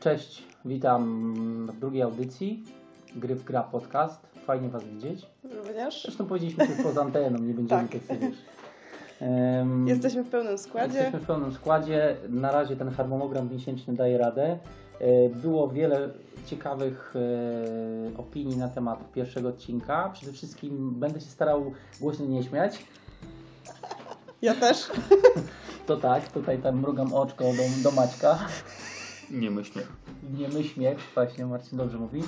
Cześć, witam w drugiej audycji Gry w Gra Podcast. Fajnie Was widzieć. Również. Zresztą powiedzieliśmy to poza anteną, nie będziemy Tak. tak sobie um, Jesteśmy w pełnym składzie. Jesteśmy w pełnym składzie. Na razie ten harmonogram miesięczny daje radę. E, Było wiele ciekawych e, opinii na temat pierwszego odcinka. Przede wszystkim będę się starał głośno nie śmiać. Ja też. To tak, tutaj tam mrugam oczko do, do Maćka. Nie myślę. Nie my śmiech, właśnie Marcin dobrze mówi.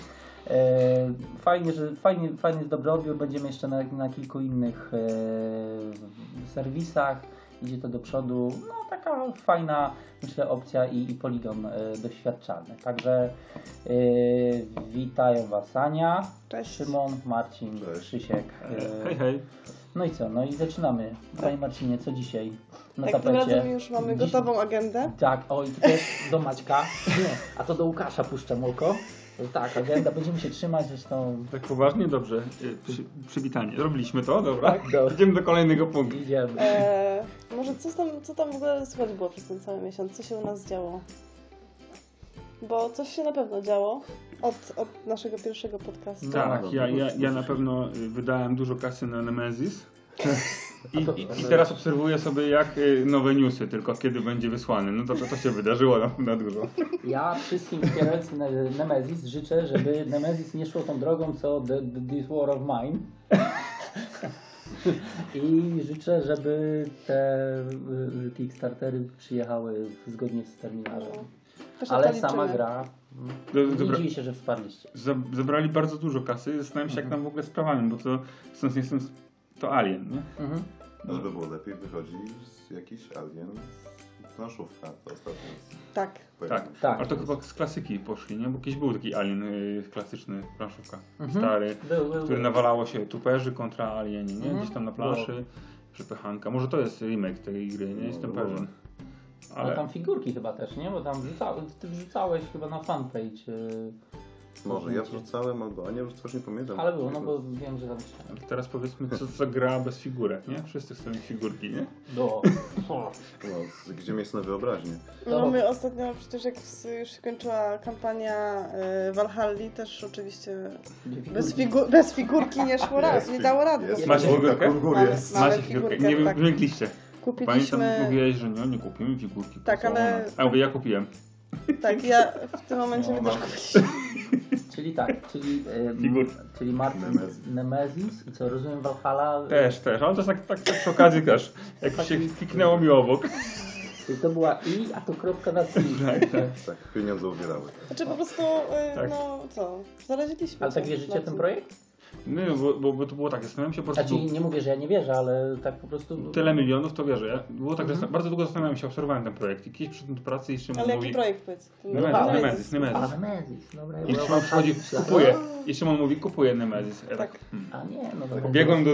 E, fajnie, że fajnie, fajny jest dobry odbiór. Będziemy jeszcze na, na kilku innych e, serwisach. Idzie to do przodu. No taka fajna, myślę, opcja i, i poligon e, doświadczalny. Także e, witają Was Ania, Cześć. Szymon, Marcin, Cześć. Krzysiek. E, Hej, hej. No i co? No i zaczynamy. Panie Marcinie, co dzisiaj na tym tapecie? razem już mamy Dziś- gotową agendę. Tak, oj, to też do Maćka. Nie, a to do Łukasza puszczam oko. Tak, agenda, będziemy się trzymać, zresztą Tak poważnie? Dobrze. Y, Przy, przywitanie. Robiliśmy to, dobra? Tak, dobra. Idziemy do kolejnego punktu. idziemy. Eee, może co tam, co tam w ogóle słychać było przez ten cały miesiąc? Co się u nas działo? Bo coś się na pewno działo od, od naszego pierwszego podcastu. Tak, no, ja, to ja, ja na pewno y, wydałem dużo kasy na Nemesis. I, to- i, I teraz obserwuję sobie jak y, nowe newsy, tylko kiedy będzie wysłany. No to, to, to się wydarzyło na, na dużo. Ja wszystkim Ne- Nemesis życzę, żeby Nemesis nie szło tą drogą, co the, the, This War of Mine. I życzę, żeby te y, Kickstartery przyjechały zgodnie z terminarzem. Też Ale to sama gra, nie Dobra, dziwię się, że wsparliście. za- zebrali bardzo dużo kasy i zastanawiam się jak tam w ogóle sprawami, bo to stąd jestem to Alien, nie? Mhm. A żeby było lepiej, wychodzi z jakiś alien z planszówka. To ostatnio Tak. Tak, Tak. ale to chyba z klasyki poszli, nie? Bo kiedyś był taki Alien y, klasyczny, planszówka, Mhm. stary, Był, był, który był. nawalało się tuperzy kontra alieni, nie? Mhm. Gdzieś tam na planszy, przepychanka. Może to jest remake tej gry, nie jestem Może, pewien. Ale Ale tam figurki chyba też, nie? Bo tam wrzuca, ty wrzucałeś chyba na fanpage. Yy, Może ja wrzucałem albo Ania wrzucasz, nie pamiętam. ale było, no bo wiem, że tam teraz powiedzmy, co co gra bez figurek, nie? Wszyscy chcą mieć figurki, nie? było. No, gdzie miejsce na wyobraźnię? No my ostatnio przecież jak już się kończyła kampania y, Valhalli, też oczywiście bez, figu bez figurki nie szło raz, nie dało rady. Macie figurkę? Macie figurkę, nie tak. Wymiękliście. Pamiętam, Kupiliśmy... mówiłeś, że no, nie kupimy figurki. Tak, ale-? A ja mówię, ja kupiłem. Tak, ja w tym momencie No, my też mam- kupiliśmy. Czyli tak, czyli, czyli Martin Nemesis. Nemesis i co, rozumiem Valhalla. Też, też, ale to jest tak, tak, tak przy okazji też, jak się kliknęło mi obok. Czyli to była i, a to kropka na i. Tak, tak. Tak, pieniądze ubierały. Znaczy po prostu, y, Tak. no co, zaraziliśmy Ale tak wierzycie w ten projekt? No, bo, bo, bo to było tak, zastanawiałem się po prostu... Znaczy nie mówię, że ja nie wierzę, ale tak po prostu... Tyle milionów to wierzę. Ja- Było tak, że Mhm. bardzo długo zastanawiałem się, obserwowałem ten projekt. I kiedyś przyszedłem do pracy i Szymon Ale jaki mówi... projekt powiedz? Nemesis. Nemesis, Nemesis. A, Nemesis, dobra. I Szymon przychodzi, myślałem- kupuje. I Szymon mówi, kupuję Nemesis. Ja tak, Tak. hmm. A nie, no dobra. Biegłem do...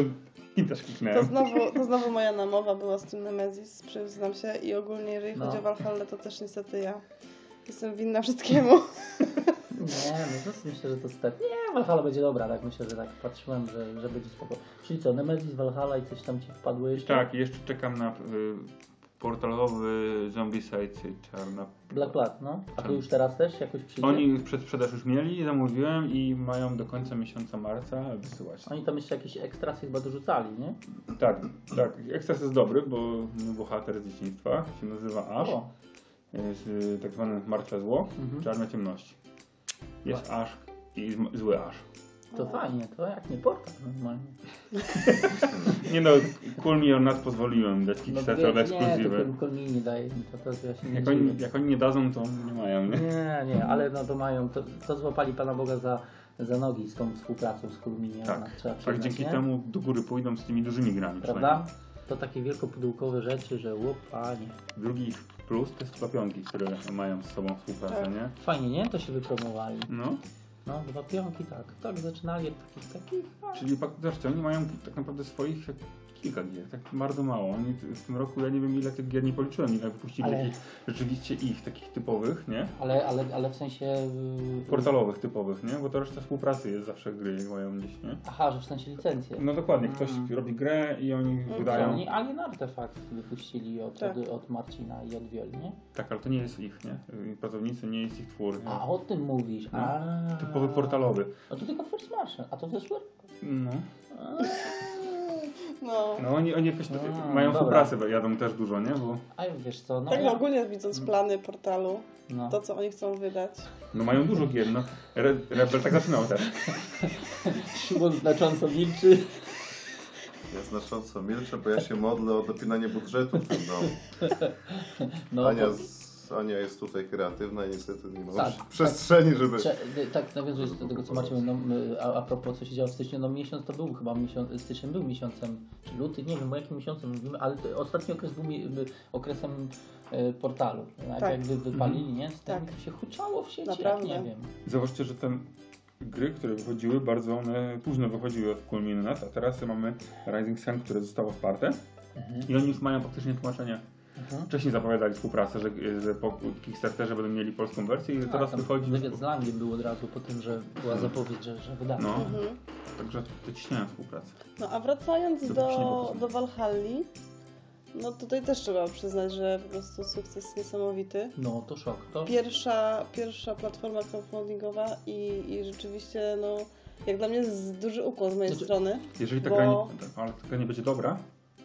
I też To kliknąłem. znowu, to znowu moja namowa była z tym Nemesis, przyznam się. I ogólnie jeżeli No. chodzi o Valhalla, to też niestety ja jestem winna wszystkiemu. Nie, no to myślę, że to step. Nie, Valhalla będzie dobra, tak myślę, że tak patrzyłem, że, że będzie spoko. Czyli co, Nemesis, Valhalla i coś tam ci wpadło jeszcze? Tak, jeszcze czekam na y, portalowy Zombicide Czarna. Black Plat, no. A to już teraz też jakoś przyjdzie? Oni przedsprzedaż już mieli, zamówiłem i mają do końca miesiąca marca wysyłać. Oni tam jeszcze jakieś ekstrasy chyba dorzucali, nie? Tak, tak. Ekstras jest dobry, bo mój bohater z dzieciństwa się nazywa Ash. O, Jest y, tak zwany martwe zło, Mhm. czarne ciemności. Jest Ash i zm- zły Ash. to fajnie, to jak nie portal normalnie. Nie no, Cool Me or Not pozwoliłem dać No, nie, to ekskluzywy. Kol- Kolmi nie daje mi, to, to ja się nie Jak oni, dziwię. jak oni nie dadzą, to nie mają, nie? Nie, nie, ale no to mają, to, to złapali Pana Boga za, za nogi z tą współpracą z Kolmi, nie? Tak, No, trzeba tak przyznać, dzięki nie? temu do góry pójdą z tymi dużymi grami. Prawda? To takie wielkopudełkowe rzeczy, że łup, panie. Drugi plus to jest dwa pionki, które mają z sobą współpracę, Tak. nie? Fajnie, nie? To się wypromowali. No, No, dwa pionki, tak. Tak, zaczynali od takich, takich. a, czyli zobaczcie, oni mają tak naprawdę swoich kilka gier, tak bardzo mało. Oni w tym roku, ja nie wiem ile tych gier nie policzyłem, ile wypuścili Ale- takich, rzeczywiście ich, takich typowych, nie? Ale, ale, ale w sensie... y, Portalowych typowych, nie? Bo to reszta współpracy jest zawsze gry, jak mają gdzieś, nie? Aha, że w sensie licencje. No dokładnie, ktoś Mm. robi grę i oni wydają. Oni Alien Artefact wypuścili od, Tak. od, od Marcina i od Wioli, nie? Tak, ale to nie jest ich, nie? Pracownicy nie jest ich twór. Nie? A o tym mówisz. No. A. Typowy portalowy. No to tylko First Martian, a to wyszło? No. No. No oni, oni jakoś to, A, mają dobra. współpracę, bo jadą też dużo, nie? Bo A wiesz co, no Tak ja... ogólnie widząc plany portalu, No. to co oni chcą wydać. no mają dużo gier, no. Re, Rebel tak zaczynał też. Szymon znacząco milczy. Ja znacząco milczę, bo ja się modlę o dopinanie budżetu w tym domu. No, Ania, z, Ania jest tutaj kreatywna i niestety nie ma Tak, przestrzeni, żeby... Prze- tak nawiązując do tego, co Marcin no, my- a, a propos, co się działo w styczniu, no miesiąc to był chyba miesiąc, styczeń był miesiącem, czy luty, nie wiem o jakim miesiącu mówimy, ale ostatni okres był mi, by, okresem e, portalu. Jak Tak. jakby wypalili, nie? Z Tak. się huczało w sieci, Naprawdę. jak nie wiem. Zauważcie, że te gry, które wychodziły, bardzo one późno wychodziły od Culminanet, a teraz mamy Rising Sun, które zostało wsparte i oni już mają faktycznie tłumaczenie. Mhm. Wcześniej zapowiadali współpracę, że, że po Kickstarterze będą mieli polską wersję i Tak, teraz wychodzi... Wywiad z Langiem był od razu po tym, że była zapowiedź, że, że wydano. No, Mhm. także dociśniają współpracę. No a wracając To do, do Valhalli, no tutaj też trzeba przyznać, że po prostu sukces niesamowity. No to szok. To... Pierwsza, pierwsza platforma crowdfundingowa i, i rzeczywiście, no, jak dla mnie jest duży ukłon z mojej Znaczy- strony. Jeżeli ta Bo- gra nie, tak, ale ta gra nie będzie dobra,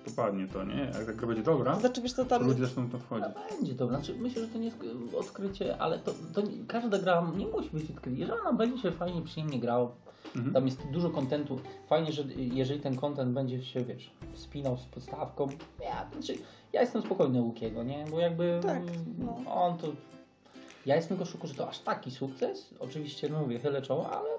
to padnie to, nie? Jak ta gra będzie dobra, To znaczy, wiesz to tam... ludzie zaczną to wchodzić. No, będzie to, znaczy myślę, że to nie jest odkrycie, ale to, to nie, każda gra nie musi być odkryciem. Jeżeli ona będzie się fajnie, przyjemnie grała, Mhm. tam jest dużo kontentu, fajnie, że jeżeli ten kontent będzie się, wiesz, wspinał z podstawką, ja, znaczy, ja jestem spokojny Łukiego, nie? Bo jakby Tak, no. on to... Ja jestem w szoku, że to aż taki sukces, oczywiście, no mówię, chylę czoło, ale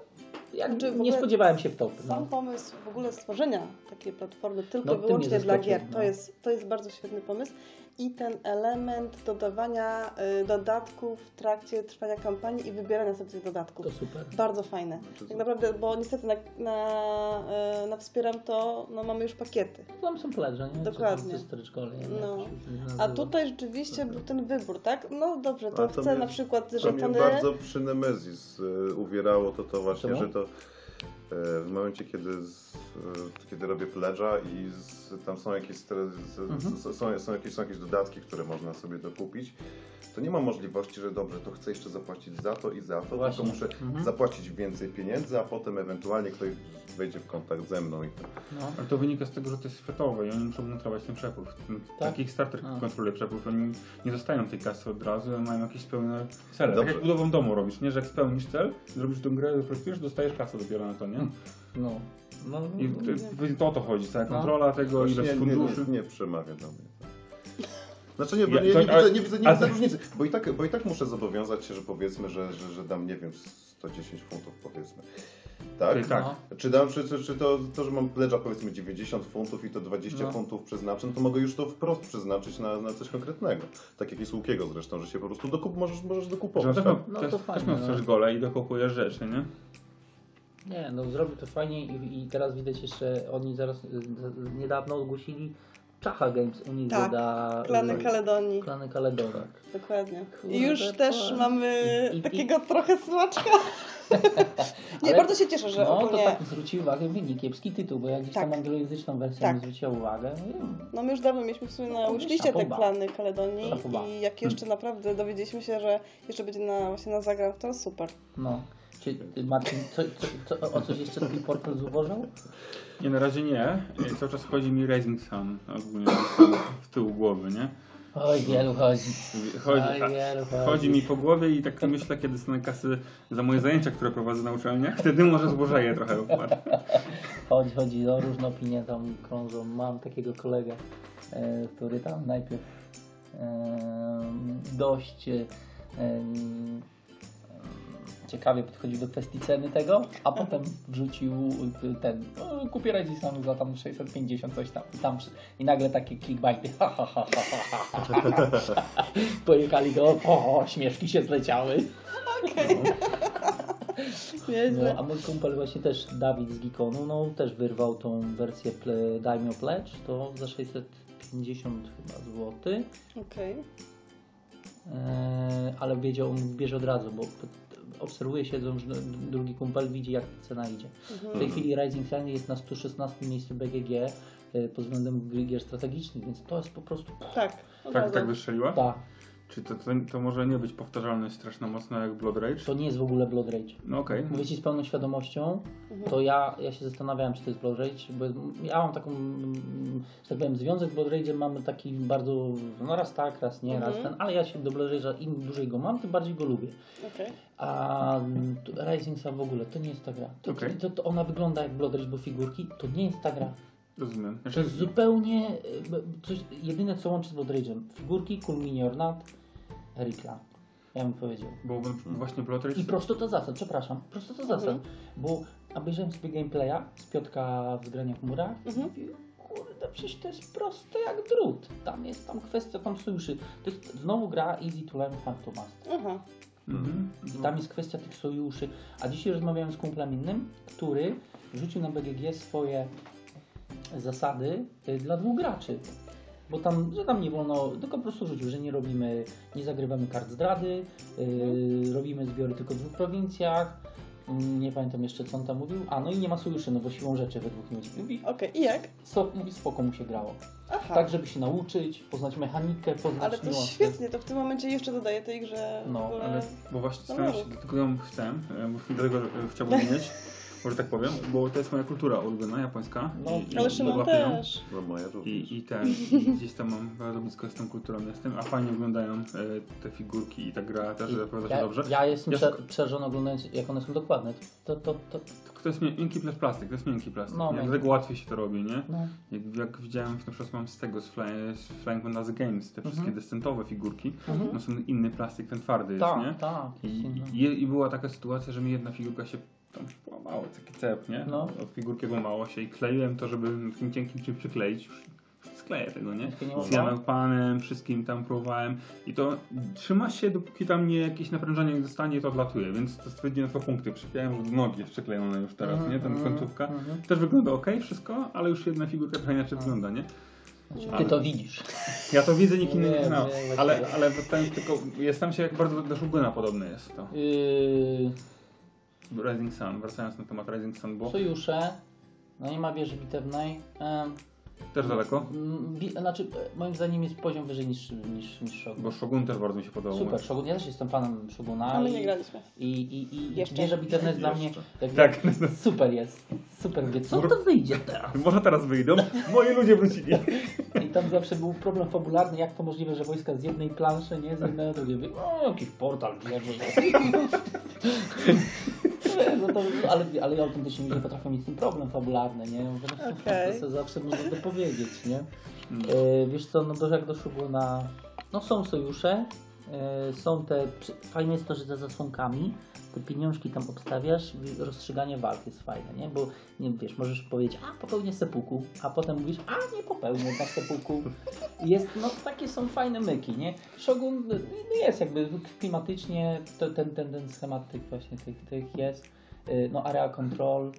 jak nie ogóle spodziewałem się w topy. Sam No. pomysł w ogóle stworzenia takiej platformy tylko No, wyłącznie dla gier, no. to, jest, to jest bardzo świetny pomysł. I ten element dodawania y, dodatków w trakcie trwania kampanii i wybierania sobie tych dodatków. To super. Bardzo fajne. Znaczy, Tak naprawdę, bo niestety na, na, y, na Wspieram to no, mamy już pakiety. Tam są pledże, nie? Dokładnie. Czy stryczkole, nie? No. To A tutaj rzeczywiście był ten wybór, tak? No dobrze, to to chcę mnie- na przykład To mnie żetony. bardzo przy Nemezis y, uwierało to to właśnie, Czemu? że to w momencie, kiedy, z, y, kiedy robię pledge'a i z, tam są jakieś, z, Mhm. są, są, jakieś, są jakieś dodatki, które można sobie dokupić, to nie ma możliwości, że dobrze, to chcę jeszcze zapłacić za to i za to, Właśnie. tylko muszę Mhm. zapłacić więcej pieniędzy, a potem ewentualnie ktoś wejdzie w kontakt ze mną i to. No. Ale to wynika z tego, że to jest światowe i oni muszą montować ten przepływ. Ten, Tak? Taki starter kontroluje przepływ. Oni nie zostają tej kasy od razu, ale mają jakieś spełnione cele. Dobrze. Tak jak budową domu robisz, nie? Że jak spełnisz cel, zrobisz tę grę, projektujesz, dostajesz kasę dopiero na to, nie? No. No, I to, to o to chodzi, cała No. kontrola tego, Właśnie ilość funduszy. nie, nie przemawia do mnie. Znaczy nie, bo Ja- nie, to- nie, widzę, nie widzę, nie widzę różnicy, bo i, tak, bo i tak muszę zobowiązać się, że powiedzmy, że, że, że dam, nie wiem, 110 funtów powiedzmy. Tak? Czyli tak. No. Czy, dam, czy, czy, czy to, to, że mam pledża powiedzmy 90 funtów i to 20 No. funtów przeznaczę, no to mogę już to wprost przeznaczyć na, na coś konkretnego. Tak jak jest u Łukiego zresztą, że się po prostu dokup, możesz, możesz Że dokupować. też, Tak? No też, to też fajnie, masz no. też gole i dokupujesz rzeczy, nie? Nie, no zrobił to fajnie i, i teraz widać jeszcze, oni zaraz y, niedawno ogłosili Czacha Games u nich Tak, doda... Klany Kaledonii. Klany Kaledonii. Dokładnie. Kurde, I już też mamy I- i- takiego trochę smaczka. Nie, Ale- bardzo się cieszę, że No to ogólnie... tak zwrócił uwagę, wynik kiepski tytuł, bo jak gdzieś tam Tak. anglojęzyczną wersję Tak. mi zwróciła uwagę, no, No my już dawno mieliśmy w sumie na No, wishliste te klany Kaledonii i jak jeszcze naprawdę dowiedzieliśmy się, że jeszcze będzie na, właśnie na zagram, to super. no. Czy ty, Marcin, co, co, co, o coś jeszcze twój portfel zubożał? Nie, na razie nie. Cały czas chodzi mi Rising Sun ogólnie w tył głowy, nie? Oj, wielu chodzi. Chodzi, Oj, wielu chodzi. chodzi mi po głowie i tak myślę, kiedy dostanę kasy za moje zajęcia, które prowadzę na uczelniach, wtedy może zbożeję trochę. Chodzi, chodzi, no różne opinie tam krążą. Mam takiego kolegę, e, który tam najpierw e, dość e, ciekawie podchodził do kwestii ceny tego, a potem wrzucił y, ten, no, kupię Redisonu za tam 650 coś tam i tam i nagle takie clickbaity ha, ha, ha, ha, ha, ha, ha, ha. pojechali go, o, śmieszki się zleciały. No, Nieźle. a mój kumpel właśnie też, Dawid z Geekonu, no też wyrwał tą wersję ple, Daimyo Pledge, to za 650 chyba złoty. Okej. Eee, ale wiedział, on bierze od razu, bo obserwuje się, że drugi kumpel widzi jak cena idzie. W Mhm. tej chwili Rising Sun jest na 116 miejscu BGG e, pod względem gry- gier strategicznych, więc to jest po prostu Tak. Tak, tak wystrzeliła? ta. Czy to, to, to może nie być powtarzalne strasznie mocno jak Blood Rage? To nie jest w ogóle Blood Rage. No okej. Mówię Ci z pełną świadomością, Mhm. to ja, ja się zastanawiałem, czy to jest Blood Rage, bo ja mam taką, że tak powiem, związek z Blood Rage'em mamy taki bardzo, no raz tak, raz nie, raz Mhm. ten, ale ja się do Blood Rage'a im dłużej go mam, tym bardziej go lubię. Okej. A Rising Sun w ogóle, to nie jest ta gra. To, Okej. to, to ona wygląda jak Blood Rage, bo figurki, to nie jest ta gra. Rozumiem. To jest zupełnie, e, coś, jedyne co łączy z Blood Rage'em, figurki, Cool Mini or Not, Erika. Ja bym powiedział. bo właśnie Blood Rage... I prostota zasad, przepraszam, prostota zasad, Mhm. bo obejrzałem sobie gameplaya z Piotka w Zgrania w murach i Mhm. mówię, kurde, przecież to jest proste jak drut. Tam jest tam kwestia tam sojuszy. To jest znowu gra Easy to Learn Hard to Master. Aha. Mhm. I tam jest kwestia tych sojuszy. A dzisiaj rozmawiałem z kumplem innym, który rzucił na BGG swoje zasady y, dla dwóch graczy. Bo tam, że tam nie wolno, tylko po prostu rzucił, że nie robimy, nie zagrywamy kart zdrady, yy, robimy zbiory tylko w dwóch prowincjach. Mm, Nie pamiętam jeszcze co on tam mówił. A no i nie ma sojuszy, no bo siłą rzeczy we dwóch nie będzie. Mówi, Okej. I jak? so, mówi spoko mu się grało. Aha. Tak, żeby się nauczyć, poznać mechanikę, poznać Ale to niuanse. świetnie, to w tym momencie jeszcze dodaje tej grze w No, ogóle... Ale, bo właśnie się, mów. dlatego ją chcę, e, bo dlatego e, chciałbym mieć, może tak powiem, bo to jest moja kultura ulubiona, japońska. No, i, Ale Szymon też. No moja również. I, I ten, i gdzieś tam mam bardzo blisko z tą kulturą jestem, a fajnie wyglądają e, te figurki i ta gra też zapowiada się Ja, dobrze. ja jestem Ja przerażony oglądając jak one są dokładne. To, to, to, To jest mię- miękki plas- plastik, to jest miękki plastik, No, nie? miękki. dlatego łatwiej się to robi, nie? no. Jak, jak widziałem, na przykład mam z tego, z, fly, z Flying Fantasy Games, te wszystkie Mhm. descentowe figurki, Mhm. no są inny plastik, ten twardy jest, nie? Tak, tak. I, i, I była taka sytuacja, że mi jedna figurka się tam połamała, taki cep, nie? No. Od figurki złamało się i kleiłem to, żeby takim cienkim czymś przykleić. Już skleję tego, nie? Z? Janem panem, wszystkim tam próbowałem i to trzyma się, dopóki tam nie jakieś naprężenie nie zostanie, to odlatuje, więc to stwierdziłem dwa punkty. Przyklejałem, że do nogi jest przyklejone już teraz, nie? Ten Mhm, końcówka. mhm. Też wygląda ok wszystko, ale już jedna figurka trochę inaczej wygląda, nie? Znaczy, Ale- Ty to widzisz. Ja to widzę, nikt inny Nie, nie znał. Ale, ale ten tylko, jestem się jak bardzo do Shoguna podobny jest to. Yy, Rising Sun, wracając na temat Rising Sun, bo sojusze, no nie ma wieży bitewnej. Też daleko, bi, znaczy, moim zdaniem jest poziom wyżej niż, niż, niż Shogun. bo Shogun też bardzo mi się podobał. Super, Shogun, ja też jestem fanem Shoguna. A my i- nie graliśmy. I, i, i Jeszcze. wieża bitewna jest dla mnie jakby, Tak. super jest. Super, wie, co to wyjdzie teraz? Może teraz wyjdą, moi ludzie wrócili. I tam zawsze był problem fabularny, jak to możliwe, że wojska z jednej planszy, nie, z jednej na drugiej. O, jakiś portal bierze. No to, ale, ale autentycznie ludzie potrafią mieć tym problem fabularny, nie? Po prostu Okej. To zawsze można to powiedzieć, nie? No. E, wiesz co, no to jak do Shoguna, no są sojusze, e, są te, fajne jest to, że za zasłonkami te pieniążki tam obstawiasz, rozstrzyganie walk jest fajne, nie? Bo nie wiesz, możesz powiedzieć, a popełnię sepuku, a potem mówisz, a nie popełnię tak sepuku. Jest, no takie są fajne myki, nie? Shogun no, jest jakby klimatycznie, to, ten, ten, ten schematyk właśnie tych, tych jest, E, no area control,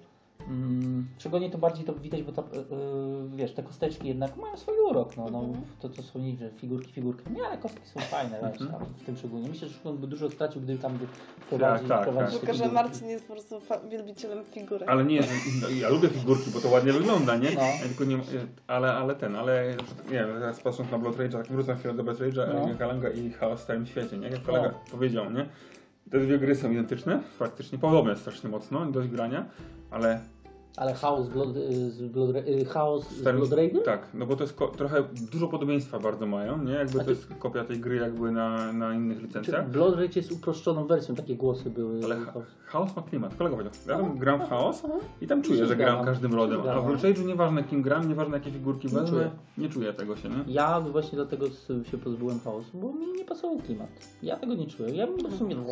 Mm, Szogonie to bardziej to widać, bo ta, y, y, wiesz, te kosteczki jednak mają swój urok, no, no Mhm. to, to są nie, figurki, figurki, nie, ale kostki są fajne, wiesz, tam, w tym Szogunie. Myślę, że Szogun by dużo stracił, gdyby tam by wprowadził, tak, wprowadził tak. te Tylko, że. Marcin jest po prostu wielbicielem figurek. Ale nie, że- no, ja lubię figurki, bo to ładnie wygląda, nie? No. Ja tylko nie ale, ale ten, ale nie wiem, teraz patrząc na Blood Rage'a, tak wrócę chwilę do Blood Rage'a, No. no. Kalanga i Chaos w całym świecie, nie? Jak kolega powiedział, nie? Te dwie gry są identyczne, praktycznie podobne strasznie mocno do grania, ale Ale chaos, Blood, z Blood, y, chaos z Stary- Blood Raider? Tak, no bo to jest trochę dużo podobieństwa bardzo mają, nie? Jakby A to jest kopia tej gry jakby na, na innych licencjach. Blood Rage jest uproszczoną wersją, takie głosy były. Ale cha- chaos ma klimat. Kolega powiedział, ja tam gram w chaos i tam czuję, że gram każdym rodem, a w. Blood Rage'u nieważne kim gram, nieważne jakie figurki wezmę, nie czuję tego się, nie? Ja właśnie dlatego się pozbyłem chaosu, bo mi nie pasował klimat. Ja tego nie czuję. Ja bym w sumie...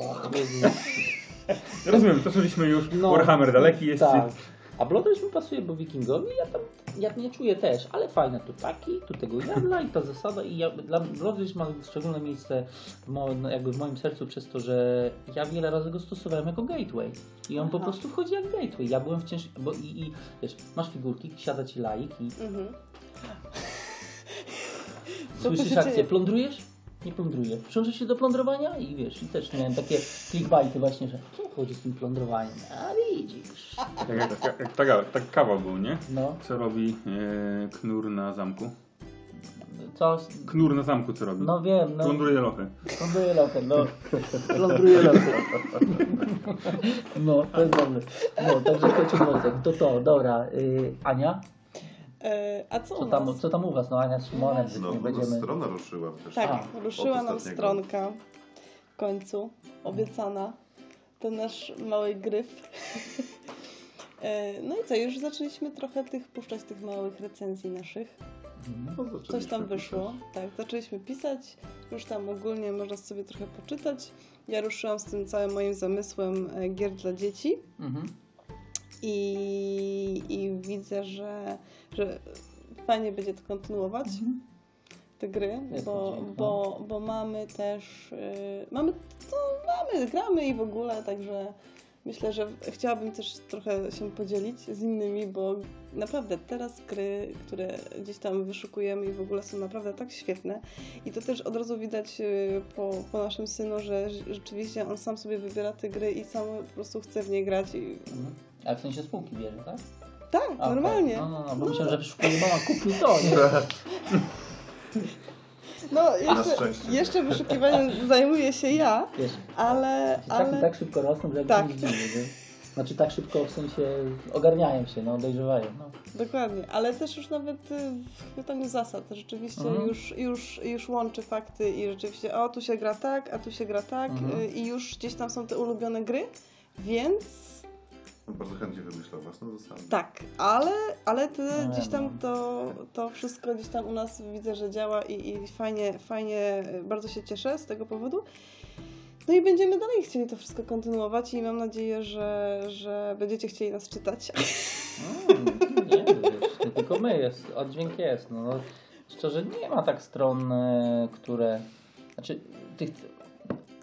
Rozumiem, to szliśmy już, No. Warhammer daleki jest Tak. A Blood Rage mi pasuje, bo wikingowi ja tam ja nie czuję też, ale fajne tu taki, tu tego jadla i ta zasada i ja, dla ma szczególne miejsce w, mo, no, jakby w moim sercu przez to, że ja wiele razy go stosowałem jako gateway i on po Aha. prostu wchodzi jak gateway. Ja byłem wciąż, bo i, i wiesz, masz figurki, siada ci laik i Mhm. Słyszysz akcję, plądrujesz? Nie plądruję. Przyłączysz się do plądrowania? I wiesz, i też miałem takie clickbaity właśnie, że co chodzi z tym plądrowaniem? A widzisz. Jak, jak, taka, tak kawał był, nie? No, Co robi e, knur na zamku? co? Knur na zamku co robi? No wiem, no. Plądruje lochy. Plądruję lotę, no. Plądruję lotę. No, to jest dobre. No, także wątek. To to, dobra. Y, Ania? E, a co, Co u tam, co tam u was? No Ania z Szymonem, No, no będziemy... strona ruszyła też. Tak, A, ruszyła nam stronka w końcu, obiecana. To nasz mały gryf. E, No i co, już zaczęliśmy trochę tych puszczać tych małych recenzji naszych. Mhm. No, Coś zaczęliśmy tam wyszło. pisać. Tak, zaczęliśmy pisać. Już tam ogólnie można sobie trochę poczytać. Ja ruszyłam z tym całym moim zamysłem e, gier dla dzieci. Mhm. I, i widzę, że, że fajnie będzie to kontynuować. Mhm. te gry, Jest bo, nadzieja, bo, bo mamy też, yy, mamy, to mamy, gramy i w ogóle, także myślę, że chciałabym też trochę się podzielić z innymi, bo naprawdę teraz gry, które gdzieś tam wyszukujemy i w ogóle są naprawdę tak świetne i to też od razu widać yy, po, po naszym synu, że rz- rzeczywiście on sam sobie wybiera te gry i sam po prostu chce w nie grać i Mhm. A w sensie spółki bierze, tak? tak, A, normalnie. No, no, no, bo No. myślałem, że wyszukuje mama, kup mi to, nie? No, Na jeszcze, jeszcze wyszukiwaniem zajmuję się ja, Wiesz, ale, tak, ale... tak szybko rosną, że Tak. tak. nie zdziwi, nie? Znaczy tak szybko w sensie ogarniają się, no dojrzewają. No. Dokładnie, ale też już nawet y, w chwytaniu zasad rzeczywiście Mhm. już, już, już łączy fakty i rzeczywiście o tu się gra tak, a tu się gra tak Mhm. y, i już gdzieś tam są te ulubione gry, więc Bardzo chętnie wymyślał własną zasadę. tak, ale, ale te, No gdzieś tam no. to, to wszystko gdzieś tam u nas widzę, że działa i, i fajnie, fajnie, bardzo się cieszę z tego powodu. No i będziemy dalej chcieli to wszystko kontynuować i mam nadzieję, że, że będziecie chcieli nas czytać. Mm, nie, wiesz, nie tylko my, jest, oddźwięk jest. No, no, szczerze, nie ma tak stron, e, które... Znaczy, tych,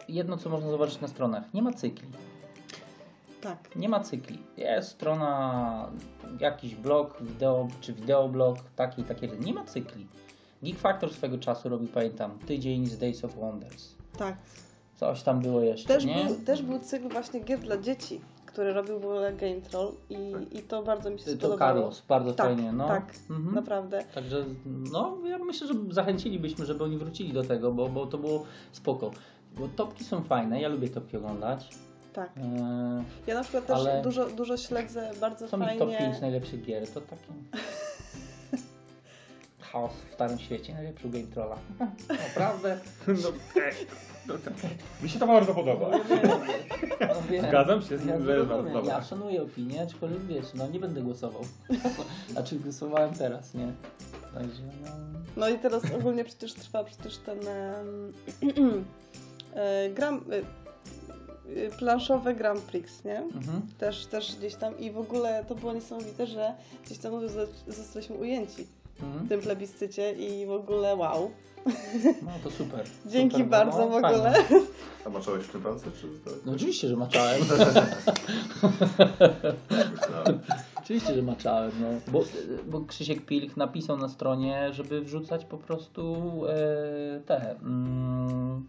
jedno co można zobaczyć na stronach, nie ma cykli. Tak. Nie ma cykli. Jest strona, jakiś blog, wideo, czy wideoblog, taki takie, że nie ma cykli. Geek Factor swego czasu robił, pamiętam, tydzień z Days of Wonders. Tak. Coś tam było jeszcze, Też nie? był, też był cykl właśnie gier dla dzieci, który robił w ogóle Game Troll i, Tak. i to bardzo mi się To spodobało. Carlos, bardzo Tak, fajnie, no. tak, Mhm. Naprawdę. Także, no, ja myślę, że zachęcilibyśmy, żeby oni wrócili do tego, bo, bo to było spoko. Bo topki są fajne, ja lubię topki oglądać. Tak. Eee, Ja na przykład też Ale- dużo, dużo śledzę bardzo co mi top 5 fajnie. najlepszych gier, to takie... Chaos w Starym Świecie, najlepszy Game Trolla. Naprawdę? No, e, no, tak. Mi się to bardzo podoba. No, wiem, no, wiem. Zgadzam się z Ja, tym, że jest bardzo rozumiem, dobra. ja szanuję opinię, aczkolwiek wiesz, no nie będę głosował. Znaczy głosowałem teraz, nie? Także no... No i teraz ogólnie przecież trwa przecież ten e, gram, e, e, planszowe Grand Prix, nie? Mhm. Też, też gdzieś tam i w ogóle to było niesamowite, że gdzieś tam zo- zostaliśmy ujęci w Mhm. tym plebiscycie i w ogóle wow. No to super. Dzięki super, bardzo no, w ogóle. fajnie. A maczałeś w tym palce, czy? No oczywiście, że maczałem. Oczywiście, że maczałem. No. Bo, bo Krzysiek Pilch napisał na stronie, żeby wrzucać po prostu e, te... Mm,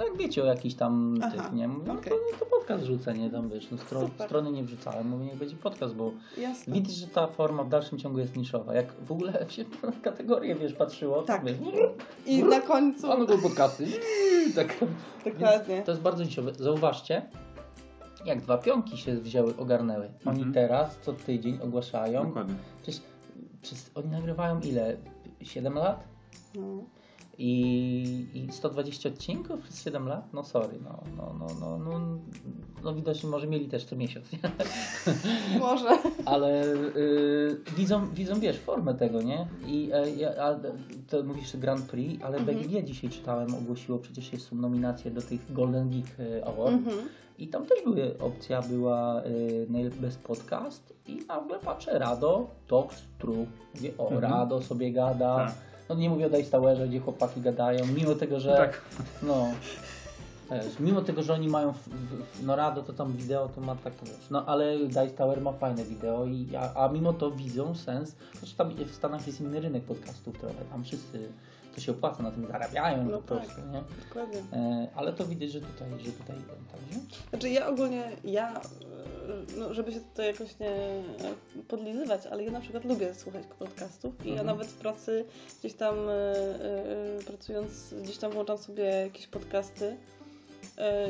no jak wiecie o jakichś tam Aha, tych, nie? Mówię, okej. no, to, no to podcast rzucę, nie? Tam wiesz, no stro, strony nie wrzucałem, mówię, niech będzie podcast, bo Jasne. Widać, że ta forma w dalszym ciągu jest niszowa. Jak w ogóle się na kategorię, wiesz, patrzyło, Tak. to wiesz, I na końcu. a no to podcasty. Tak. Dokładnie. To jest bardzo niszowe. Zauważcie, jak dwa pionki się wzięły, ogarnęły. Oni Mhm. teraz co tydzień ogłaszają. Dokładnie. Przecież, przecież oni nagrywają ile? 7 lat? No. I, I 120 odcinków przez 7 lat? No sorry, no, no, no, no, no, no widocznie może mieli też co miesiąc, nie? Może. ale y, widzą, widzą, wiesz, formę tego, nie? I ja, a, to mówisz Grand Prix, ale Mhm. BGG dzisiaj czytałem, ogłosiło, przecież jest nominacje do tych Golden Geek e, Award Mhm. i tam też były, opcja była y, najlepiej bez podcast i nagle patrzę, Rado, Talks True. Mówię, o, Mhm. Rado sobie gada. Tak. No nie mówię o Dice Towerze, gdzie chłopaki gadają, mimo tego, że... Tak. No, wiesz, mimo tego, że oni mają, w, w, no Rado to tam wideo to ma tak, wiesz, no ale Dice Tower ma fajne wideo, i, a, a mimo to widzą sens, zresztą tam w Stanach jest inny rynek podcastów trochę, tam wszyscy, to się opłaca, na tym zarabiają No po tak. prostu, nie? Dokładnie. E, ale to widać, że tutaj, że tutaj idą, także. Znaczy ja ogólnie, ja, e, no żeby się tutaj jakoś nie e, podlizywać, ale ja na przykład lubię słuchać podcastów i ja Mhm. nawet w pracy gdzieś tam pracując, gdzieś tam włączam sobie jakieś podcasty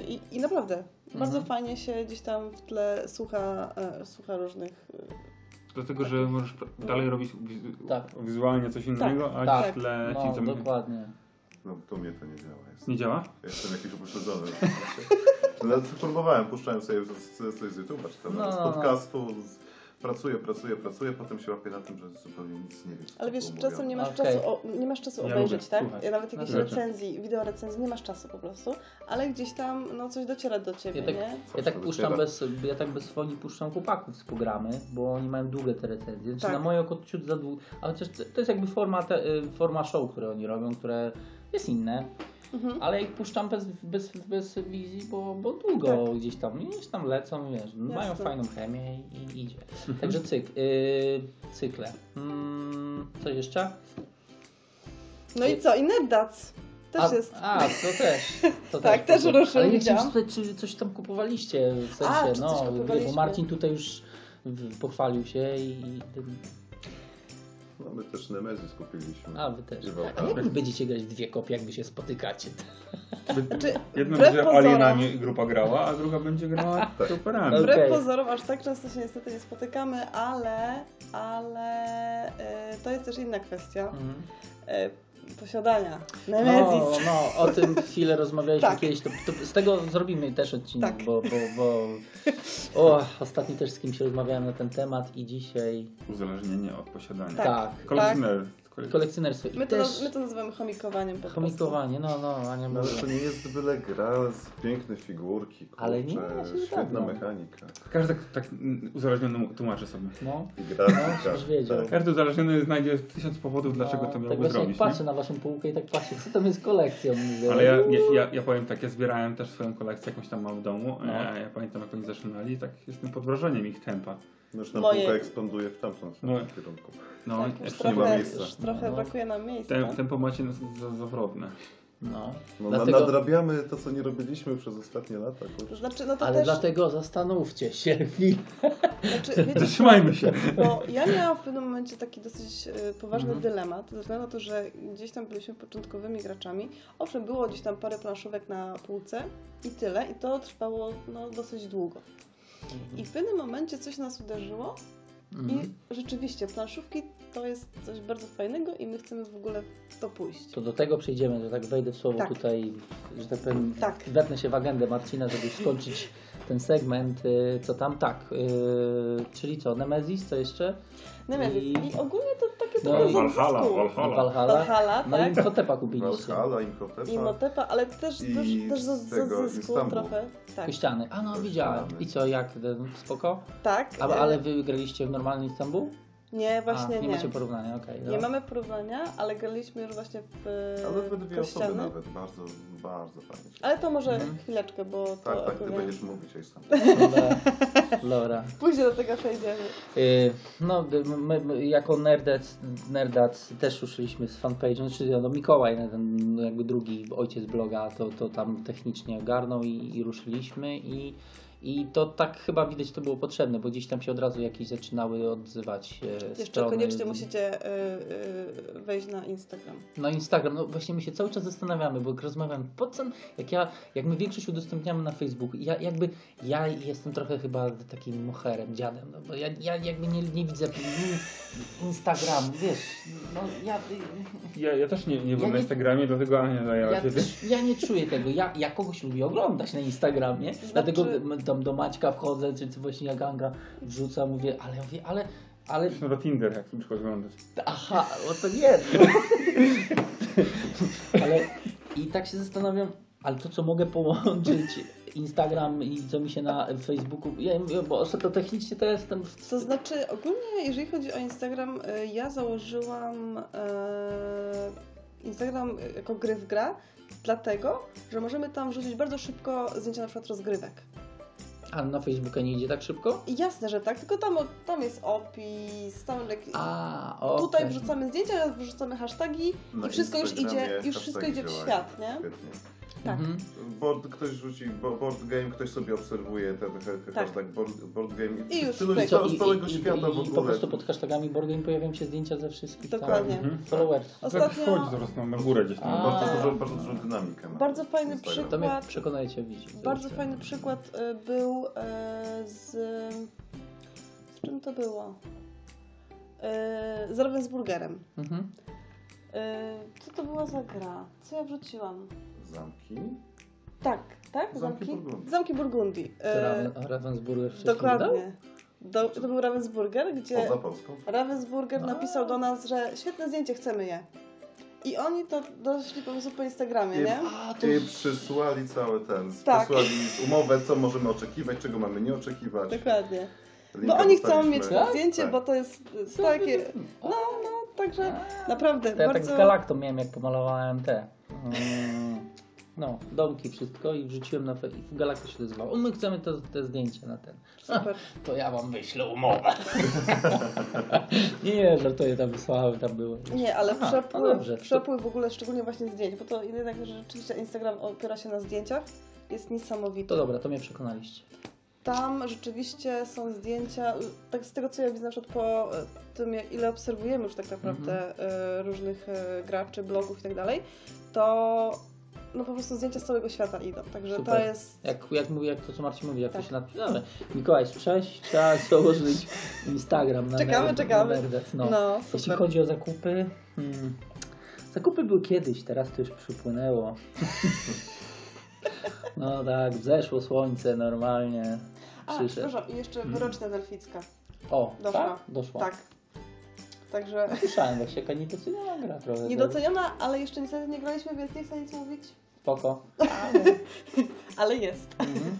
i, i naprawdę bardzo Mhm. fajnie się gdzieś tam w tle słucha, słucha różnych Dlatego, że możesz pr- dalej robić wiz- Tak. wizualnie coś innego, a Tak. w tle ci No, co dokładnie. No to mnie to nie działa. Jest. nie działa? Jestem jakiś upośledzony. No, próbowałem, puszczałem sobie z- coś z YouTube'a, czy tam No, z no, no. podcastu. Z, pracuję, pracuję, pracuję, potem się łapię na tym, że zupełnie nic nie wiem. Ale wiesz, mówione. czasem nie masz Okej. czasu, o, nie masz czasu Ja obejrzeć, tak? słuchać. Nawet jakieś Znaczy- recenzji, wideo recenzji, nie masz czasu po prostu, ale gdzieś tam no, coś dociera do ciebie, Ja tak, nie? ja tak puszczam bez, ja tak bez swoni puszczam chłopaków z programy, bo oni mają długie te recenzje. Znaczy Tak. na moje oko ciut za długo, ale chociaż to to jest jakby forma, te, y, forma show, które oni robią, które jest inne, Mhm. ale ich puszczam bez, bez, bez wizji, bo, bo długo gdzieś tam, gdzieś tam lecą, wiesz, mają Jasne. fajną chemię i, i idzie. Także cyk, y, cykle. Mm, coś jeszcze? No i co? I NetDats też a, jest. A, to też. To Tak, też spoko. ruszył, Ale nie wiem, widziałam. czy, coś tam kupowaliście, w sensie, A, no, kupowaliśmy? bo Marcin tutaj już pochwalił się i... No my też Nemezis kupiliśmy. a, wy też. I A Valhalla. jak wy będziecie grać w dwie kopie, jak wy się spotykacie? Znaczy, Jedna będzie pozorom- Alienami grupa grała, a druga będzie grała Superami. Okej. Wbrew pozorom, aż tak często się niestety nie spotykamy, ale, ale e, to jest też inna kwestia Mhm. e, posiadania No, no, o tym chwilę rozmawialiśmy Tak. kiedyś, to, to z tego zrobimy też odcinek, Tak. bo, bo, bo o, ostatnio też z kimś rozmawiałem na ten temat i dzisiaj Uzależnienie od posiadania. Tak. tak. Kolek- kolekcjonerstwo i My to, też my to nazywamy chomikowaniem po prostu. chomikowanie, no, no, Ania No, ale mówi. to nie jest byle gra z piękne figurki, kurczę, Ale nie, ja świetna mechanika. Każdy tak, tak uzależniony tłumaczy sobie. No, I grafika. żebyś wiedział. tak. Każdy uzależniony znajdzie tysiąc powodów, dlaczego no, to miałby tak właśnie zrobić. nie? patrzę na waszą półkę i tak patrzę, co tam jest kolekcją. Mówię, Ale ja, ja, ja, ja powiem tak, ja zbierałem też swoją kolekcję, jakąś tam mam w domu. No. E, ja pamiętam jak oni zaczynali, tak jestem pod wrażeniem ich tempa. No już nam Moje- półka ekspanduje w tamtą No. kierunku. No, tak, już jeszcze nie ma trochę, miejsca. już trochę No. brakuje nam miejsca. Tem, tempo macie zawrotne. No, No, Dlatego- Nadrabiamy to, co nie robiliśmy przez ostatnie lata. Kurczę. znaczy, no to ale też, dlatego zastanówcie się chwilę. znaczy, wiecie, Zatrzymajmy się. Bo ja miałam w pewnym momencie taki dosyć e, poważny Mhm. dylemat, ze względu na to, że gdzieś tam byliśmy początkowymi graczami. Owszem, było gdzieś tam parę planszówek na półce i tyle, i to trwało no, dosyć długo. I w pewnym momencie coś nas uderzyło Mhm. i rzeczywiście planszówki to jest coś bardzo fajnego i my chcemy w ogóle w to pójść. To do tego przejdziemy, że tak wejdę w słowo Tak. tutaj, że tak powiem, Tak. wetnę się w agendę Marcina, żeby skończyć ten segment, y, co tam, tak, y, czyli co, Nemesis, co jeszcze? Nemesis. I- I ogólnie to takie No trochę Valhalla. Valhalla. Valhalla, Valhalla, no i tak. Imhotepa kupiliście, Valhalla, Imhotepa. I Motepa, ale też, I też, też z, tego odzysku Istanbul. trochę. Tak, kościany, a no widziałem, i co, jak, spoko? tak. A, ale wy graliście w normalny Istanbul? Nie, właśnie a, nie. nie. macie porównania, okej. Nie no. mamy porównania, ale graliśmy już właśnie w Ale we dwie osoby nawet. Bardzo, bardzo fajnie. się- Ale to może Mhm. chwileczkę, bo to Tak, tak, ty będziesz mówić, oj sam. Dobra, dobra. Później do tego przejdziemy. Y, No, y, my, my jako Nerdac, Nerdac też ruszyliśmy z fanpage'em, znaczy no, Mikołaj, ten no, jakby drugi ojciec bloga, to, to tam technicznie ogarnął i, i ruszyliśmy i, i to tak chyba widać to było potrzebne, bo gdzieś tam się od razu jakieś zaczynały odzywać e, Jeszcze strony. koniecznie musicie e, e, wejść na Instagram. No Instagram, no właśnie my się cały czas zastanawiamy, bo jak rozmawiam po co, jak ja, jak my większość udostępniamy na Facebooku, ja jakby, ja jestem trochę chyba takim moherem, dziadem, no bo ja, ja jakby nie, nie widzę Instagramu, wiesz, no ja, Ja, ja też nie, nie Ja byłem na nie- Instagramie, dlatego Ania zajęła ja, się ja nie czuję tego, ja, ja kogoś lubię oglądać na Instagramie, Znaczy- dlatego tam do Maćka wchodzę, czy czy właśnie jak Anga wrzuca, mówię, ale ja mówię, ale, ale No to Tinder, jak na przykład oglądać. Aha, no to nie. No. Ale i tak się zastanawiam, ale to co mogę połączyć Instagram i co mi się na Facebooku. Ja mówię, bo to technicznie to jestem. w- To znaczy, ogólnie jeżeli chodzi o Instagram, y, ja założyłam e, Instagram jako gry w gra, dlatego, że możemy tam wrzucić bardzo szybko zdjęcia na przykład rozgrywek. A na Facebooka nie idzie tak szybko? Jasne, że tak, tylko tam, tam jest opis, tam jak, A, o. tutaj wrzucamy zdjęcia, wrzucamy hasztagi Na i wszystko już idzie, już wszystko idzie w świat, nie? Świetnie. Tak. Mhm. Board, ktoś rzuci bo- board game, ktoś sobie obserwuje ten he- Tak. hashtag board, board game I już pyk. z Co, i, z całego i, i, świata w i ogóle. po prostu pod hashtagami Boardgame pojawiają się zdjęcia ze wszystkich tam Dokładnie. Mhm. followers. Tak Ostatnio wchodzi prostu na górę gdzieś tam. A. Bardzo dużo, bardzo dużo dynamika. Bardzo fajny Instagram. To mnie przykład. przekonajcie widzieć. Bardzo fajny przykład y, był y, z. Z czym to było? Y, Z Ravensburgerem. Mhm. Co to była za gra? Co ja wrzuciłam? Zamki. Tak, tak? Zamki Zamki, Burgundii. Zamki Burgundii. Ravensburger wcześniej wydał? Dokładnie. Do, to był Ravensburger, gdzie Poza Polską. Ravensburger A. napisał do nas, że świetne zdjęcie, chcemy je. I oni to doszli po prostu po Instagramie, I- nie? A, to I przysłali cały ten, Tak. przysłali umowę, co możemy oczekiwać, czego mamy nie oczekiwać. Dokładnie. Bo Linka oni chcą mieć to Tak? zdjęcie, Tak. bo to jest Co takie. No, no, także naprawdę To ja tak bardzo. z Galaktą miałem, jak pomalowałem te. mm, No, domki, wszystko i wrzuciłem na i w Galakty się nazywało. O, my chcemy to, te zdjęcia na ten. Super. To ja wam wyślę umowę. nie, nie, żartuję, tam wysłałem, tam było. Nie, ale Aha, no przepływ, dobrze, to- przepływ w ogóle szczególnie właśnie zdjęć, bo to jednak rzeczywiście Instagram opiera się na zdjęciach, jest niesamowity. To dobra, to mnie przekonaliście. Tam rzeczywiście są zdjęcia, tak z tego co ja widzę na przykład po e, tym, ile obserwujemy już tak naprawdę Mhm. e, różnych e, graczy, blogów i tak dalej, to no po prostu zdjęcia z całego świata idą, także to Super. jest... Jak, jak, mówi, jak to co Marcin mówi, jak Tak. to się. Dobra, Mikołaj, cześć, trzeba założyć Instagram na Czekamy, Nerd- czekamy. Na no. No, Jeśli chodzi o zakupy, hmm, zakupy były kiedyś, teraz to już przypłynęło. no tak, wzeszło słońce normalnie. A, Przyszedł. przepraszam, i jeszcze Mhm. wyrocznia delficka. O, Doszła. tak? Doszła. Tak. Także Słyszałem właśnie, jaka niedoceniona gra trochę. niedoceniona, ale jeszcze niestety nie graliśmy, więc nie chcę nic mówić. Spoko. Ale jest. Mhm.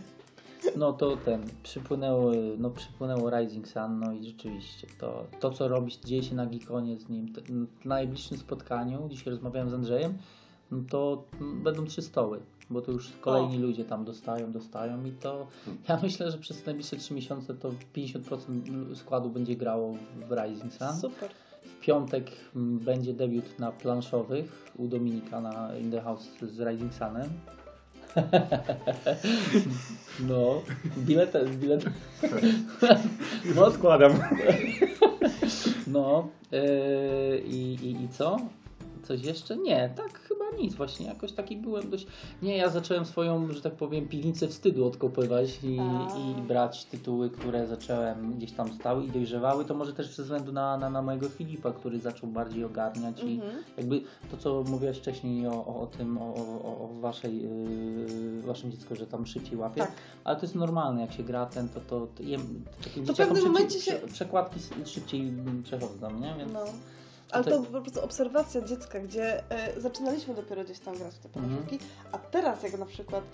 No to ten, przypłynęły, no przypłynęło Rising Sun, no i rzeczywiście to, to co robisz, dzieje się na Gikonie z nim. W najbliższym spotkaniu, dzisiaj rozmawiałem z Andrzejem, no to będą trzy stoły, bo to już kolejni ludzie tam dostają, dostają i to ja myślę, że przez najbliższe trzy miesiące to 50% składu będzie grało w Rising Sun. Super. W piątek będzie debiut na planszowych u Dominika na In the House z Rising Sunem. No, bilet, bilet. No odkładam. No, yy, i, i, i co? Coś jeszcze? Nie, tak nic. Właśnie jakoś taki byłem dość. Nie, ja zacząłem swoją, że tak powiem, piwnicę wstydu odkopywać i, i brać tytuły, które zacząłem gdzieś tam stały i dojrzewały. To może też ze względu na, na, na mojego Filipa, który zaczął bardziej ogarniać i Mhm. jakby to, co mówiłaś wcześniej o, o, o tym, o, o, o waszej, yy, waszym dziecku, że tam szybciej łapie, Tak. ale to jest normalne, jak się gra ten, to, to, to jem, takim w dzieciakom pewnym szybciej, momencie się- prze, przekładki szybciej przechodzą, nie? Więc No. Ale to po prostu obserwacja dziecka, gdzie e, zaczynaliśmy dopiero gdzieś tam grać w te Mhm. planszówki, a teraz jak na przykład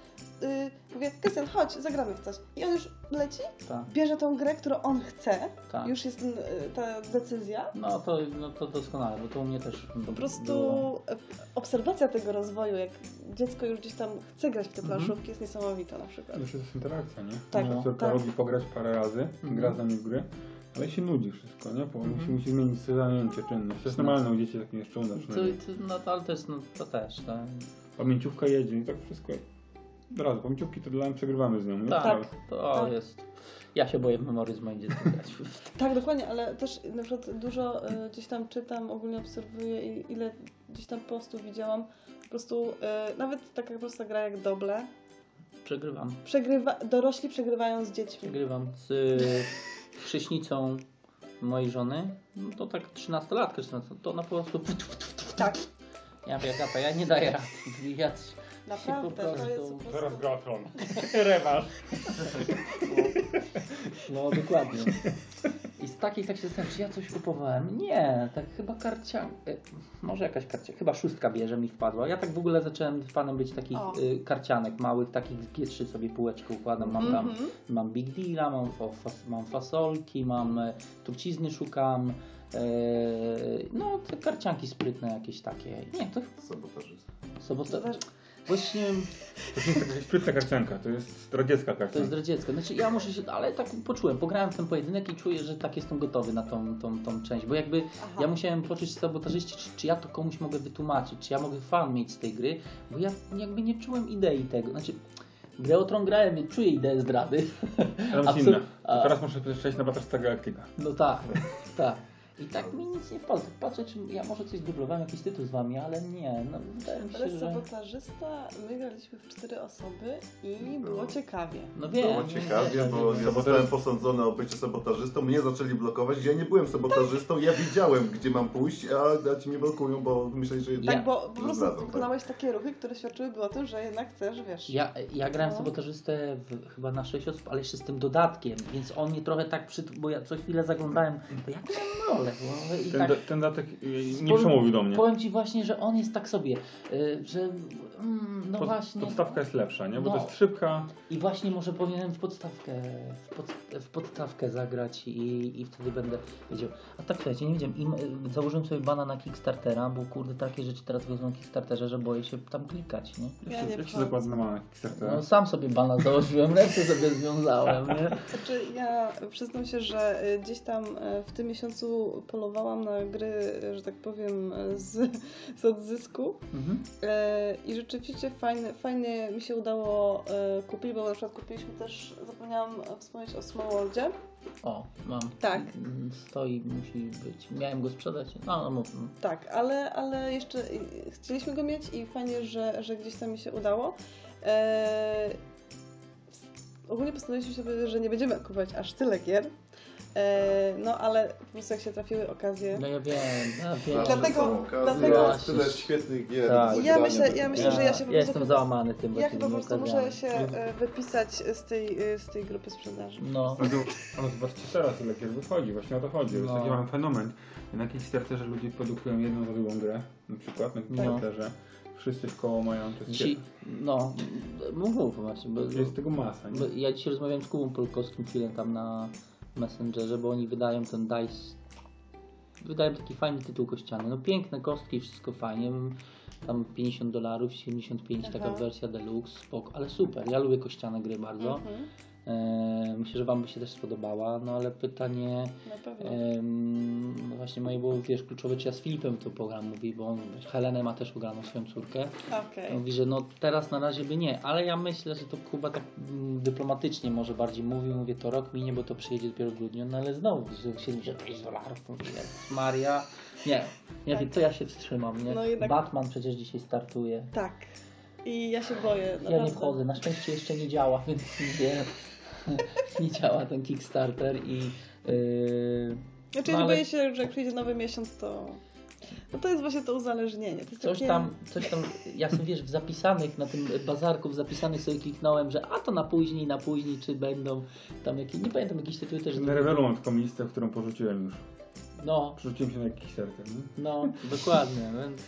y, mówię, Krystian, chodź, zagramy w coś. I on już leci, tak, bierze tą grę, którą on chce, tak. już jest y, ta decyzja. No to, no to doskonale, bo to u mnie też Po prostu było. e, obserwacja tego rozwoju, jak dziecko już gdzieś tam chce grać w te Mhm. planszówki, jest niesamowita na przykład. Jeszcze jest interakcja, nie? Tak, Moja córka tak. lubi pograć parę razy, Mhm. gra z nami w gry, ale się nudzi wszystko, nie? Bo Mhm. musi, musi zmienić sobie zajęcie, czynność. To jest No. normalne u dzieci, tak nie jeszcze u nas to, no to, ale to jest, no to też, no. Pamięciówka jedzie i tak wszystko. Od razu, pomiciówki to dla mnie przegrywamy z nią. nie? Tak, Tak. to Tak. jest. Ja się boję w memory z moim dzieckiem. Tak, dokładnie, ale też na przykład dużo y, gdzieś tam czytam, ogólnie obserwuję i ile gdzieś tam postów widziałam. Po prostu y, nawet taka prosta gra jak Doble. Przegrywam. Przegrywa, dorośli przegrywają z dziećmi. Przegrywam z chrześnicą mojej żony. No to tak 13-latka, 14, to ona po prostu. Tak, Ja wiem, Agata, ja nie daję rady. Ja naprawdę. To jest po prostu... Zaraz. Rewanż. No dokładnie. I z takich tak się zastanawiam, czy ja coś kupowałem? Nie, tak chyba karcia... e, Może jakaś karcia... Chyba szóstka bierze mi wpadła. Ja tak w ogóle zacząłem fanem być takich O. y, karcianek małych, takich z G3 sobie półeczkę układam. Mam tam, Mhm. mam Big Deala, mam, fa- fas, mam fasolki, mam e, trucizny szukam. E, no, te karcianki sprytne jakieś takie. Nie, to Sabotażysta. sobota... Właśnie To nie jest taka sprytna karcianka, to jest radziecka To jest karcianka. radziecka. Znaczy ja muszę się, ale tak poczułem, pograłem w ten pojedynek i czuję, że tak jestem gotowy na tą, tą, tą część, bo jakby Aha. ja musiałem poczuć sabotażyści, czy, czy ja to komuś mogę wytłumaczyć, czy ja mogę fan mieć z tej gry, bo ja jakby nie czułem idei tego, znaczy grę o Tron grałem, więc czuję ideę zdrady. Absol- inna. a- Teraz muszę przejść na Battlestar Galactica. No tak, tak. I tak mi nic nie wpadło. Patrzę, czy ja może coś zdublowałem, jakiś tytuł z wami, ale nie, no wydaje mi Ale się, że... sabotażysta, my graliśmy w cztery osoby i było Było. ciekawie. No wiem. Było ciekawie, bo ja zostałem posądzony o bycie sabotażystą, mnie zaczęli blokować, ja nie byłem sabotażystą, ja widziałem gdzie mam pójść, a, a ci mnie blokują, bo myśleli, że... Ja- Tak, bo po prostu Zdradzą, tak. wykonałeś takie ruchy, które świadczyłyby o tym, że jednak chcesz, wiesz... Ja, ja grałem No. sabotażystę w, chyba na 6 osób, ale jeszcze z tym dodatkiem, więc on mnie trochę tak przy... bo ja co chwilę zaglądałem, to ja miałem rolę, bo i Ten, tak... ten datek y, nie Powiem- przemówił do mnie. Powiem Ci właśnie, że on jest tak sobie, y, że mm, no Pod- właśnie... Podstawka jest lepsza, nie? Bo No. to jest szybka. I właśnie może powinienem w podstawkę, w, pod, w podstawkę zagrać i, i wtedy będę wiedział. A tak słuchajcie, nie wiedziałem, im, y, założyłem sobie bana na Kickstartera, bo kurde takie rzeczy teraz wychodzą na Kickstarterze, że boję się tam klikać, nie? Ja Jak się zakłada na Kickstartera? No sam sobie bana założyłem, ręce sobie związałem, nie? Znaczy, ja przyznam się, że y, gdzieś tam y, w tym miesiącu polowałam na gry, że tak powiem, z, z odzysku Mhm. y, i rzeczywiście fajnie, fajnie mi się udało y, kupić, bo na przykład kupiliśmy też, zapomniałam wspomnieć o Smallworldzie. O, mam. Tak. Mm, Stoi, musi być. Miałem go sprzedać. No, no mów. no. Tak, ale, ale jeszcze chcieliśmy go mieć i fajnie, że, że gdzieś tam mi się udało. E, ogólnie postanowiliśmy sobie, że nie będziemy kupować aż tyle gier. E, no ale po prostu jak się trafiły okazje. No ja wiem, ja wiem. Zawsze Dlatego- dlatego- jest tyle świetnych gier. Tak. Ja myślę- ja myślę, że ja się po ja prostu jestem załamany tym Ja właśnie chyba po prostu muszę się e, wypisać z tej, e, z tej grupy sprzedaży. No, no zobaczcie teraz, ile gier wychodzi, właśnie o to chodzi. No. taki mamy fenomen. Na Kickstarterze ludzie produkują jedną za drugą grę, na przykład na Kickstarterze. Wszyscy w koło mają to jest dzisiaj, no, mów, mów właśnie, bo, Jest tego masa, nie? bo ja dzisiaj rozmawiałem z Kubą Polkowskim chwilę tam na Messengerze, bo oni wydają ten DICE, wydają taki fajny tytuł kościany, no piękne kostki, wszystko fajnie, tam 50 dolarów, 75, taka Aha. wersja deluxe, spoko, ale super, ja lubię kościane gry bardzo. Mhm, myślę, że Wam by się też spodobała, no ale pytanie, no właśnie moje było, wiesz, kluczowe, czy ja z Filipem to program mówi, bo on, wiesz, Helenę ma też ugraną swoją córkę. Okej. Mówi, że no teraz na razie by nie, ale ja myślę, że to Kuba tak mm, dyplomatycznie może bardziej mówi, mówię, to rok minie, bo to przyjedzie dopiero w grudniu, no ale znowu, że 75 dolarów, mówię, Maria, nie, nie, Tak. to ja się wstrzymam, nie? No jednak- Batman przecież dzisiaj startuje. Tak. I ja się boję. Ja naprawdę. nie wchodzę, na szczęście jeszcze nie działa, więc nie, nie działa ten Kickstarter i yy, Znaczy, No ale- boję się, że jak przyjdzie nowy miesiąc, to. No to jest właśnie to uzależnienie. To jest coś takie... tam, coś tam, ja sobie wiesz, w zapisanych, na tym bazarku w zapisanych sobie kliknąłem, że a to na później, na później, czy będą tam jakieś, nie pamiętam, jakieś tytuły też. Na Revelu mam taką listę, w którą porzuciłem już. No, Przerzuciłem się na Kickstarter, nie? no, dokładnie, więc,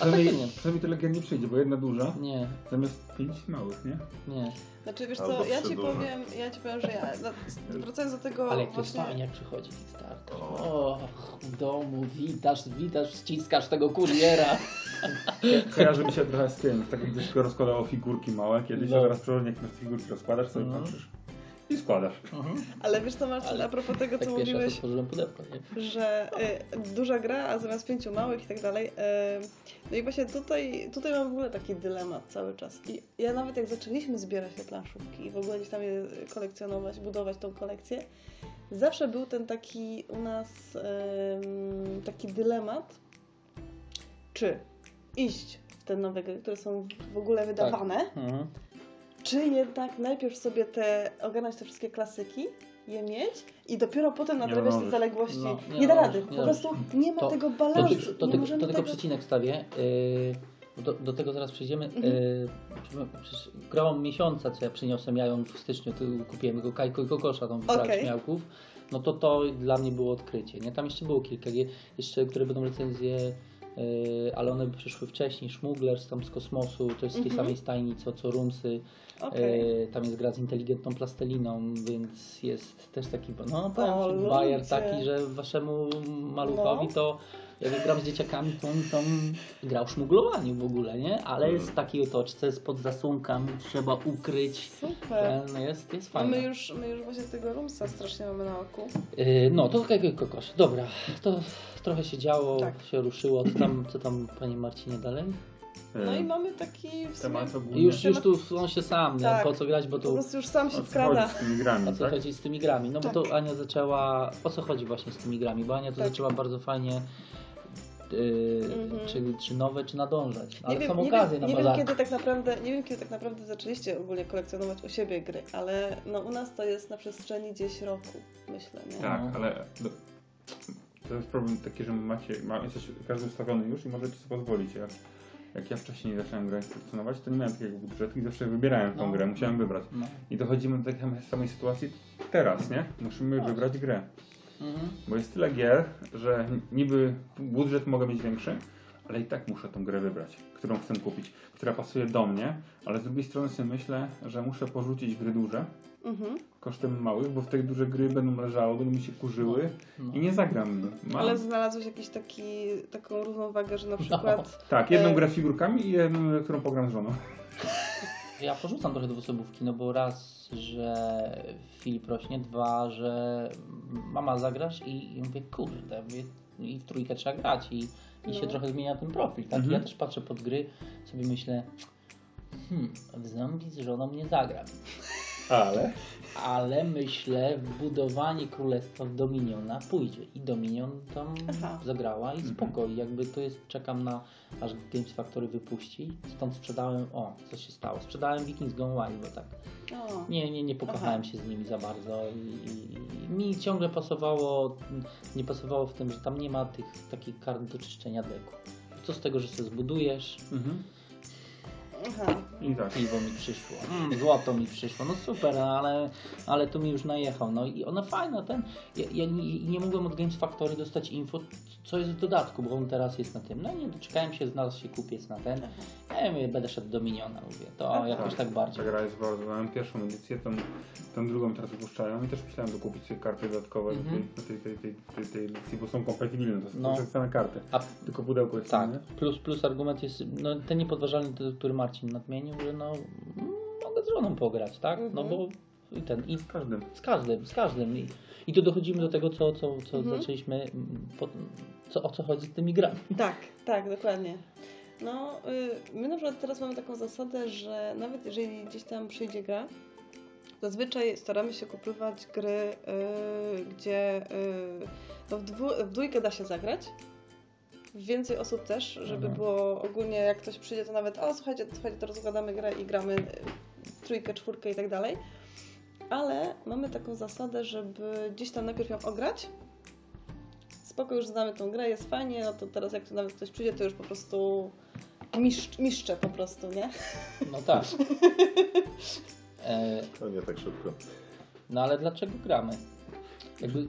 Przynajmniej, takie nie, przynajmniej tyle gier nie przyjdzie, bo jedna duża nie, zamiast pięć małych, nie? nie, Znaczy, wiesz Albo co, ja ci powiem, ja ci powiem, że ja. no, Wracając do tego. ale jak to jest właśnie... fajnie, jak przychodzi Kickstarter. O, w domu witasz, witasz, ściskasz tego kuriera. Kojarzy mi się trochę z tym, z takim gdzieś rozkładało figurki małe kiedyś, No. a teraz przechodzi jak na figurki rozkładasz sobie No. patrzysz. I składasz. Mhm. Ale wiesz co Marcin, Ale a propos tego, Tak co mówiłeś, otworzyłem pudełko, nie? że y, duża gra, a zamiast pięciu małych i tak dalej. Y, no i właśnie tutaj, tutaj mam w ogóle taki dylemat cały czas. I ja nawet jak zaczęliśmy zbierać te planszówki i w ogóle gdzieś tam je kolekcjonować, budować tą kolekcję, zawsze był ten taki u nas ym, taki dylemat, czy iść w te nowe gry, które są w ogóle wydawane, Mhm. Czy jednak najpierw sobie te, ogarnąć te wszystkie klasyki, je mieć i dopiero potem nadrabiać te zaległości. No, nie, nie da rady, nie po prostu nie ma To- tego To, balansu. to, możemy to tylko tego... przecinek wstawię. Yy, do, do tego zaraz przejdziemy. Mhm. Yy, grałam miesiąca, co ja przyniosłem, ja ją w styczniu kupiłem go Kajko i Kokosza, tą Okej. śmiałków. No to to dla mnie było odkrycie. Nie? Tam jeszcze było kilka, jeszcze, które będą recenzje, ale one przyszły wcześniej. Szmugler tam z kosmosu, to jest z tej Mhm. samej stajni co, co Rumsy. E, tam jest gra z inteligentną plasteliną, więc jest też taki, no O, bajer taki, że waszemu maluchowi No. to jak gram z dzieciakami, to on tam grał w szmuglowaniu w ogóle, nie? Ale jest w takiej otoczce, spod zasłonkami, trzeba ukryć. Super. Ten jest, jest A fajne. my już, my już właśnie tego Rumsa strasznie mamy na oku. E, no, to Kajko i Kokosz. Dobra, to trochę się działo, Tak. się ruszyło. Co tam, co tam panie Marcinie dalej? No E, i mamy taki w sumie, Temat I ogólny. już, już tu on się sam, nie? Tak. Po co grać, bo po tu... prostu już sam się wkrada. z tymi grami, O co tak? chodzi z tymi grami? No Tak. bo to Ania zaczęła. O co chodzi właśnie z tymi grami? Bo Ania to Tak. zaczęła bardzo fajnie. Yy, Mhm. czy, czy nowe, czy nadążać. Ale nie są wiem, nie okazje wiem, na nie wiem, kiedy tak naprawdę, nie wiem kiedy tak naprawdę zaczęliście ogólnie kolekcjonować u siebie gry, ale no u nas to jest na przestrzeni gdzieś roku, myślę, nie? Tak, No. ale do, to jest problem taki, że macie, ma, jesteś każdy ustawiony już i możecie sobie pozwolić. Jak, jak ja wcześniej zacząłem grać, kolekcjonować, to nie miałem takiego budżetu i zawsze wybierałem tą No. grę, musiałem wybrać. No. I dochodzimy do takiej samej sytuacji teraz, nie? Musimy Tak. wybrać grę. Mhm. Bo jest tyle gier, że niby budżet mogę mieć większy, ale i tak muszę tą grę wybrać, którą chcę kupić, która pasuje do mnie, ale z drugiej strony sobie myślę, że muszę porzucić gry duże Mhm. kosztem małych, bo w te duże gry będą leżały, będą mi się kurzyły No. i nie zagram. Mam, Ale znalazłeś jakiś taki, taką równowagę, że na przykład tak, jedną e- grę figurkami i jedną, którą pogram z żoną. Ja porzucam trochę dwuosobówki, no bo raz, że Filip rośnie, dwa, że mama zagrasz i, i mówię, kurde, mówię, i w trójkę trzeba grać i, i się No. trochę zmienia ten profil, tak? Mhm. Ja też patrzę pod gry, sobie myślę, hmm, w zombie z żoną nie zagram. Ale? ale myślę w budowanie królestwa w Dominiona pójdzie i Dominion tam Aha. zagrała i spoko i jakby to jest, czekam na aż Games Factory wypuści, stąd sprzedałem, o, co się stało, sprzedałem Vikings Gone Wild, bo tak, o, nie, nie, nie pokochałem Aha. się z nimi za bardzo i, i, i mi ciągle pasowało, nie pasowało w tym, że tam nie ma tych takich kart do czyszczenia deku. Co z tego, że sobie zbudujesz, Mhm. Aha. I tak. piwo mi przyszło, mm, złoto mi przyszło, no super, ale, ale tu mi już najechał, no i ona fajna, ten, ja, ja nie, nie mogłem od Games Factory dostać info, co jest w dodatku, bo on teraz jest na tym, no nie, doczekałem się, znalazł się kupiec na ten, ja mówię, będę szedł do Miniona, mówię, to Aha. jakoś tak bardziej. Ta gra jest bardzo, miałem pierwszą edycję, tą, tą drugą teraz wypuszczają i też myślałem dokupić sobie karty dodatkowe do, tej, Mhm. do tej, tej, tej, tej, tej edycji, bo są kompatybilne, to są No. te same karty. A Tylko pudełko jest tak, inne. plus, plus argument jest, no ten niepodważalny, który Marcin nadmienił, że no, mm, mogę z żoną pograć, tak, no Mhm. bo i ten, i Z każdym. Z każdym, z każdym. I, i tu dochodzimy do tego, co, co, co Mhm. zaczęliśmy, mm, po, co, o co chodzi z tymi grami. Tak, tak, dokładnie. No, y, my na przykład teraz mamy taką zasadę, że nawet jeżeli gdzieś tam przyjdzie gra, zazwyczaj staramy się kupywać gry, y, gdzie y, no w, dwu, w dwójkę da się zagrać. Więcej osób też, żeby Mhm. było ogólnie jak ktoś przyjdzie, to nawet o słuchajcie, słuchajcie, to rozkładamy grę i gramy y, trójkę, czwórkę i tak dalej. Ale mamy taką zasadę, żeby gdzieś tam najpierw ją ograć, spoko, już znamy tą grę, jest fajnie, no to teraz jak tu nawet ktoś przyjdzie, to już po prostu miszcz, miszczę po prostu, nie? No tak. E, To nie tak szybko. no ale dlaczego gramy? Jakby,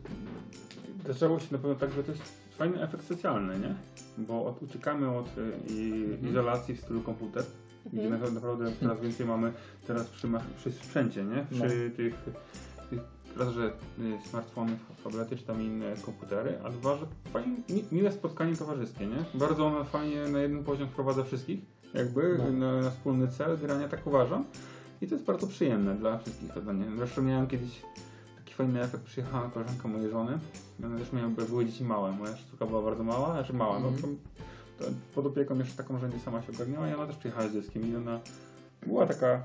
Zaczęło się na pewno tak, że to jest fajny efekt socjalny, nie? Bo od, uciekamy od y, i, Mhm. izolacji w stylu komputer, gdzie Mhm. na- naprawdę coraz więcej mamy teraz przy, przy sprzęcie, nie? Przy tych, tych raz, że y, smartfony, tablety czy tam inne komputery, a dwa, że fajnie, mi, miłe spotkanie towarzyskie, nie? Bardzo ono fajnie na jeden poziom wprowadza wszystkich, jakby No. na, na wspólny cel grania, tak uważam. I to jest bardzo przyjemne dla wszystkich chyba, nie? Zresztą miałem kiedyś taki fajny efekt, przyjechała koleżanka mojej żony, ona też miała, były dzieci małe, moja córka była bardzo mała, znaczy mała, no Mhm. to, to pod opieką jeszcze taką, że nie sama się ogarniała i ona też przyjechała z dzieckiem i ona była taka,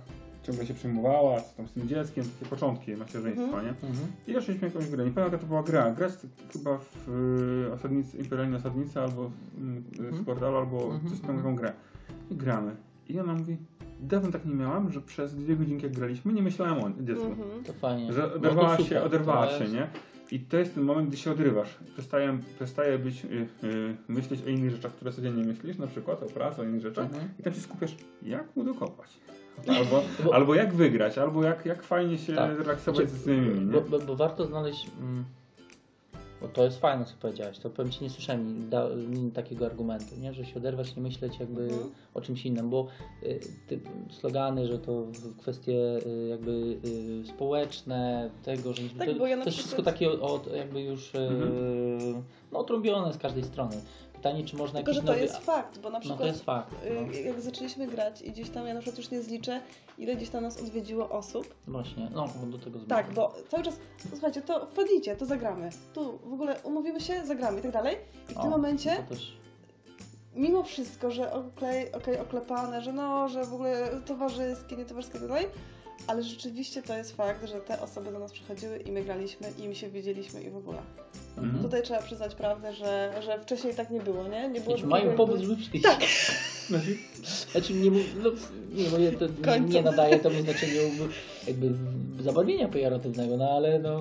ciągle się przejmowała, co tam z tym dzieckiem, takie początki macierzyństwa, Mhm. nie? Mhm. I zaczęliśmy jakąś grę. Nie pamiętam jaka to była gra. Gra chyba w y, osadnicy, Imperialnej Osadnicy albo mm, Mhm. z portalu, albo coś tam taką grę. I gramy. I ona mówi, dawno tak nie miałam, że przez dwie godzinki jak graliśmy nie myślałem o dziecku. To fajnie. Że No to oderwała się, super. oderwała To się, jest- nie? I to jest ten moment, gdy się odrywasz. Przestaje, przestaje być, y, y, myśleć o innych rzeczach, które codziennie myślisz, na przykład o pracy, o innych rzeczach. Mhm. I tam się skupiasz, jak mu dokopać. Albo, Bo- albo jak wygrać, albo jak, jak fajnie się Tak. relaksować Znaczy, z innymi, nie? Bo, bo, bo warto znaleźć. Mm, bo to jest fajne, co powiedziałeś. To powiem ci, nie słyszałem da, ni- takiego argumentu, nie? że się oderwać, nie myśleć jakby Mhm. o czymś innym, bo y, ty, slogany, że to w- kwestie y, jakby y, społeczne, tego, że Tak, to, bo ja to jest wszystko przykład- takie od, jakby już y, Mhm. no, otrąbione z każdej strony. Pytanie, czy można Tylko, że jakiś to nowy... jest fakt, bo na No przykład to jest fakt. No. y, jak zaczęliśmy grać i gdzieś tam, ja na przykład już nie zliczę, ile gdzieś tam nas odwiedziło osób. Właśnie, no do tego Tak, zmierzam. bo cały czas, no, słuchajcie, to wpadnijcie, to zagramy. Tu w ogóle umówimy się, zagramy i tak dalej. I w O, tym momencie, też- mimo wszystko, że okej, okej, oklepane, że no, że w ogóle towarzyskie, nie towarzyskie i tak dalej, ale rzeczywiście to jest fakt, że te osoby do nas przychodziły i my graliśmy i mi się widzieliśmy i w ogóle. Mhm. Tutaj trzeba przyznać prawdę, że, że wcześniej tak nie było, nie? Nie było mają powód, żeby przyjść. Tak. Znaczy, Znaczy nie, no, nie, bo ja to nie, nadaje temu znaczeniu jakby zabarwienia pejoratywnego, no ale no...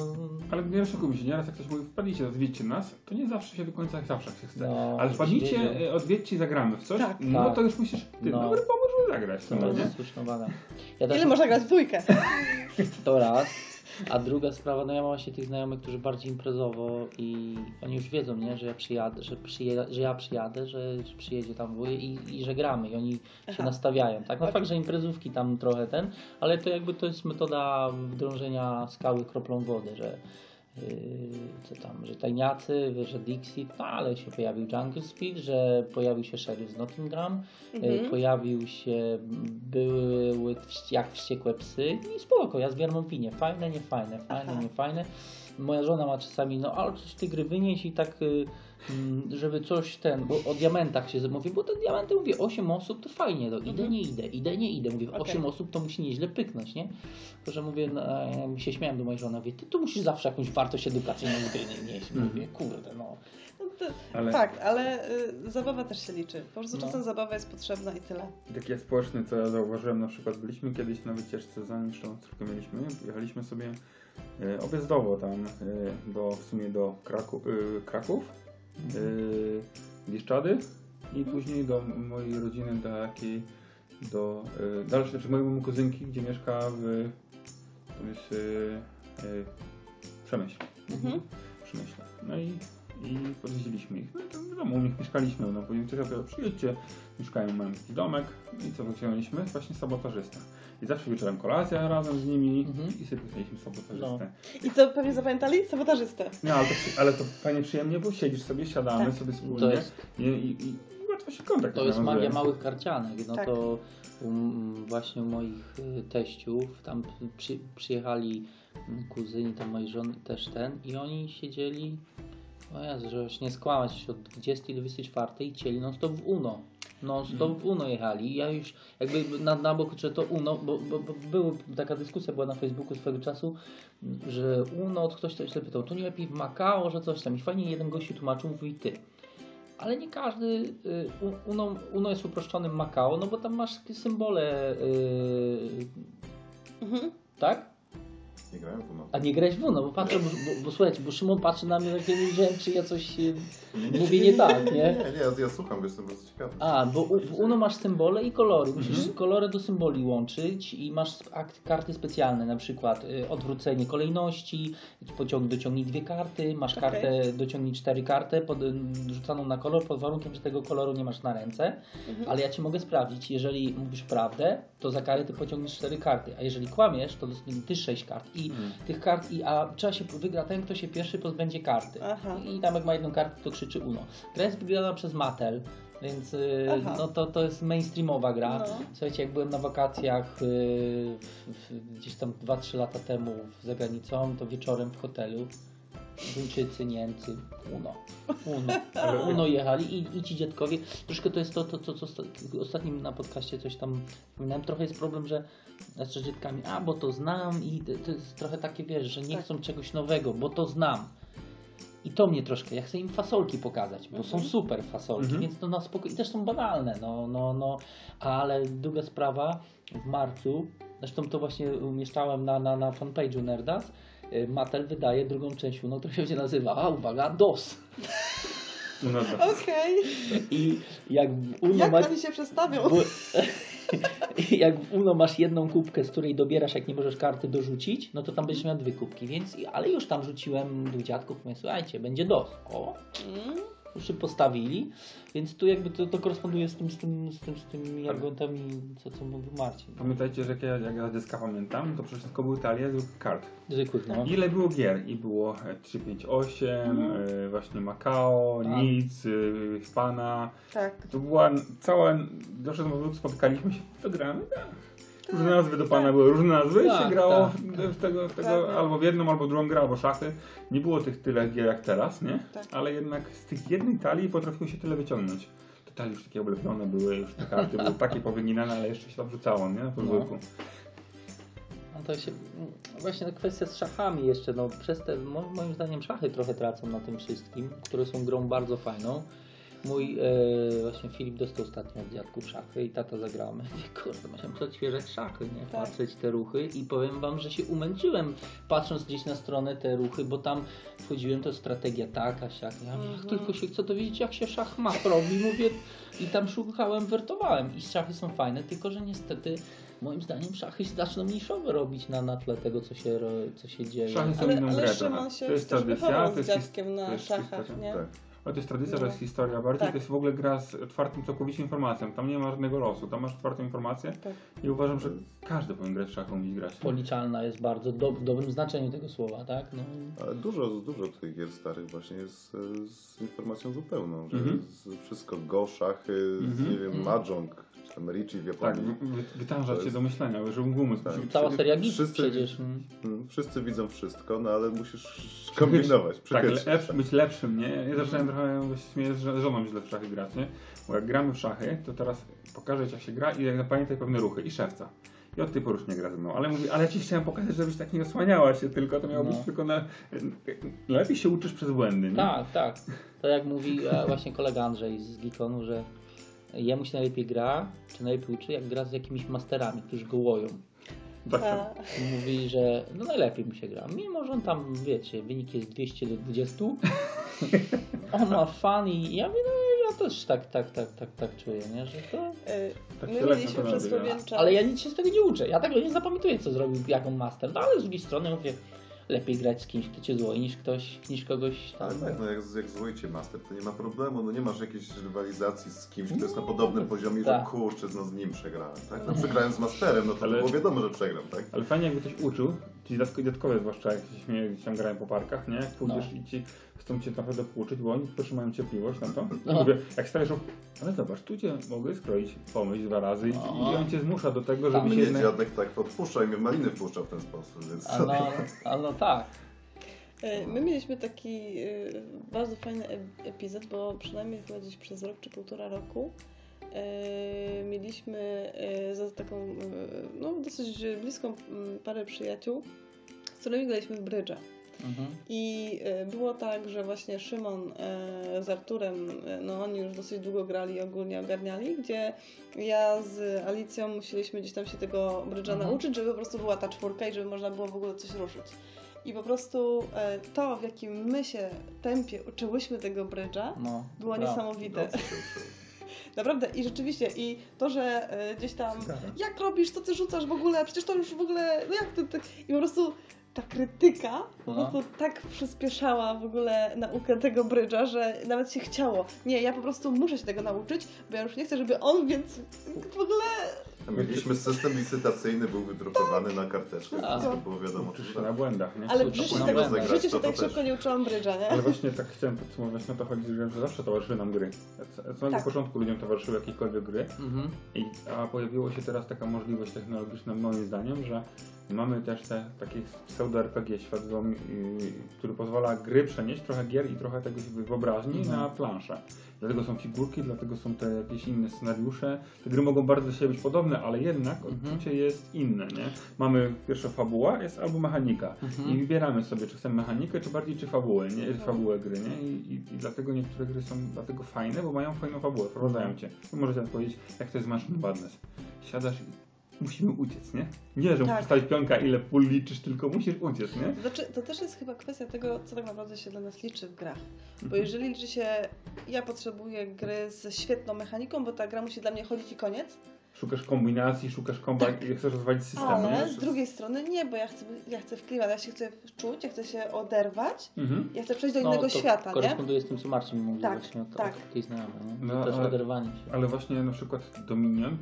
Ale nie oszukujmy się, nieraz jak ktoś mówi, wpadnijcie, odwiedźcie nas, to nie zawsze się do końca jak zawsze się chce. no Ale wpadnijcie, e, odwiedźcie, zagramy w coś, Tak. no Tak. to już musisz, ty, No. dobry pomysł, żeby zagrać. To sumie, nie? jest słuszna uwaga. Ja też Ile można grać w dwójkę? to raz. A druga sprawa, no ja mam właśnie tych znajomych, którzy bardziej imprezowo i oni już wiedzą, nie, że ja przyjadę, że, przyje, że ja przyjadę, że, że przyjedzie tam wuj i, i że gramy i oni się Aha. nastawiają, tak? No Okej. fakt, że imprezówki tam trochę ten, ale to jakby to jest metoda wdrążenia skały kroplą wody, że yy, co tam, że tajniacy, że Dixit, no ale się pojawił Jungle Speed, że pojawił się Sheriff z Nottingham, Mhm. E, pojawił się, były jak wściekłe psy i spoko, ja zbieram opinię, fajne, nie fajne, fajne, Aha. nie fajne. Moja żona ma czasami, no ale coś ty gry wynieś i tak, y, żeby coś ten, bo o diamentach się mówi, bo te diamenty, mówię, 8 osób to fajnie, no idę, Mhm. nie idę, idę, nie idę, mówię, Okej. 8 osób to musi nieźle pyknąć, nie? To, że mówię, no, ja mi się śmiałem do mojej żony, mówię, ty tu musisz zawsze jakąś wartość edukacyjną nieść, mówię, kurde, no. No to, Ale Tak, ale y, zabawa też się liczy. Po prostu No. czasem zabawa jest potrzebna i tyle. taki jak społeczny, co ja zauważyłem, na przykład byliśmy kiedyś na wycieczce, zanim jeszcze córkę mieliśmy, jechaliśmy sobie e, objazdowo tam, e, do, w sumie do Kraku, Kraków, e, Bieszczady i później do mojej rodziny takiej, do e, dalszej, znaczy mojej kuzynki, gdzie mieszka w, to jest e, e, Przemyśl. Mhm. Przemyśle. No i, i podwiedziliśmy ich. No i to wiadomo, u nich mieszkaliśmy. No później ktoś opowiadał, przyjedźcie, mieszkają, mają taki domek. I co wyciągnęliśmy? Właśnie sabotażysta. I zawsze wieczorem kolacja razem z nimi Mhm. i sobie pisaliśmy sabotażystę. I co pewnie zapamiętali? Sabotażystę. No ale to, ale to fajnie przyjemnie, bo siedzisz sobie, siadamy Tak. sobie wspólnie To jest, i, i, i łatwo się kontakt to jest magia małych karcianek. No Tak. to um, właśnie u moich y, teściów tam przy, przyjechali mm, kuzyni, tam mojej żony też ten i oni siedzieli, o Jezu, żeby się nie skłamać, od 20 do 24 i chcieli non stop w UNO. Non stop w UNO jechali. Ja już jakby na, na bok, że to UNO, bo, bo, bo było, taka dyskusja była na Facebooku swego czasu, że UNO, ktoś się pytał, to nie lepiej w Macao, że coś tam. I fajnie jeden gościu tłumaczył, mówi ty. Ale nie każdy y, UNO, UNO jest uproszczonym Macao, no bo tam masz takie symbole, y, Mhm. tak? Nie grałem w UNO. A nie grać w UNO, bo patrzę, bo, bo, bo słuchajcie, bo Szymon patrzy na mnie tak, ja nie wiedziałem, czy ja coś y, mówię nie tak, nie? Nie, nie, ja, ja słucham, bo jestem bardzo ciekawy. A, bo u, w UNO masz symbole i kolory. Musisz Mhm. kolory do symboli łączyć i masz akt, karty specjalne, na przykład y, odwrócenie kolejności, pociąg dociągnij dwie karty, masz Okej. kartę, dociągnij cztery karty pod, rzucaną na kolor pod warunkiem, że tego koloru nie masz na ręce. Mhm. Ale ja ci mogę sprawdzić, jeżeli mówisz prawdę, to za karę ty pociągniesz cztery karty, a jeżeli kłamiesz, to ty sześć kart. I Mm. tych kart, i, a trzeba się wygra ten, kto się pierwszy pozbędzie karty. Aha. I tam jak ma jedną kartę, to krzyczy Uno. Gra jest wygrana przez Mattel. Więc y, Aha. no to, to jest mainstreamowa gra. No. Słuchajcie, jak byłem na wakacjach y, w, w, gdzieś tam 2-3 lata temu za granicą, to wieczorem w hotelu Duńczycy, Niemcy, Uno. Uno, Uno jechali i, i ci dziadkowie. Troszkę to jest to, to, to co osta- ostatnim na podcaście coś tam wspominałem. Trochę jest problem, że znaczy z dziadkami, a bo to znam i to- to jest trochę takie, wiesz, że nie Tak. chcą czegoś nowego, bo to znam. I to mnie troszkę, ja chcę im fasolki pokazać, bo są Mhm. super fasolki, Mhm. więc to na spoko... i też są banalne, no, no, no, ale druga sprawa, w marcu, zresztą to właśnie umieszczałem na, na, na fanpage'u Nerdas, y, Mattel wydaje drugą część Uno, która się będzie nazywała, uwaga, DOS. No dobra. Okej. I jak Uno Jak masz... oni się przestawią? Bo, jak w Uno masz jedną kubkę, z której dobierasz, jak nie możesz karty dorzucić, no to tam będziesz miał dwie kubki, więc, ale już tam rzuciłem do dziadków, mówię, słuchajcie, będzie DOS. O, Mm. Się postawili, więc tu jakby to, to koresponduje z tym, z tym, z tym, z tymi argumentami, co, co mówił Marcin. Pamiętajcie, że jak ja, jak ja dyska pamiętam, to przede wszystko były talie z kart. Zwykłych, no. Ile było gier? I było e, 358, Mhm. e, właśnie Macao, Tak. Nic, e, Hiszpana. Tak. To była cała, moment, spotkaliśmy się, to gramy, tak. Różne Tak, nazwy do pana tak. były, różne nazwy i Tak, się grało tak. w, tego, w tego Dokładnie. albo w jedną, albo w drugą grę, albo szachy. Nie było tych tyle gier jak teraz, nie? Tak. Ale jednak z tych jednej talii potrafiło się tyle wyciągnąć. Te talie już takie oblepione były, już te karty były takie powyginane, ale jeszcze się tam rzucało, nie? Na podwórku. No to się, właśnie kwestia z szachami jeszcze, no przez te, mo- moim zdaniem szachy trochę tracą na tym wszystkim, które są grą bardzo fajną. Mój e, właśnie Filip dostał ostatnio od dziadków szachy i tata zagramy. I kurde, musiałem odświeżać szachy, nie? Tak. Patrzeć te ruchy i powiem wam, że się umęczyłem patrząc gdzieś na stronę te ruchy, bo tam wchodziłem, to strategia taka, siak. Ja mówię, Mhm. tylko się chcę dowiedzieć, jak się szachmat robi, mówię, i tam szukałem, wertowałem i szachy są fajne, tylko że niestety moim zdaniem szachy się zaczną niszowe robić na, na tle tego, co się, co się dzieje. Szachy są Ale, inną ale grę się To jest też tradycja, to z jest dziadkiem to na jest szachach, historia, nie? Tak. Ale to jest tradycja, to No. jest historia bardziej, Tak. to jest w ogóle gra z otwartym całkowicie informacją. Tam nie ma żadnego losu, tam masz otwartą informację Tak. i uważam, że każdy powinien grać w szachy, umieć grać. Policzalna jest bardzo do, w dobrym znaczeniu tego słowa, tak? No. Ale dużo, dużo tych gier starych właśnie jest e, z informacją zupełną, że Mhm. wszystko go, szachy, z, Mhm. nie wiem, mahjong, czy tam Ricci w Tak, Japonii. wy- wytężać To się jest- do myślenia, żeby umysł Tak. Cała seria git Wszyscy- przecież. mm. Mm, Wszyscy widzą wszystko, no ale musisz kombinować, Tak, lepszy, być lepszym, nie? Ja zacząłem trochę śmieję, że żoną źle w szachy grać, nie? Bo jak gramy w szachy, to teraz pokażę ci jak się gra i jak zapamiętaj pewne ruchy i szewca. I od tej pory już nie gra ze mną, ale mówi, ale ja ci chciałem pokazać, żebyś tak nie osłaniała się tylko, to miało No. być tylko na... Lepiej się uczysz przez błędy, nie? Tak, tak. To jak mówi e, właśnie kolega Andrzej z Geekonu, że jemu się najlepiej gra, czy najlepiej uczy, jak gra z jakimiś masterami, którzy go łoją. Tak, Mówi, że no najlepiej mu się gra. Mimo, że on tam, wiecie, wynik jest 200 do 20, on ma fan i ja mówię, no ja też tak, tak, tak, tak, tak czuję, nie? Że to... y, Tak my mieliśmy przez pewien czas. Ale ja nic się z tego nie uczę. Ja tego nie zapamiętuję, co zrobił, jak on master. No ale z drugiej strony mówię, lepiej grać z kimś, kto cię złoi, niż ktoś, niż kogoś tam. Ale tak, no jak, jak zwojcie master, to nie ma problemu, no nie masz jakiejś rywalizacji z kimś, kto jest na podobnym poziomie, że Tak. kurczę, no z nim przegrałem, tak? No przegrałem z masterem, no to Ale- było wiadomo, że przegram, tak? Ale fajnie jakby ktoś uczył, ci dziadkowie zwłaszcza jak się śmieją, gdzieś tam grają po parkach, nie? Pójdziesz No. i ci chcą cię naprawdę pouczyć, bo oni pierwszy mają cierpliwość na to. No. Mówię, jak stawiasz, op- ale zobacz, tu cię mogę skroić pomyśl dwa razy i, No. i on cię zmusza do tego, żeby się Mnie jednak... dziadek tak podpuszcza i mnie maliny wpuszcza w ten sposób, więc... A no, a no tak. Y, My mieliśmy taki y, bardzo fajny e- epizod, bo przynajmniej chyba gdzieś przez rok czy półtora roku mieliśmy za taką no, dosyć bliską parę przyjaciół, z którymi graliśmy w brydża. Mhm. I y, było tak, że właśnie Szymon y, z Arturem, y, no oni już dosyć długo grali, ogólnie ogarniali, gdzie ja z Alicją musieliśmy gdzieś tam się tego brydża Mhm. nauczyć, żeby po prostu była ta czwórka i żeby można było w ogóle coś ruszyć. I po prostu e, to, w jakim my się tempie uczyłyśmy tego brydża, No, było niesamowite. Naprawdę. I rzeczywiście, i to, że e, gdzieś tam, Ciekawe. jak robisz, co ty rzucasz w ogóle, przecież to już w ogóle, no jak ty, ty... I po prostu ta krytyka po No. prostu tak przyspieszała w ogóle naukę tego brydża, że nawet się chciało. Nie, ja po prostu muszę się tego nauczyć, bo ja już nie chcę, żeby on, więc w ogóle Mieliśmy system licytacyjny, był wydrukowany na karteczkę, A. wszystko było wiadomo. Uczysz na tak. błędach, nie? Ale w życiu, to tak, powinien w zagrać, życiu to się tak to też. szybko nie uczyłam brydża, nie? Ale właśnie tak chciałem podsumować, no to chodzi, że zawsze towarzyszyły nam gry. Od samego Tak. początku ludziom towarzyszyły jakiekolwiek gry, Mhm. I, a pojawiła się teraz taka możliwość technologiczna moim zdaniem, że mamy też te takie pseudo-RPG yy, który pozwala gry przenieść, trochę gier i trochę tego wyobraźni Mhm. na planszę. Dlatego są figurki, dlatego są te jakieś inne scenariusze. Te gry mogą bardzo do siebie być podobne, ale jednak Mhm. odczucie jest inne, nie? Mamy pierwsza fabuła, jest albo mechanika. Mhm. I wybieramy sobie, czy chcemy mechanikę, czy bardziej czy fabułę, nie? Fabułę gry, nie? I, i, I dlatego niektóre gry są dlatego fajne, bo mają fajną fabułę, wprowadzają cię. Tu możecie odpowiedzieć, jak to jest Mansion Badness. Siadasz i musimy uciec, nie? Nie, że Tak. musisz stawić pionka, ile pól liczysz, tylko musisz uciec, nie? Znaczy, to też jest chyba kwestia tego, co tak naprawdę się dla nas liczy w grach. Bo Mhm. jeżeli liczy się, ja potrzebuję gry ze świetną mechaniką, bo ta gra musi dla mnie chodzić i koniec, Szukasz kombinacji, szukasz komba Tak. i chcesz rozwalić system, ale nie? z drugiej strony nie, bo ja chcę, ja chcę w klimat, ja się chcę wczuć, ja chcę się oderwać, Mhm. ja chcę przejść do No, innego to świata, nie? Koresponduje z tym, co Marcin mówił Tak, właśnie o, tak. o tej znajomej, nie? No, No, też ale- oderwanie się. Ale właśnie na przykład Dominion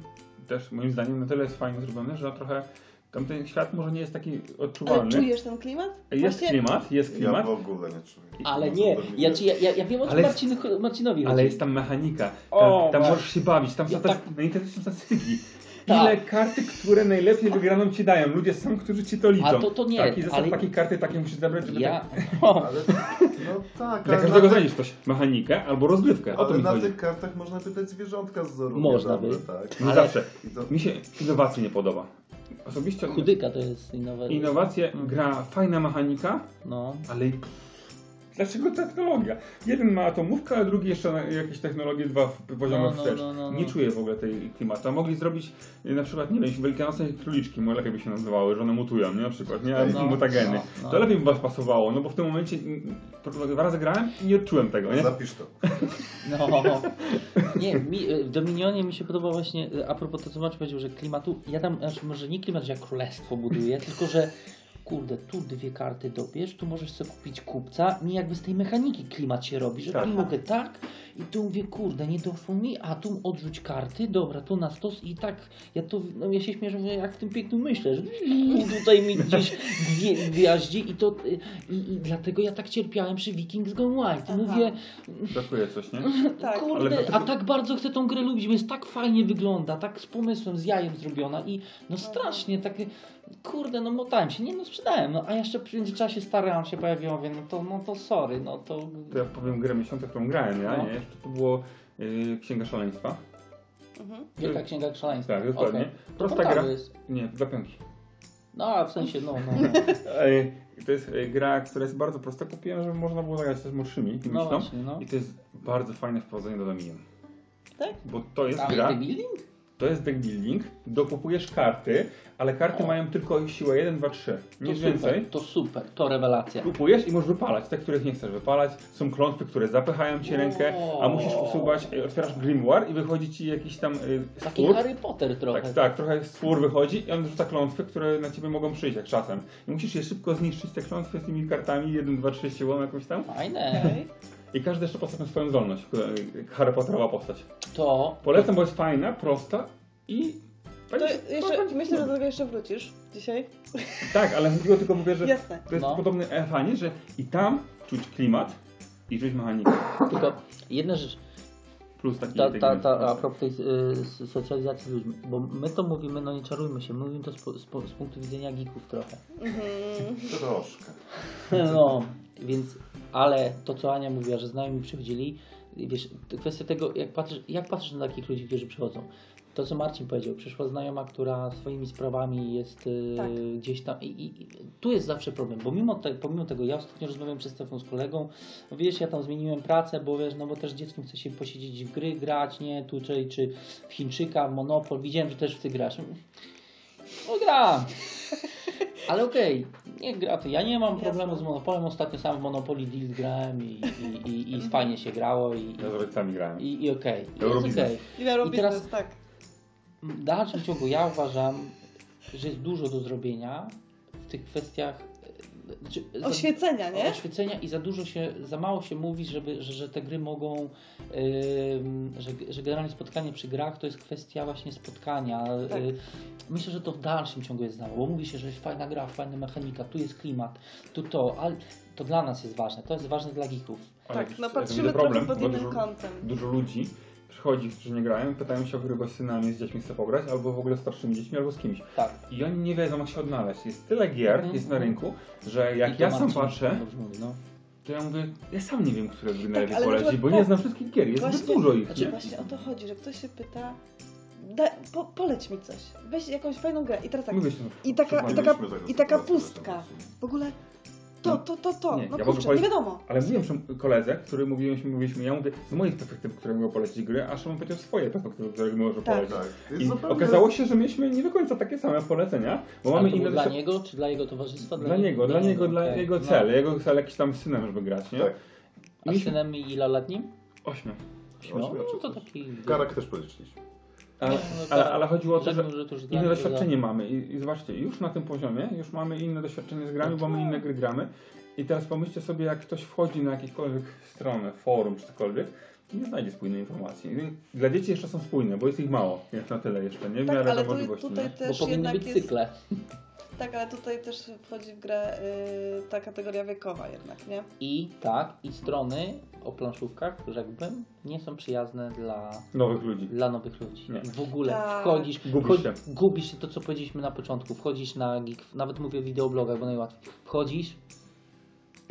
też moim zdaniem na tyle jest fajnie zrobiony, że trochę tamten świat może nie jest taki Ale odczuwalny. czujesz ten klimat? Jest Właśnie- klimat, jest Ja klimat, w ogóle nie czuję. Ale nie, ja, ja, ja, ja wiem o co Ale jest- Marcin, Marcinowi chodzi. ale jest tam mechanika. Tam, O, tam możesz się bawić, tam Ja są te, tak- na internecie są statystyki. Tak. Ile karty, które najlepiej wygraną ci dają. Ludzie są, którzy ci to liczą. A to- to nie, Taki zestaw ale- takiej karty, takie musisz zabrać, żeby Ja... tak... Ale, no tak, Dla każdego na, znajdziesz coś. Mechanikę albo rozgrywkę. O to ale mi na chodzi. tych kartach można wydać zwierzątka z zoru. Można by. Tak. Nie ale- zawsze. I Mi się innowacji nie podoba. Osobiście Chudyka to jest innowacja. innowacje, gra fajna mechanika, No. ale dlaczego technologia? Jeden ma atomówkę, a drugi jeszcze na- jakieś technologie dwa w- poziomy No, no, wstecz. no, no, no. Nie czuję w ogóle tej klimatu. A mogli zrobić y, na przykład, nie wiem, wielkanocne króliczki, może lepiej by się nazywały, że one mutują, nie? Na przykład, nie? No, Mutageny. no, no. To lepiej by was pasowało, no bo w tym momencie mm, dwa razy grałem i nie odczułem tego, nie? Zapisz to. No. Nie, mi, w Dominionie mi się podoba właśnie, a propos to, co Marcin powiedział, że klimatu, ja tam, znaczy może nie klimat, że ja królestwo buduję, tylko że kurde, tu dwie karty dobierz, tu możesz sobie kupić kupca, mi jakby z tej mechaniki klimat się robi, że Tak. tu mogę tak i tu mówię, kurde, nie doszło mi, a tu odrzuć karty, dobra, tu na stos i tak, ja tu, no ja się śmieszę, że jak w tym pięknym myślę, że tutaj mi gdzieś gwie, gwiaździ i to, i, i dlatego ja tak cierpiałem przy Vikings Gone Wild. Aha. Mówię, Brakuje coś, nie? Tak. Kurde, dlatego- a tak bardzo chcę tą grę lubić, bo jest tak fajnie wygląda, tak z pomysłem, z jajem zrobiona i no strasznie tak, kurde, no motałem się, nie no sprzedałem, no a jeszcze w międzyczasie starałem się pojawiło, mówię, no to, no to sorry, no to... To ja powiem grę miesiąca, którą grałem, ja, No. nie? Jeszcze to było y, Księga Szaleństwa. Mhm. Wielka Księga Szaleństwa. Tak, dokładnie. Okej. Prosta portalu gra. jest. Nie, za piątki. No, a w sensie, no, no, no. To jest e, gra, która jest bardzo prosta. Kupiłem, żeby można było zagrać też młodszymi, no właśnie, no. I to jest bardzo fajne wprowadzenie do Dominion. Tak? Bo to jest Tam gra, jest building? To jest deck building, dokupujesz karty, ale karty O. mają tylko siłę 1, 2, 3. To Nic super, więcej. to super, to rewelacja. Kupujesz i możesz wypalać te, których nie chcesz wypalać. Są klątwy, które zapychają ci rękę, a musisz usuwać, e, otwierasz grimoire i wychodzi ci jakiś tam e, Taki stwór. Harry Potter trochę. Tak, tak, trochę stwór wychodzi i on rzuca klątwy, które na ciebie mogą przyjść jak czasem. I musisz je szybko zniszczyć te klątwy z tymi kartami, 1, 2, 3 siłą jakąś tam. Fajne. I każdy jeszcze postawił swoją zdolność, Harry Potterowa postać. To... Polecam, bo jest fajna, prosta i... To jeszcze, myślę, że do tego jeszcze wrócisz dzisiaj. Tak, ale tylko, tylko mówię, że Jasne. to jest No. podobny fajnie, że i tam czuć klimat i czuć mechanikę. Tylko jedna rzecz, Plus taki... ta, ta, ta, a propos tej y, socjalizacji z ludźmi, bo my to mówimy, no nie czarujmy się, mówimy to z, po- z, po- z punktu widzenia geeków trochę. Mhm. Troszkę. No, więc, ale to co Ania mówiła, że znajomi przychodzili, wiesz, kwestia tego, jak patrzysz, jak patrzysz na takich ludzi, którzy przychodzą. To co Marcin powiedział, przyszła znajoma, która swoimi sprawami jest y, Tak. gdzieś tam i, i, tu jest zawsze problem, bo mimo, te, pomimo tego, ja ostatnio rozmawiałem przez telefon z kolegą, no wiesz, ja tam zmieniłem pracę, bo wiesz, no bo też dzieckiem chce się posiedzieć w gry, grać, nie, tu czy, czy w Chińczyka, Monopol, widziałem, że też w ty grasz. No gram. Ale okej, nie gra to. Ja nie mam Jasne. problemu z Monopolem. Ostatnio sam w Monopoly Deal grałem i, i, i, i fajnie się grało i, Ja z rodzicami grałem. i, i, okej. Eurobiznes. jest okej. I I teraz- tak. W dalszym ciągu ja uważam, że jest dużo do zrobienia w tych kwestiach Znaczy, za- Oświecenia, nie? Oświecenia i za dużo się, za mało się mówi, żeby, że, że te gry mogą, ym, że, że generalnie spotkanie przy grach to jest kwestia właśnie spotkania. Tak. Y, myślę, że to w dalszym ciągu jest znało, bo mówi się, że jest fajna gra, fajna mechanika, tu jest klimat, tu to, ale to dla nas jest ważne, to jest ważne dla geeków. Tak, no patrzymy trochę pod innym kątem. dużo ludzi przychodzi, którzy nie grają, pytają się o gry, bo z synami, z dziećmi chce pograć, albo w ogóle starszymi dziećmi, albo z kimś. Tak. I oni nie wiedzą, jak się odnaleźć. Jest tyle gier, Mhm. jest na rynku, że jak ja sam patrzę, mówi, no. to ja mówię, ja sam nie wiem, które gry najlepiej ale na polecić, przykład bo nie po- znam wszystkich gier, jest zbyt Właśnie- dużo ich, Znaczy nie? właśnie o to chodzi, że ktoś się pyta, da, po, poleć mi coś, weź jakąś fajną grę i teraz tak, Mówię i taka, i taka, i taka pustka, w ogóle to, to, to, to, Nie, no ja kurczę, nie wiadomo. Ale mówiłem że koledze, który mówiliśmy, mówiliśmy, ja mówię z mojej perspektywy, które mogą polecić gry, a Szymon powiedział swoje perspektywy, które może Tak. polecić. Tak. I zupełnie- okazało się, że mieliśmy nie do końca takie same polecenia, bo mamy to było inne dla niego, czy dla jego towarzystwa? Dla niego, dla niego, dla okej. jego No. cel, jego cel jakiś tam synem, żeby grać, nie? Tak. A Mieliśmy- synem ilaloletnim? Ośmiu. No, Ośmiu, czy to coś. taki... Karak też policzyliśmy. Ale, No, ale, tak. ale chodziło o to, że inne niego doświadczenie mamy I, i zobaczcie, już na tym poziomie, już mamy inne doświadczenie z grami, bo my inne gry gramy i teraz pomyślcie sobie, jak ktoś wchodzi na jakiekolwiek stronę, forum czy cokolwiek, nie znajdzie spójnej informacji. Dla dzieci jeszcze są spójne, bo jest ich mało, jak na tyle jeszcze, nie? W Tak, miarę ale do tu, możliwości, tutaj nie? Bo też powinny jednak być jest, cykle. Tak, ale tutaj też wchodzi w grę y, ta kategoria wiekowa jednak, nie? I tak, i strony o planszówkach, rzekłbym, nie są przyjazne dla, Nowych ludzi. dla nowych ludzi. Nie. W ogóle Tak. wchodzisz, Gubisz wchodzi- się. gubisz się to, co powiedzieliśmy na początku. Wchodzisz na geek, nawet mówię o wideoblogach, bo najłatwiej. Wchodzisz,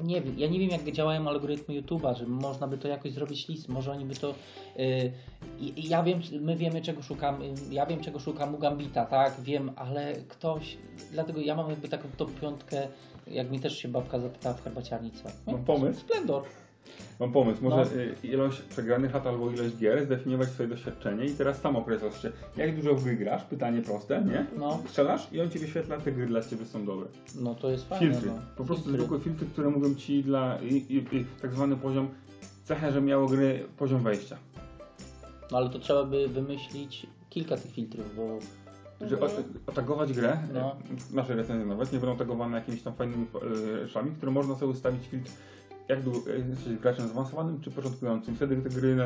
nie wiem, ja nie wiem jak działają algorytmy YouTube'a, że można by to jakoś zrobić list, może oni by to... Yy, ja wiem, my wiemy czego szukam, y, ja wiem czego szukam u Gambita, tak, wiem, ale ktoś, dlatego ja mam jakby taką top piątkę, jak mi też się babka zapytała w herbaciarni, co? Mam pomysł. Splendor. Mam pomysł, może No. y, ilość przegranych lat albo ilość gier, zdefiniować swoje doświadczenie i teraz sam określasz się, jak dużo w gry grasz, pytanie proste, nie? No. Strzelasz i on ci wyświetla, te gry dla ciebie są dobre. No to jest fajne. Filtry. No. Po prostu Filtry. zwykłe filtry, które mówią ci dla i, i, i, tak zwany poziom, cechę, że miało gry poziom wejścia. No ale to trzeba by wymyślić kilka tych filtrów, bo Że otagować grę, No. no. nasze recenzje nawet, nie będą tagowane jakimiś tam fajnymi e, rzeczami, które można sobie ustawić filtr jak długo e, jesteś graczem zaawansowanym czy początkującym. Wtedy te gry na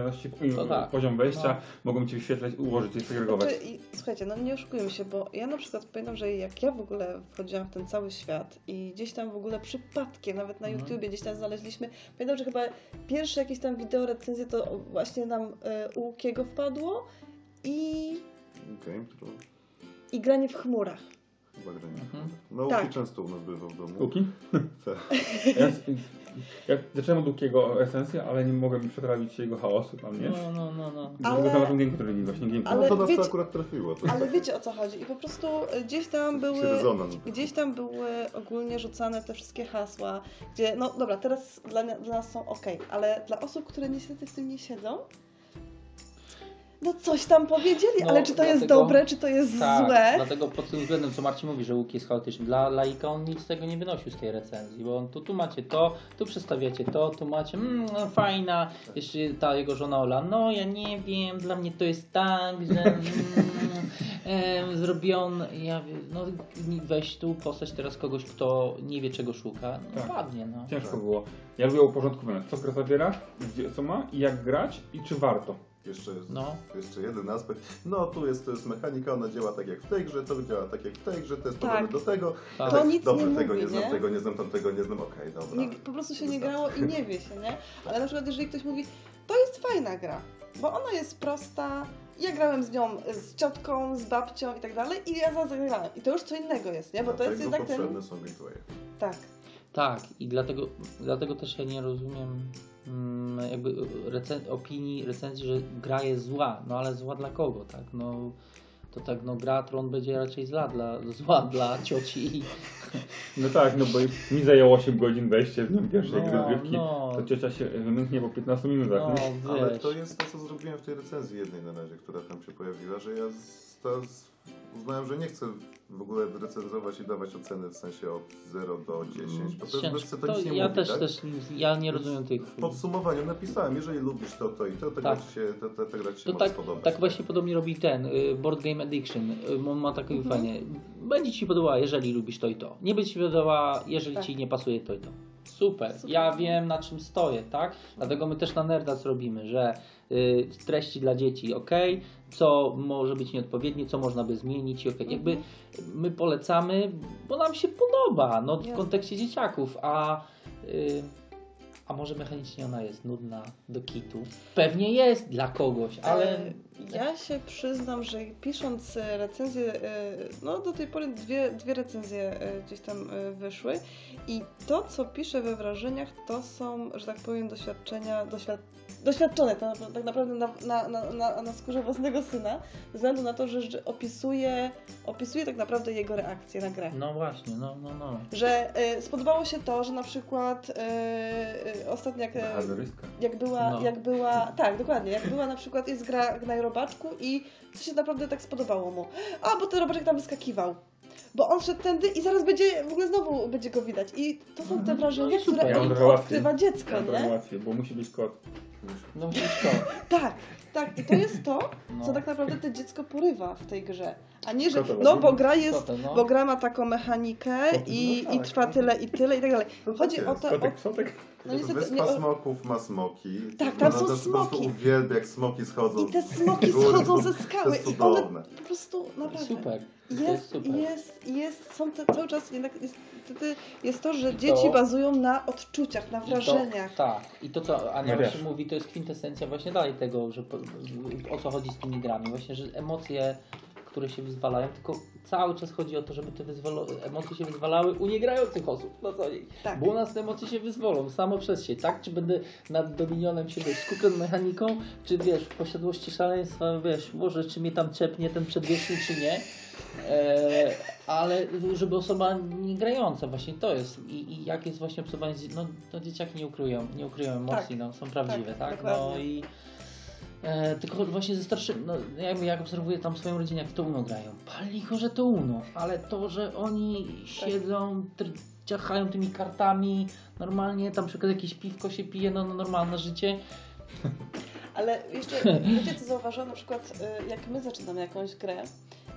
To tak. poziom wejścia No. mogą ci wyświetlać, ułożyć i segregować. Znaczy, i, słuchajcie, no nie oszukujmy się, bo ja na przykład pamiętam, że jak ja w ogóle wchodziłam w ten cały świat i gdzieś tam w ogóle przypadkiem, nawet na Mhm. YouTubie gdzieś tam znaleźliśmy, pamiętam, że chyba pierwsze jakieś tam wideo recenzje to właśnie nam u Łukiego wpadło i, Okej, to i granie w chmurach. chyba granie. Mhm. No, Tak. często u nas bywał w domu. Łuki? Tak. Ja, ja zacząłem od Łukiego esencję, ale nie mogłem przetrawić jego chaosu tam, nie? no, no, no, no. Ale-. Znalazłem gameplay właśnie, gameplay. Ale no to nas wiecie- to akurat trafiło. To Ale wiecie o co chodzi. I po prostu e, gdzieś tam były. rezonans. Gdzieś tam były ogólnie rzucane te wszystkie hasła, gdzie, no dobra, teraz dla, dla nas są ok, ale dla osób, które niestety w tym nie siedzą, no coś tam powiedzieli, No, ale czy to jest dlatego- dobre, czy to jest Tak, złe? dlatego pod tym względem, co Marcin mówi, że łuk jest chaotyczny. Dla laika on nic z tego nie wynosił z tej recenzji, bo on tu, tu macie to, tu przedstawiacie to, tu macie, mm, no, fajna, jeszcze ta jego żona Ola, no ja nie wiem, dla mnie to jest tak, że mm, em, zrobiony, ja wiem, no weź tu postać teraz kogoś, kto nie wie czego szuka, no Tak. padnie, no. Ciężko było. Ja lubię uporządkowane, co gra zawiera, gdzie, co ma i jak grać i czy warto. Jeszcze, No. jeszcze jeden aspekt. No tu jest, to jest mechanika, ona działa tak jak w tej grze, to działa tak jak w tej grze, to jest Tak. podobne do tego. Tak. To nic Dobrze, nie tego mówi, nie znam, nie? tego nie znam, tamtego nie znam, okej, dobra. Nie, po prostu się nie grało i nie wie się, nie? Ale na przykład jeżeli ktoś mówi, to jest fajna gra, bo ona jest prosta, ja grałem z nią, z ciotką, z babcią i tak dalej i ja za zagrałem. I to już co innego jest, nie? Bo to jest jednak ten... są. Tak. Tak, i dlatego, dlatego też ja nie rozumiem jakby recen- opinii, recenzji, że gra jest zła. No ale zła dla kogo, tak? No to tak, no gra Tron będzie raczej zła dla, zła dla cioci. No tak, no bo mi zajęło 8 godzin wejście w nią pierwszej No, rozgrywki. no. To ciocia się wymknie po 15 minutach. No? Ale to jest to, co zrobiłem w tej recenzji jednej na razie, która tam się pojawiła, że ja z, to z, uznałem, że nie chcę w ogóle recenzować i dawać oceny w sensie od 0 do 10, bo to, jest bez, to To nic nie ja mówi, też, tak? też, ja nie rozumiem tych... W podsumowaniu napisałem, jeżeli lubisz to, to i to, to Tak. gra ci się, to, to, to gra ci się To tak, tak właśnie podobnie robi ten, y, Board Game Addiction. Y, On ma takie Mhm. fajnie. będzie Ci się podobała, jeżeli lubisz to i to. Nie będzie Ci podobała, jeżeli Tak. Ci nie pasuje to i to. Super. Super. Ja wiem na czym stoję, tak? Dlatego my też na Nerdas robimy, że treści dla dzieci, ok, co może być nieodpowiednie, co można by zmienić, ok. Jakby my polecamy, bo nam się podoba, no w kontekście dzieciaków, a y, a może mechanicznie ona jest nudna do kitu? Pewnie jest dla kogoś, ale E, Ja się przyznam, że pisząc e, recenzję, e, no do tej pory dwie, dwie recenzje gdzieś tam wyszły i to, co piszę we wrażeniach, to są, że tak powiem, doświadczenia, doświad doświadczone to tak naprawdę na, na, na, na, na skórze własnego syna, ze względu na to, że, że opisuje, opisuje tak naprawdę jego reakcję na grę. no właśnie, no, no, no. Że e, spodobało się to, że na przykład e, e, ostatnio jak, Hazardystka. jak była, No. jak była, tak, dokładnie, jak była na przykład, jest gra na robaczku i coś się naprawdę tak spodobało mu. A, bo ten robaczek tam wyskakiwał. Bo on szedł tędy i zaraz będzie, w ogóle znowu będzie go widać. I to są te Mhm. wrażenia, No które Ja odkrywa dziecko, Ja mam nie? łatwiej, bo musi być kot. No to. Tak, tak. I to jest to, No. co tak naprawdę to dziecko porywa w tej grze. A nie, że no bo gra jest, no. bo gra ma taką mechanikę i, No i trwa tyle i tyle i tak dalej. No tak Chodzi o to, o, Kotek, no niestety, nie, Wyspa o, smoków ma smoki. Tak, tam są smoki. uwielbia, jak smoki schodzą. i te smoki schodzą ze To skały jest i one cudowne. po prostu naprawdę... Super. Jest Jest, super. jest, jest, są te, cały czas jednak jest, niestety jest to, że dzieci bazują na odczuciach, na I to- wrażeniach. tak. I to, co Ania też. mówi, to jest kwintesencja właśnie dalej tego, że po, o co chodzi z tymi grami. Właśnie, że emocje, które się wyzwalają, tylko cały czas chodzi o to, żeby te wyzwolo- emocje się wyzwalały u niegrających osób na co dzień. Tak. Bo u nas te emocje się wyzwolą samo przez się, tak? Czy będę nad Dominionem się wiesz, skupiony mechaniką, czy wiesz, w posiadłości szaleństwa, wiesz, może czy mnie tam czepnie ten przedwieczny, czy nie. E, ale żeby osoba nie grająca, właśnie to jest. I, i jak jest właśnie obserwowanie, no to dzieciaki nie ukryją, nie ukryją emocji, Tak. no są prawdziwe, Tak, tak? No i e, tylko właśnie ze starszym, no jakby jak obserwuję tam swoją rodzinę, jak w to UNO grają. Pali że to UNO, ale to, że oni siedzą, tr- ciachają tymi kartami, normalnie tam przykład jakieś piwko się pije, no, no normalne życie. Ale jeszcze, wiecie co zauważyłam, na przykład y, jak my zaczynamy jakąś grę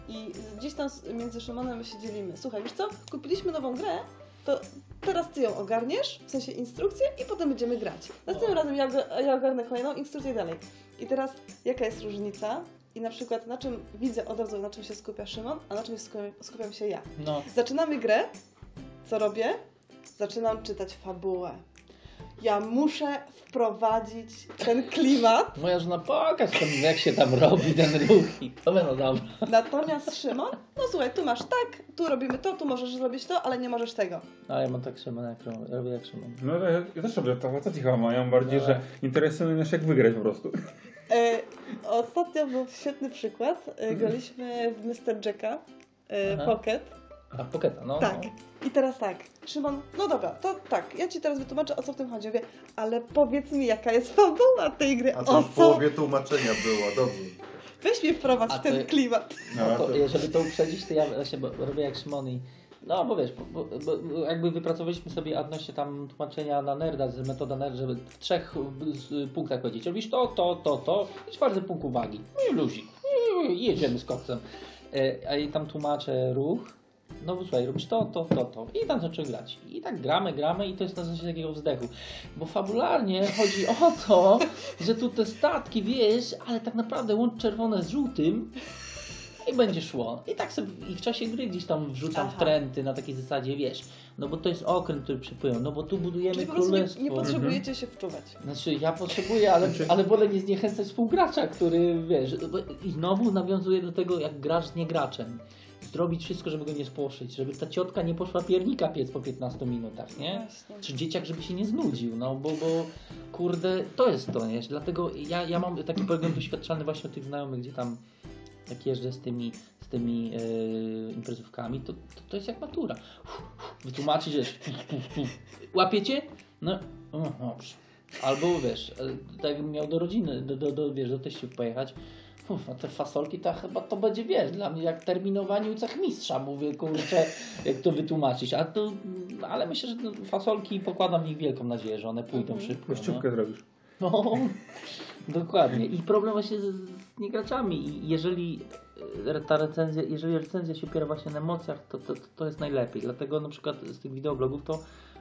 i gdzieś tam między Szymonem się dzielimy. Słuchaj, wiesz co, kupiliśmy nową grę, to teraz ty ją ogarniesz, w sensie instrukcję i potem będziemy grać. Następnym razem ja, ja ogarnę kolejną instrukcję i dalej. I teraz jaka jest różnica? I na przykład na czym widzę od razu, na czym się skupia Szymon, a na czym skupiam, skupiam się ja. No, Zaczynamy grę. Co robię? Zaczynam czytać fabułę. Ja muszę wprowadzić ten klimat. moja żona pokaż tam, jak się tam robi ten ruch i to będą dobre. Natomiast Szymon, no słuchaj, tu masz tak, tu robimy to, tu możesz zrobić to, ale nie możesz tego. A ja mam tak Szymon, jak robię, robię jak Szymon. No ja, ja też robię to, co ci chyba mają bardziej, No. że interesuje nas jak wygrać po prostu. E, ostatnio był świetny przykład. E, graliśmy w Mr. Jacka e. Pocket. A, poketa, no. Tak. no. I teraz tak, Szymon, no dobra, to tak, ja ci teraz wytłumaczę o co w tym chodzi. Mówię, ale powiedz mi jaka jest fabuła tej gry, A to o w co? połowie tłumaczenia było, dobrze. Weź mnie wprowadź A w ten to- klimat. No, No to, to, żeby to uprzedzić, to ja właśnie bo, robię jak Szymon i no bo wiesz, bo, bo, bo jakby wypracowaliśmy sobie odnośnie tam tłumaczenia na nerda, z metoda nerd, żeby w trzech y, z- punktach powiedzieć, robisz to, to, to, to i czwarty punkt uwagi. No i luzik. I jedziemy z koksem. E, A i tam tłumaczę ruch, no bo słuchaj, robisz to, to, to, to i tam zaczął grać. I tak gramy, gramy i to jest na zasadzie takiego wzdechu. Bo fabularnie chodzi o to, że tu te statki, wiesz, ale tak naprawdę łącz czerwone z żółtym i będzie szło. I tak sobie i w czasie gry gdzieś tam wrzucam Aha. w trendy na takiej zasadzie, wiesz, no bo to jest okręt, który przypływał, no bo tu budujemy Czyli po prostu nie, królestwo. nie potrzebujecie się wczuwać. Znaczy ja potrzebuję, ale, Znaczy- ale wolę nie zniechęcać współgracza, który wiesz, bo- i znowu nawiązuje do tego, jak grasz z niegraczem. Zrobić wszystko, żeby go nie spłoszyć, żeby ta ciotka nie poszła piernika piec po 15 minutach, nie? Właśnie. Czy dzieciak, żeby się nie znudził, no bo, bo kurde, to jest to, nie? Dlatego ja, ja mam taki program doświadczalny właśnie o tych znajomych, gdzie tam jak jeżdżę z tymi, z tymi e, imprezówkami, to, to, to jest jak matura. Wytłumaczyć, że łapiecie? No, o, dobrze. Albo wiesz, e, tak miał do rodziny, do, do, do, wiesz, do teściów pojechać, a te fasolki to chyba to będzie, wiesz, dla mnie jak terminowanie u cechmistrza, mówię, kurczę, jak to wytłumaczyć, a to, ale myślę, że no, fasolki pokładam w nich wielką nadzieję, że one pójdą Mhm. szybko. No. kościówkę zrobisz. No, dokładnie. I problem właśnie z, z niegraczami. I jeżeli e, ta recenzja, jeżeli recenzja się opiera właśnie na emocjach, to, to, to jest najlepiej. Dlatego na przykład z tych wideoblogów to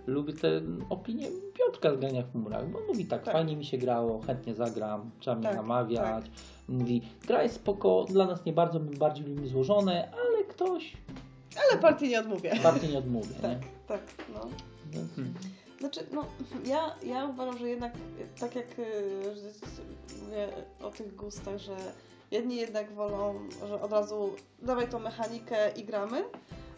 lubię te opinie Piotrka z grania w murach, bo on mówi tak, Tak. fajnie mi się grało, chętnie zagram, trzeba mnie Tak, namawiać. Mówi, gra jest spoko, dla nas nie bardzo, bardziej lubimy złożone, ale ktoś Ale partii nie odmówię. bardziej nie odmówi. Tak, Nie? tak, no. Więc, Znaczy, no, ja, ja uważam, że jednak, tak jak y, że mówię o tych gustach, że jedni jednak wolą, że od razu dawaj tą mechanikę i gramy,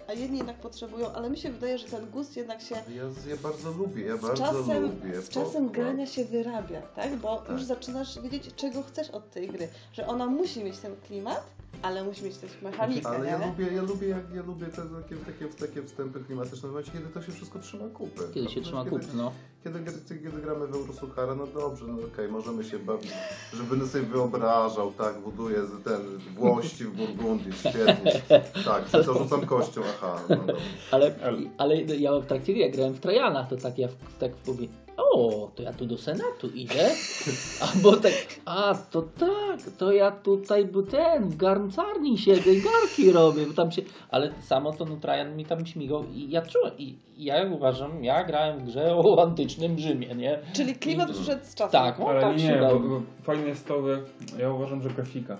a jedni jednak potrzebują, ale mi się wydaje, że ten gust jednak się Ja, ja bardzo lubię, ja bardzo czasem, lubię. z czasem po- grania się wyrabia, tak? Bo Tak. już zaczynasz wiedzieć, czego chcesz od tej gry. Że ona musi mieć ten klimat, ale musi mieć też mechanikę, Ale nie? ja lubię, ja lubię, jak ja lubię te takie, takie, takie wstępy klimatyczne w momencie, kiedy to się wszystko trzyma kupy. kiedy się trzyma kiedy, kup, no. Kiedy, kiedy, kiedy gramy w Eurosuchara, no dobrze, no okej, możemy się bawić, żeby sobie wyobrażał, tak, buduję ten włości w Burgundii, świetnie, tak, co rzucam kością, aha, no. Ale, Ale- ja w trakcie jak grałem w Trajanach, to tak ja w, tak mówię, o, to ja tu do Senatu idę, albo tak, a to tak, to ja tutaj był ten, w garncarni siedzę i garki robię, bo tam się, ale samo to no Trajan mi tam śmigał i ja czułem, i ja uważam, ja grałem w grze o antycznym Rzymie, nie? Czyli klimat przyszedł z czasem. Tak, no Ale tak nie, bo, bo fajne jest to, że ja uważam, że grafika.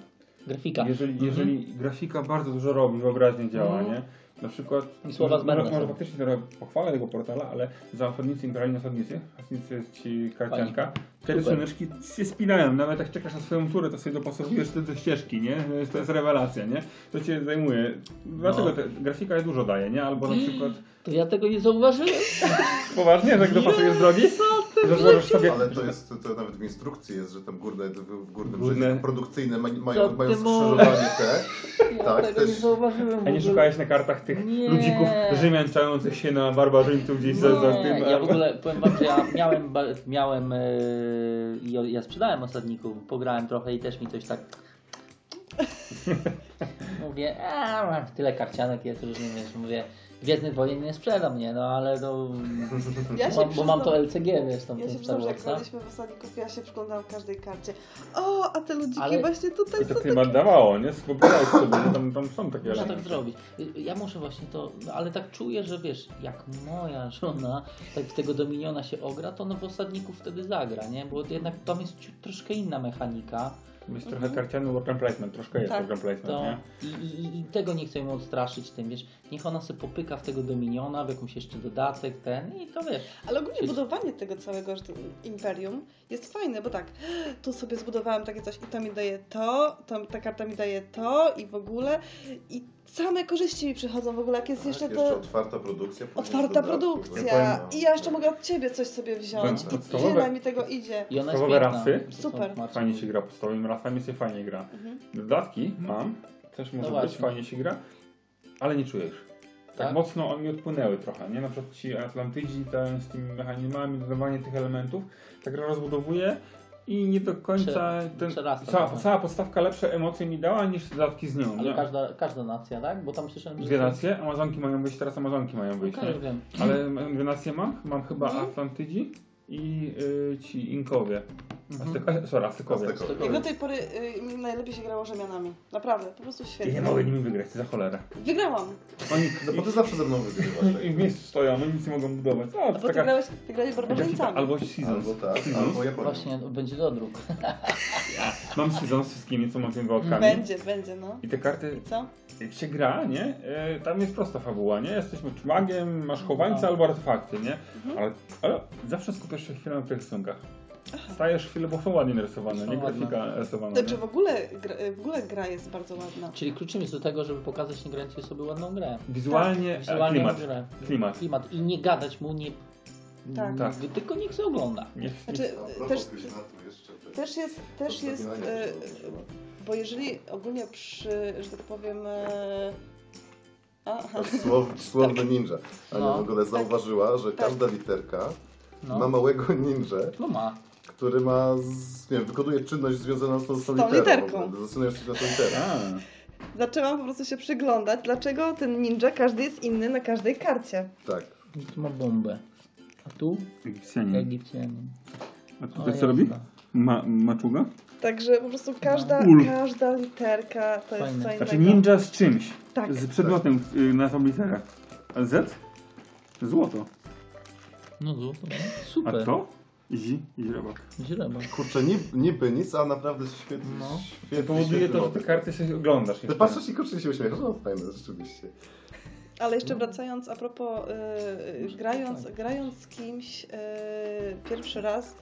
Grafika. Jeżeli, jeżeli grafika bardzo dużo robi, wyobraźnie działa, Mhm. nie? Na przykład, I słowa może, zbędne może, może faktycznie trochę pochwalę tego portala, ale za osadnicy, imperialni osadnicy, osadnicy ci karcianka, te Super. rysuneczki się spinają, nawet jak czekasz na swoją turę, to sobie dopasowujesz te, te ścieżki, nie? To jest, to jest rewelacja, nie? To cię zajmuje. Dlatego No. te, grafika dużo daje, nie? Albo na przykład, To ja tego nie zauważyłem. poważnie, że jak dopasujesz drogi, sobie... Ale to jest, to nawet w instrukcji jest, że tam górne, w, w górnym Górne- produkcyjne ma, mają, mają skrzyżowanie te. Tak, tego też- nie zauważyłem. A nie szukałeś na kartach tych Nie. ludzików Rzymian czających się na barbarzyńców gdzieś za, za tym? Ja w ogóle powiem wam, że ja miałem, ba- miałem yy, i ja sprzedałem osadników, pograłem trochę i też mi coś tak mówię, a mam tyle karcianek jest, rozumiesz, mówię, Gwiezdnych Wojen nie sprzedam, nie, no ale to, Ja mam, bo mam to LCG, wiesz, tam Ja się przyznam, że jak graliśmy w osadników, ja się przyglądałam każdej karcie. O, a te ludziki Ale- właśnie tutaj I to są chyba dawało, nie? Wyobrażałeś sobie, tam, tam są takie Można tak zrobić. Y, Ja muszę właśnie to, no, ale tak czuję, że wiesz, jak moja żona tak w tego Dominiona się ogra, to no w osadników wtedy zagra, nie? Bo jednak tam jest troszkę inna mechanika. Jest trochę karciany worker placement, troszkę jest Tak, worker placement, To nie? i, i, I tego nie chcę ją odstraszyć tym, wiesz, niech ona sobie popyka w tego Dominiona, w jakąś jeszcze dodatek, ten i to wiesz. Ale ogólnie Się- budowanie tego całego imperium jest fajne, bo tak, tu sobie zbudowałam takie coś i to mi daje to, to ta karta mi daje to i w ogóle i same korzyści mi przychodzą w ogóle, jak jest Tak, jeszcze jeszcze to otwarta produkcja. otwarta produkcja Ja i ja jeszcze mogę od ciebie coś sobie wziąć i tyle mi tego idzie. I ona jest Podstawowe są Super. Fajnie się gra podstawowymi rasami, się fajnie gra. Mhm. Dodatki mam, też może No być, fajnie się gra, ale nie czujesz. Tak, Tak? mocno oni odpłynęły trochę, nie? Na przykład ci Atlantydzi ten, z tymi mechanizmami, dodawanie tych elementów, ta gra rozbudowuje i nie do końca Prze- ten, cała, trochę. cała podstawka lepsze emocje mi dała niż dodatki z nią. Ale nie? każda, każda nacja, tak? Bo tam słyszałem, że... Dwie nacje, Amazonki mają wyjść, teraz Amazonki mają wyjść. Okej, nie? wiem. Ale dwie nacje mam, mam chyba Mhm. Atlantydzi i y, ci Inkowie. Mhm. Aztek- sorry, Aztekowie. Aztekowie. Jak do tej pory y, mi najlepiej się grało Rzymianami. Naprawdę, po prostu Ja świetnie. nie mogę nimi wygrać, za cholerę. Wygrałam. Oni No bo ty zawsze ze mną wygrywasz. tak? i w miejscu stoją, oni nic nie mogą budować. O, A to bo ty taka grałeś, ty grałeś barbarzyńcami. albo Seasons. Albo tak, Seasons. albo Japonia. Właśnie, będzie dodruk. Mam Seasons z wszystkimi, co mam tymi wałkami. Będzie, będzie, no. I te karty, I co? jak się gra, nie? E, tam jest prosta fabuła, nie? Jesteśmy magiem, masz chowańca No. albo artefakty, nie? Mhm. Ale, ale zawsze skupiasz się chwilę na tych rysunkach. Stajesz chwilę, bo są ładnie narysowane, nie? ładne. Grafika rysowana. Znaczy nie? w ogóle, gra, w ogóle gra jest bardzo ładna. Czyli kluczem jest do tego, żeby pokazać niegrającej sobie ładną grę. Wizualnie, Tak, Wizualnie klimat. grę. Klimat. Klimat. I nie gadać mu, nie... Tak. Tak. Tylko niech się ogląda. Nie, Znaczy, propos też, te- też jest, też jest, e, bo jeżeli ogólnie przy, że tak powiem, e, Słow, słowny ninja. Ania No. w ogóle zauważyła, że Tak. każda literka No, ma małego ninja, no ma. Który ma, z, nie wiem, wykonuje czynność związaną z tą, z tą, literą. literką. Zaczynasz się na tą literę. A, zaczęłam po prostu się przyglądać, dlaczego ten ninja każdy jest inny na każdej karcie. Tak. Tu ma bombę. A tu? Egipcjanin. Egipcjanin. A tutaj co jasne. robi? Ma, maczuga? Także po prostu każda, Ul. każda literka to jest Fajne. co innego. Znaczy ninja z czymś. Tak. Z przedmiotem y, na tą literę. A Z? Złoto. No złoto, no. A super. To? Zi i źrebak. Źrebak. Kurczę, niby, niby nic, a naprawdę świetnie. No. świetnie Powoduje świetny to, że te karty sobie oglądasz. Ty patrzysz i kurczę się uśmiechasz, no fajne, rzeczywiście. Ale jeszcze wracając a propos y, grając, tak. grając z kimś y, pierwszy raz,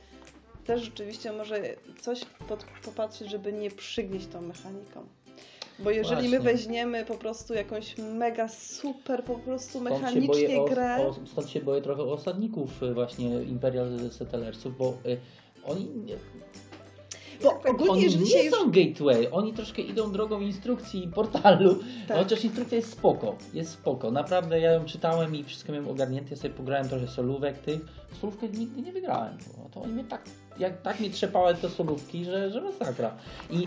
też rzeczywiście może coś pod, popatrzeć, żeby nie przygnieść tą mechaniką. Bo jeżeli my Właśnie. weźmiemy po prostu jakąś mega super po prostu Stąd mechanicznie o, grę, o, stąd się boję trochę osadników y, właśnie Imperial Settlersów, bo y, oni nie, bo ogólnie oni jeżeli nie już... są gateway, oni troszkę idą drogą instrukcji i portalu, Tak. chociaż instrukcja jest spoko, jest spoko, naprawdę ja ją czytałem i wszystko miałem ogarnięte, ja sobie pograłem trochę solówek tych, solówkę nigdy nie wygrałem, bo to oni mnie tak, jak, tak mnie trzepały te solówki, że, że masakra. I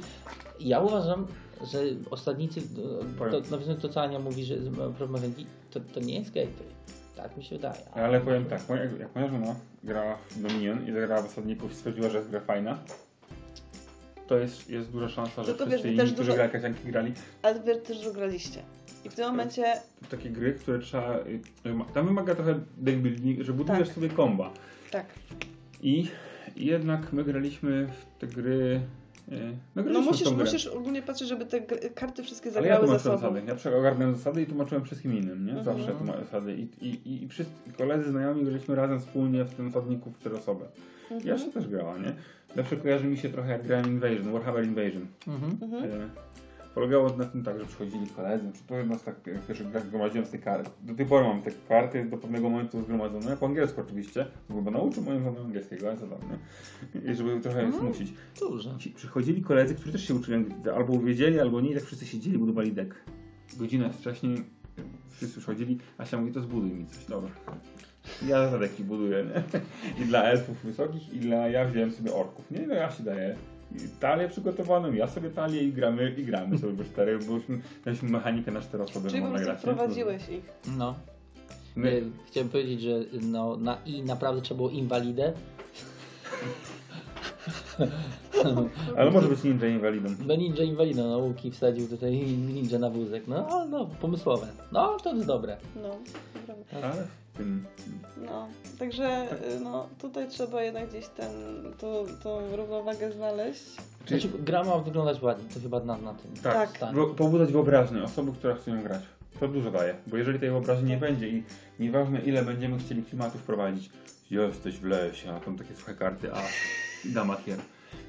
ja uważam, że osadnicy, Powiem. to, nawiązując do co Ania mówi, że problem mechaniki, to, to nie jest gateway, tak mi się wydaje. Ale powiem tak, moja, jak moja żona grała w Dominion i zagrała w osadników i stwierdziła, że jest gra fajna, to jest, jest duża szansa, że Tylko wszyscy wiesz, inni, którzy dużo- grali kasianki grali, Ale wy też już graliście. I w tym momencie takie gry, które trzeba... y, Tam wymaga trochę deck building, że budujesz Tak. sobie komba. tak. I jednak my graliśmy w te gry... y, No, No musisz, musisz ogólnie patrzeć, żeby te karty wszystkie Ale ja zagrały ze sobą. zasady. Ja prze- ogarnąłem zasady i tłumaczyłem wszystkim innym, nie? Mhm. Zawsze zasady. I, i, i, i wszyscy koledzy, znajomi graliśmy razem wspólnie w tym osadniku w cztery osoby. Mhm. Ja się też grała, nie? Zawsze kojarzy mi się trochę jak grałem Invasion, Warhammer Invasion. Mhm. Mhm. E, polegało na tym tak, że przychodzili koledzy, czy to jedna z tak pierwszych grach zgromadziłem z tej karty. Do tej pory mam te karty do pewnego momentu zgromadzone, po angielsku oczywiście, bo nauczył moją żonę angielskiego, ale nie? I żeby trochę Mhm. zmusić. Dobrze. Ci przychodzili koledzy, którzy też się uczyli albo wiedzieli, albo nie, i tak wszyscy siedzieli, budowali deck. Godzinę wcześniej wszyscy przychodzili, Asia mówi, to zbuduj mi coś, dobra. Ja za deki buduję, nie? I dla elfów wysokich, i dla, ja wziąłem sobie orków, nie? No ja się daję talię przygotowaną, ja sobie talię i gramy, i gramy sobie we cztery, bo już mieliśmy mechanikę na cztery osoby, Czyli po można prostu wprowadziłeś ich. No. My, E, Chciałem powiedzieć, że no, na i naprawdę trzeba było inwalidę. ale może być ninja inwalidą. No ninja inwalidą nauki wsadził tutaj ninja na wózek. No, no, no pomysłowe. No, to jest dobre. No, naprawdę. Ale w tym... no. Także no, tutaj trzeba jednak gdzieś ten, tą, tą równowagę znaleźć. Znaczy, gra ma wyglądać ładnie, to chyba na, na tym. Tak, Tak. pobudzać wyobraźnię osoby, która chce ją grać. To dużo daje, bo jeżeli tej wyobraźni nie będzie i nieważne ile będziemy chcieli klimatu wprowadzić, jesteś w lesie, a tam takie suche karty, a i damatier.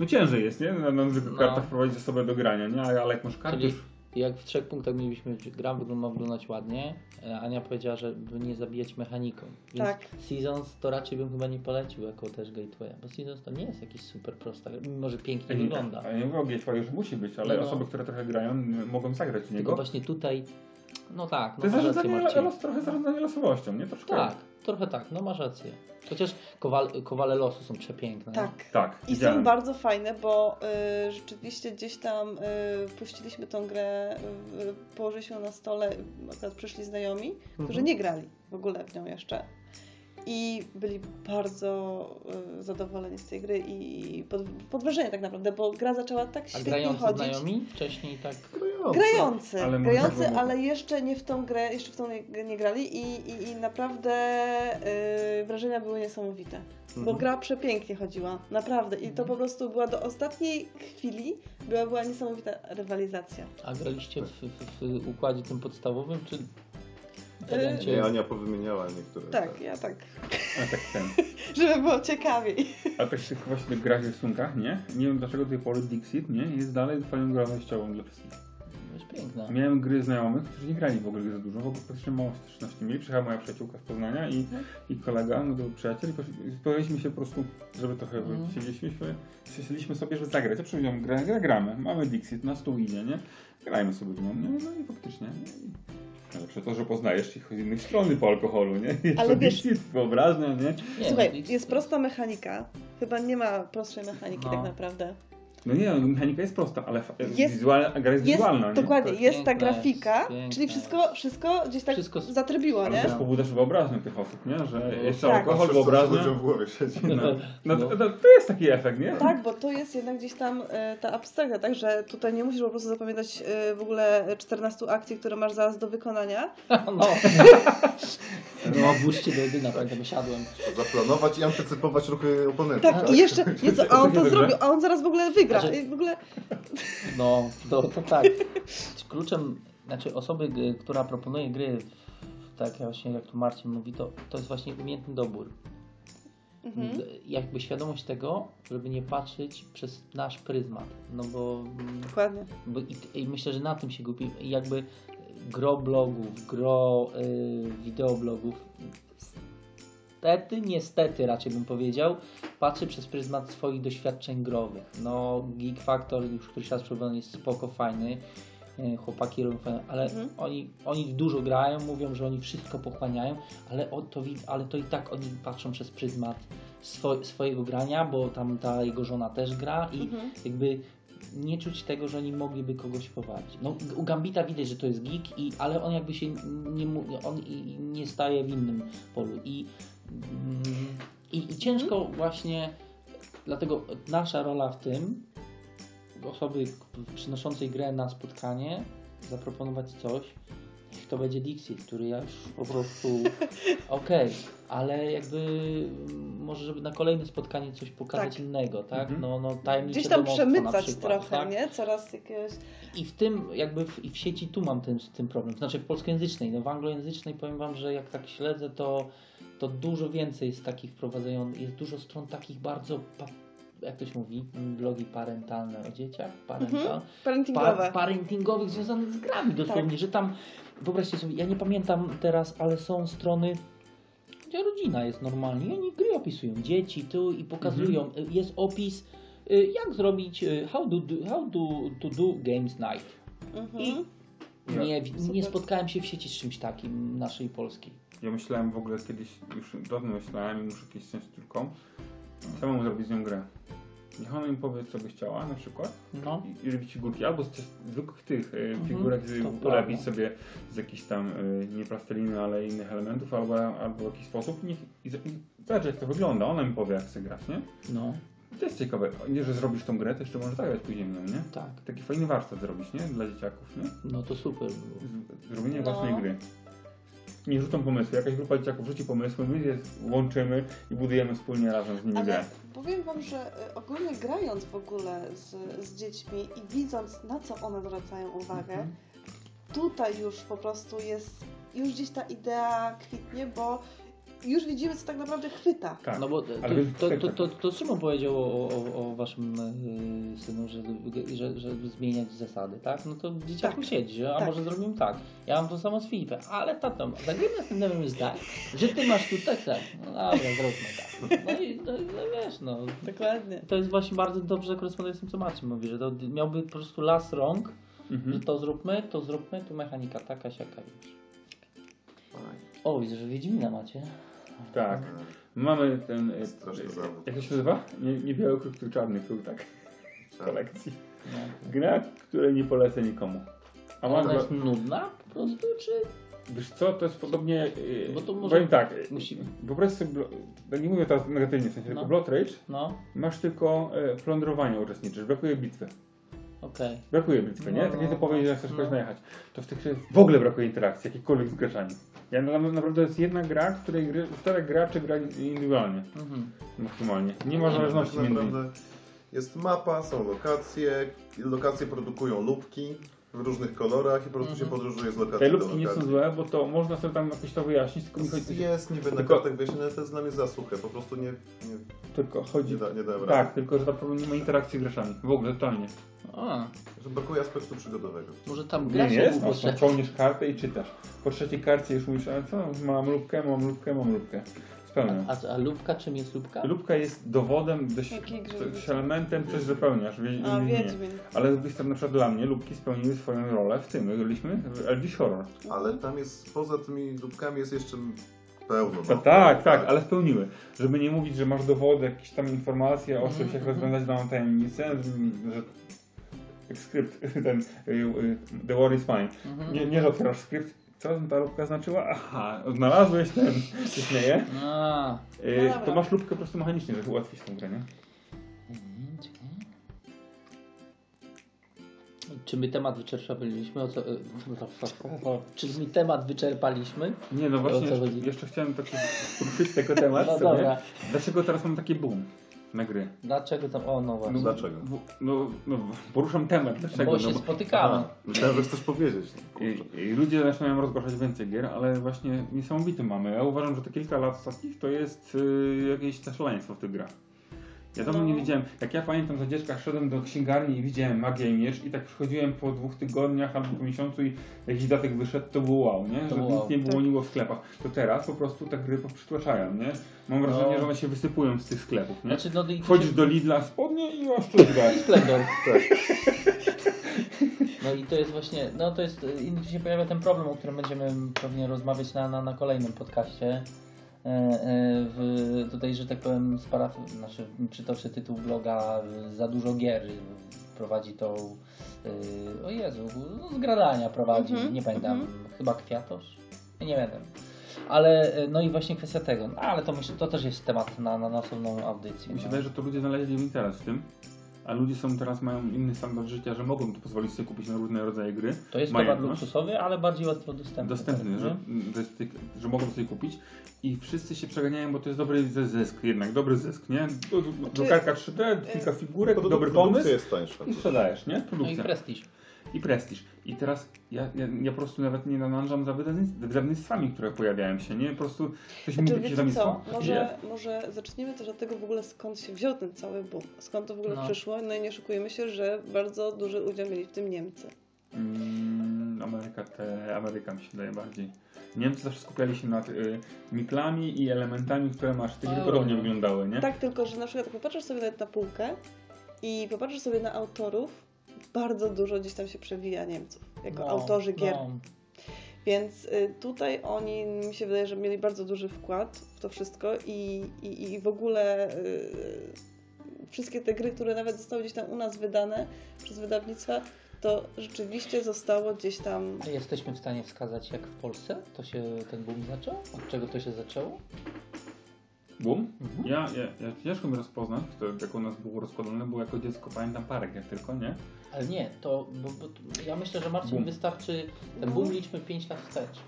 No ciężej jest, nie? Na, na zwykłych No. kartach wprowadzić osobę do grania, nie? Ale jak masz karty Czyli już... jak w trzech punktach mieliśmy, że gra wygląda- ma wyglądać ładnie, e, Ania powiedziała, żeby nie zabijać mechaniką. Więc Tak. Seasons to raczej bym chyba nie polecił jako też gateway, bo Seasons to nie jest jakiś super prosta, mimo że pięknie Nie, wygląda. a nie mówię o gateway, że musi być, ale No, osoby, które trochę grają, mogą zagrać w Tylko niego. właśnie tutaj, no tak, To no jest masz rację zarządzanie, los, trochę zarządzanie losowością, nie? Troszkę. Tak, trochę tak, no masz rację. Chociaż kowal, kowale losu są przepiękne. Tak. Tak, I widziałem. są bardzo fajne, bo y, rzeczywiście gdzieś tam y, puściliśmy tą grę, y, położyliśmy ją na stole, akurat przyszli znajomi, którzy Mhm. nie grali w ogóle w nią jeszcze. I byli bardzo y, zadowoleni z tej gry i pod, pod wrażeniem tak naprawdę, bo gra zaczęła tak A świetnie grający chodzić. znajomi wcześniej tak... Grający. Grający, Ale grający, ale jeszcze nie w tą grę, jeszcze w tą nie, nie grali i, i, i naprawdę y, wrażenia były niesamowite. Bo Mhm. gra przepięknie chodziła, naprawdę. I to po prostu była do ostatniej chwili, była, była niesamowita rywalizacja. A graliście w, w, w układzie tym podstawowym, czy... Yy, wariancie- Nie, Ania powymieniała niektóre. Tak, ja tak, A tak ten. żeby było ciekawiej. A tak w tych właśnie grach i rysunkach, nie? Nie wiem dlaczego do tej pory Dixit, nie? Jest dalej fajną grą wejściową dla wszystkich. Jest piękna. Miałem gry znajomych, którzy nie grali w ogóle za dużo, w ogóle praktycznie mało styczności mieli. Przyjechała moja przyjaciółka z Poznania i, i kolega, no to przyjaciel i się po prostu, żeby trochę Mhm. siedzieliśmy, siedzieliśmy sobie, żeby zagrać. Ja przyjąłem grę, grę gramy, mamy Dixit, na stół idzie, nie? Grajmy sobie w nią, nie? No i faktycznie. Nie? I- Najlepsze to, że poznajesz ich z innych strony po alkoholu, nie? Ale wiesz- wyobraźnia, nie? Nie, Słuchaj, no, jest prosta mechanika. Chyba nie ma prostszej mechaniki No. tak naprawdę. No nie, no, mechanika jest prosta, ale Jest- wizualna, gra jest, Jest, wizualna, nie? dokładnie, jest ta grafika, piękne czyli wszystko, wszystko gdzieś tak Wszystko zatrybiło, Ale nie? też pobudzasz wyobraźnię tych osób, nie? Że No, jest tak. alkohol, co wyobraźnia. ludziom w głowie siedzi. No, no, No. to, to, to jest taki efekt, nie? Tak, bo to jest jednak gdzieś tam e, ta abstrakcja, tak, że tutaj nie musisz po prostu zapamiętać e, w ogóle 14 akcji, które masz zaraz do wykonania. No. No, włóżcie do jedyna, pamiętam, wysiadłem. Zaplanować i antycypować ruchy oponenta. Tak, i jeszcze, nieco, a on to zrobił, a on zaraz w ogóle wygra. Znaczy- I w ogóle, No, to, to tak. Kluczem, znaczy osoby, która proponuje gry, tak właśnie jak tu Marcin mówi, to, to jest właśnie umiejętny dobór. mhm. Jakby świadomość tego, żeby nie patrzeć przez nasz pryzmat. No bo, dokładnie. bo i, i myślę, że na tym się gubi. I Jakby gro blogów, gro y, wideoblogów, niestety, niestety raczej bym powiedział, patrzy przez pryzmat swoich doświadczeń growych. No, Geek Factor już któryś raz próbowany jest spoko, fajny. y, Chłopaki robią fajne, ale Mhm. oni, oni dużo grają, mówią, że oni wszystko pochłaniają, ale, o, to, ale to i tak oni patrzą przez pryzmat swo, swojego grania, bo tam ta jego żona też gra i Mhm. jakby nie czuć tego, że oni mogliby kogoś powalić. No, u Gambita widać, że to jest geek, i, ale on jakby się nie, on nie staje w innym polu. I, i, i ciężko właśnie, dlatego nasza rola w tym, osoby przynoszącej grę na spotkanie, zaproponować coś, to będzie Dixit, który ja już po prostu okej, ale jakby może żeby na kolejne spotkanie coś pokazać Tak. innego, tak? Mhm. No, no tajemnicze Gdzieś tam przemycać przykład, trochę, tak? nie? Coraz jakiegoś... I w tym, jakby w, i w sieci tu mam ten, ten problem. Znaczy w polskojęzycznej, no w anglojęzycznej powiem Wam, że jak tak śledzę, to, to dużo więcej jest takich wprowadzają, jest dużo stron takich bardzo, pa, jak to się mówi, blogi parentalne o dzieciach, parental, Mhm. Parentingowe. par, parentingowych związanych z grami dosłownie, Tak. że tam, wyobraźcie sobie, ja nie pamiętam teraz, ale są strony, gdzie rodzina jest normalnie i oni gry opisują, dzieci tu i pokazują, Mhm. y, jest opis, y, jak zrobić, y, how, do, do, how do, to do games night. Mhm. I nie, nie spotkałem się w sieci z czymś takim naszej polskiej. Ja myślałem w ogóle kiedyś, już dawno myślałem muszę kiedyś z córką, samemu zrobić z nią grę. Niech ona mi powie, co by chciała na przykład No, i, i robić figurki, albo z tych zwykłych tych Mhm, figurek prawda. ulepić sobie z jakichś tam, e, nie plasteliny, ale innych elementów, albo, albo w jakiś sposób. Niech, i, i zobacz jak to wygląda, ona mi powie jak chce grać, nie? no, To jest ciekawe. Nie, że zrobisz tą grę, to jeszcze możesz zagrać później nią, nie? tak. Taki fajny warsztat zrobić, nie? Dla dzieciaków, nie? No to super było. Zrobienie No. własnej gry. Nie rzucą pomysły. Jakaś grupa dzieciaków rzuci pomysły, my je łączymy i budujemy wspólnie razem z nimi grę. Ale powiem Wam, że y, ogólnie grając w ogóle z, z dziećmi i widząc na co one zwracają uwagę, Mhm. tutaj już po prostu jest, już gdzieś ta idea kwitnie, bo już widzimy co tak naprawdę chwyta. Tak. No bo to, to, to, tak. to, to Szymon powiedział o, o, o waszym y, synu, że, że, żeby zmieniać zasady, tak? No to dzieciaku Tak. siedzi, że, a Tak. może zrobimy tak. Ja mam to samo z Filipem, ale tato, zagrajmy następnym tak, że ty masz tu tak, tak. No dobra, zróbmy tak. No i no, no wiesz, no. Dokładnie. To jest właśnie bardzo dobrze koresponduje z tym, co Marcin mówi, że to miałby po prostu las rąk, że Mhm. to zróbmy, to zróbmy, tu mechanika taka, siaka już. O, widzę, że Wiedźmina macie. Tak. Mamy ten. e, Straszny zawód. Jak to się nazywa? Nie, nie biały kruk, tylko czarny kruk, tak? W Tak. kolekcji. No. Gra, której nie polecę nikomu. A Ona mam jest nudna po prostu, czy... Wiesz co, to jest podobnie. Bo Bo to to może- Powiem tak. musi- Wyobraź sobie. blo- tak Nie mówię teraz negatywnie, w sensie No. tylko Blood Rage. No, Masz tylko e, plądrowanie uczestniczysz, brakuje bitwy. okej. Brakuje bitwy, nie? No, Tak no, jak ty powiesz, że chcesz no. kogoś najechać. To w tych w ogóle brakuje interakcji, jakichkolwiek z graczami. Ja na, naprawdę jest jedna gra, w której gry, czterech graczy gra indywidualnie, Mhm. maksymalnie. Nie ma Tak zależności między nimi. naprawdę jest mapa, są lokacje, lokacje produkują lubki w różnych kolorach i po prostu się Mhm. podróżuje z lokacji Te do lubki nie są złe, bo to można sobie tam jakoś to wyjaśnić, tylko mi chodzi, Jest niby na Tylko- kartach wyjaśnione, ale to jest dla mnie za suche, po prostu nie, nie, tylko chodzi... nie, da, nie dałem rady. Tak, tylko że tam nie ma interakcji z graczami. W ogóle, totalnie. A, Że brakuje aspektu przygodowego. może tam Nie, gracze jest, potrzebny. ciągniesz kartę i czytasz. Po trzeciej karcie już mówisz, ale co, mam lubkę, mam lubkę, mam lubkę. Spełniam. A, a lubka czym jest lubka? Lubka jest dowodem, dość, coś elementem, coś wypełniasz. Wie, A, nie. Wiedźmin. Ale z drugiej strony, na przykład dla mnie, lubki spełniły swoją rolę w tym. My graliśmy w Elvish Horror. Ale tam jest, poza tymi lubkami jest jeszcze Pełno. No. tak, tak, ale spełniły. Żeby nie mówić, że masz dowody, jakieś tam informacje o czymś, jak Mhm. rozwiązać daną tajemnicę, że skrypt, ten y, y, The War is Fine. Mhm. Nie, nie że otwierasz skrypt, co ta lubka znaczyła? Aha, odnalazłeś ten, się śmieje. Y, No dobra. to masz lubkę po prostu mechanicznie, żeby ułatwić tą grę, nie? Czekaj. Czy my temat wyczerpaliśmy? O co, e, czy my temat wyczerpaliśmy? Nie, no właśnie, O co jeszcze, chodzi? jeszcze chciałem taki poruszyć tego temat No dobra. Dlaczego teraz mam taki boom na gry? Dlaczego tam? O, no właśnie. Dlaczego? No, no, no poruszam temat, dlaczego? Bo no, się spotykamy. Aha, myślałem, że chcesz powiedzieć. No. I, I ludzie zaczynają rozgłaszać więcej gier, ale właśnie niesamowity mamy. Ja uważam, że te kilka lat ostatnich to jest y, jakieś też szaleństwo w tych grach. Ja dawno No. nie widziałem, jak ja pamiętam za dziecka szedłem do księgarni i widziałem Magię i Miecz i tak przychodziłem po dwóch tygodniach albo po miesiącu i jakiś datek wyszedł, to było wow, nie? Że było nic wow. nie było Tak. niło w sklepach. To teraz po prostu te gry przytłaczają, nie? Mam wrażenie, No. że one się wysypują z tych sklepów, nie? Znaczy, no, i- Wchodzisz do Lidla spodnie i oszczędzasz. I Splendor. Tak. No i to jest właśnie, no to jest, i tu się pojawia ten problem, o którym będziemy pewnie rozmawiać na, na, na kolejnym podcaście. E, e, W, tutaj, że tak powiem, sparaf, znaczy, przytoczę tytuł bloga Za dużo gier prowadzi tą, e, o Jezu, no, z gradania prowadzi, Mhm, nie pamiętam, mhm. chyba Kwiatosz? Nie wiem. Ale, no i właśnie kwestia tego, no, ale to myślę, to też jest temat na, na, na osobną audycję. Mi się no. wydaje, że to ludzie znaleźli interes w tym, a ludzie są teraz mają inny standard życia, że mogą to pozwolić sobie kupić na różne rodzaje gry. To jest towar Majętność. luksusowy, ale bardziej łatwo dostępny. Dostępny, tak, że, jest tyk- że mogą sobie kupić i wszyscy się przeganiają, bo to jest dobry zysk jednak, dobry zysk, nie? Drukarka 3D, kilka figurek, Produ- dobry produkcja pomysł jest tańsza. i sprzedajesz, nie? No i Produkcja. prestiż. I prestiż. I teraz ja, ja, ja po prostu nawet nie nanążam za wydawnictw- wydawnictwami, które pojawiają się, nie? Po prostu ktoś mi Czy mówi, wiecie wydawnictwo, co, może, może zacznijmy też od tego w ogóle skąd się wziął ten cały boom. Skąd to w ogóle No. przyszło? No i nie szukujmy się, że bardzo duży udział mieli w tym Niemcy. Mm, Ameryka, te, Ameryka mi się wydaje bardziej. Niemcy zawsze skupiali się nad y, miplami i elementami, które masz, te gry podobnie wyglądały, nie? Tak, tylko że na przykład jak popatrzysz sobie nawet na półkę i popatrzysz sobie na autorów, bardzo dużo gdzieś tam się przewija Niemców, jako No, autorzy gier. No. Więc y, tutaj oni, mi się wydaje, że mieli bardzo duży wkład w to wszystko i, i, i w ogóle y, wszystkie te gry, które nawet zostały gdzieś tam u nas wydane przez wydawnictwa, to rzeczywiście zostało gdzieś tam. Jesteśmy w stanie wskazać, jak w Polsce to się ten boom zaczął? Od czego to się zaczęło? Boom? Mhm. Ja, ja, ja ciężko mi rozpoznać, to jak u nas było rozkładane, bo jako dziecko pamiętam parę gier tylko, nie? Ale nie, to bo, bo, ja myślę, że Marcin Boom. wystarczy ten No. boom liczmy 5 lat wstecz.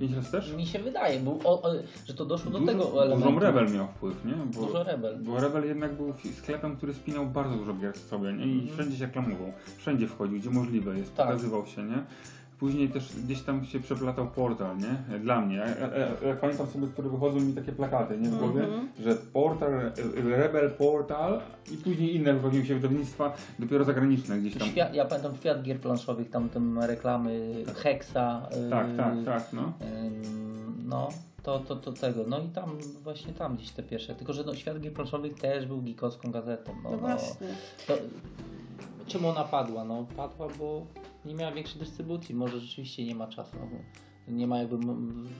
Pięć lat też? Mi się wydaje, bo, o, o, że to doszło do Dużo, tego elementu. dużo Rebel miał wpływ, nie? Bo, Dużo Rebel. bo Rebel jednak był sklepem, który spinał bardzo dużo gier z sobie, nie? I Mhm. wszędzie się reklamował. Wszędzie wchodził, gdzie możliwe jest, Tak. pokazywał się, nie? Później też gdzieś tam się przeplatał portal, nie? Dla mnie. Ja, ja, ja, pamiętam sobie, które wychodzą mi takie plakaty, nie? W głowie, Mhm. że portal, Rebel Portal i później inne wychodziły się wydawnictwa, dopiero zagraniczne gdzieś tam. Świat, ja pamiętam świat gier planszowych, tam, reklamy Hexa. Tak, y, tak, tak, no. ym, No, to, to, to tego. No i tam, właśnie tam gdzieś te pierwsze. Tylko, że no, świat gier planszowych też był gikowską gazetą. No, No no, właśnie. to, czemu ona padła? No, padła, bo nie miała większej dystrybucji. Może rzeczywiście nie ma czasu. No, nie ma jakby,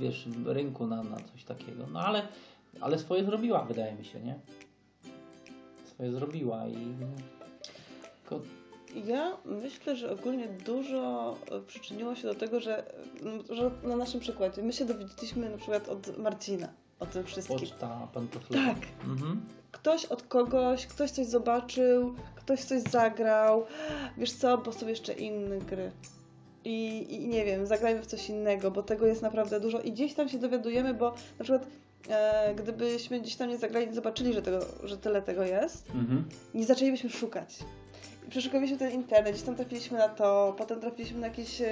wiesz, rynku na, na coś takiego. No ale, ale swoje zrobiła, wydaje mi się, nie? Swoje zrobiła i... Tylko Ja myślę, że ogólnie dużo e, przyczyniło się do tego, że, że na naszym przykładzie my się dowiedzieliśmy na przykład od Marcina o tym wszystkim. Poczta, pan Tak. Mhm. Ktoś od kogoś, ktoś coś zobaczył, ktoś coś zagrał. Wiesz co, bo są jeszcze inne gry. I, I nie wiem, zagrajmy w coś innego, bo tego jest naprawdę dużo. I gdzieś tam się dowiadujemy, bo na przykład e, gdybyśmy gdzieś tam nie zagrali, nie zobaczyli, że, tego, że tyle tego jest, Mhm. nie zaczęlibyśmy szukać. I Przeszukaliśmy ten internet, gdzieś tam trafiliśmy na to, potem trafiliśmy na jakieś e,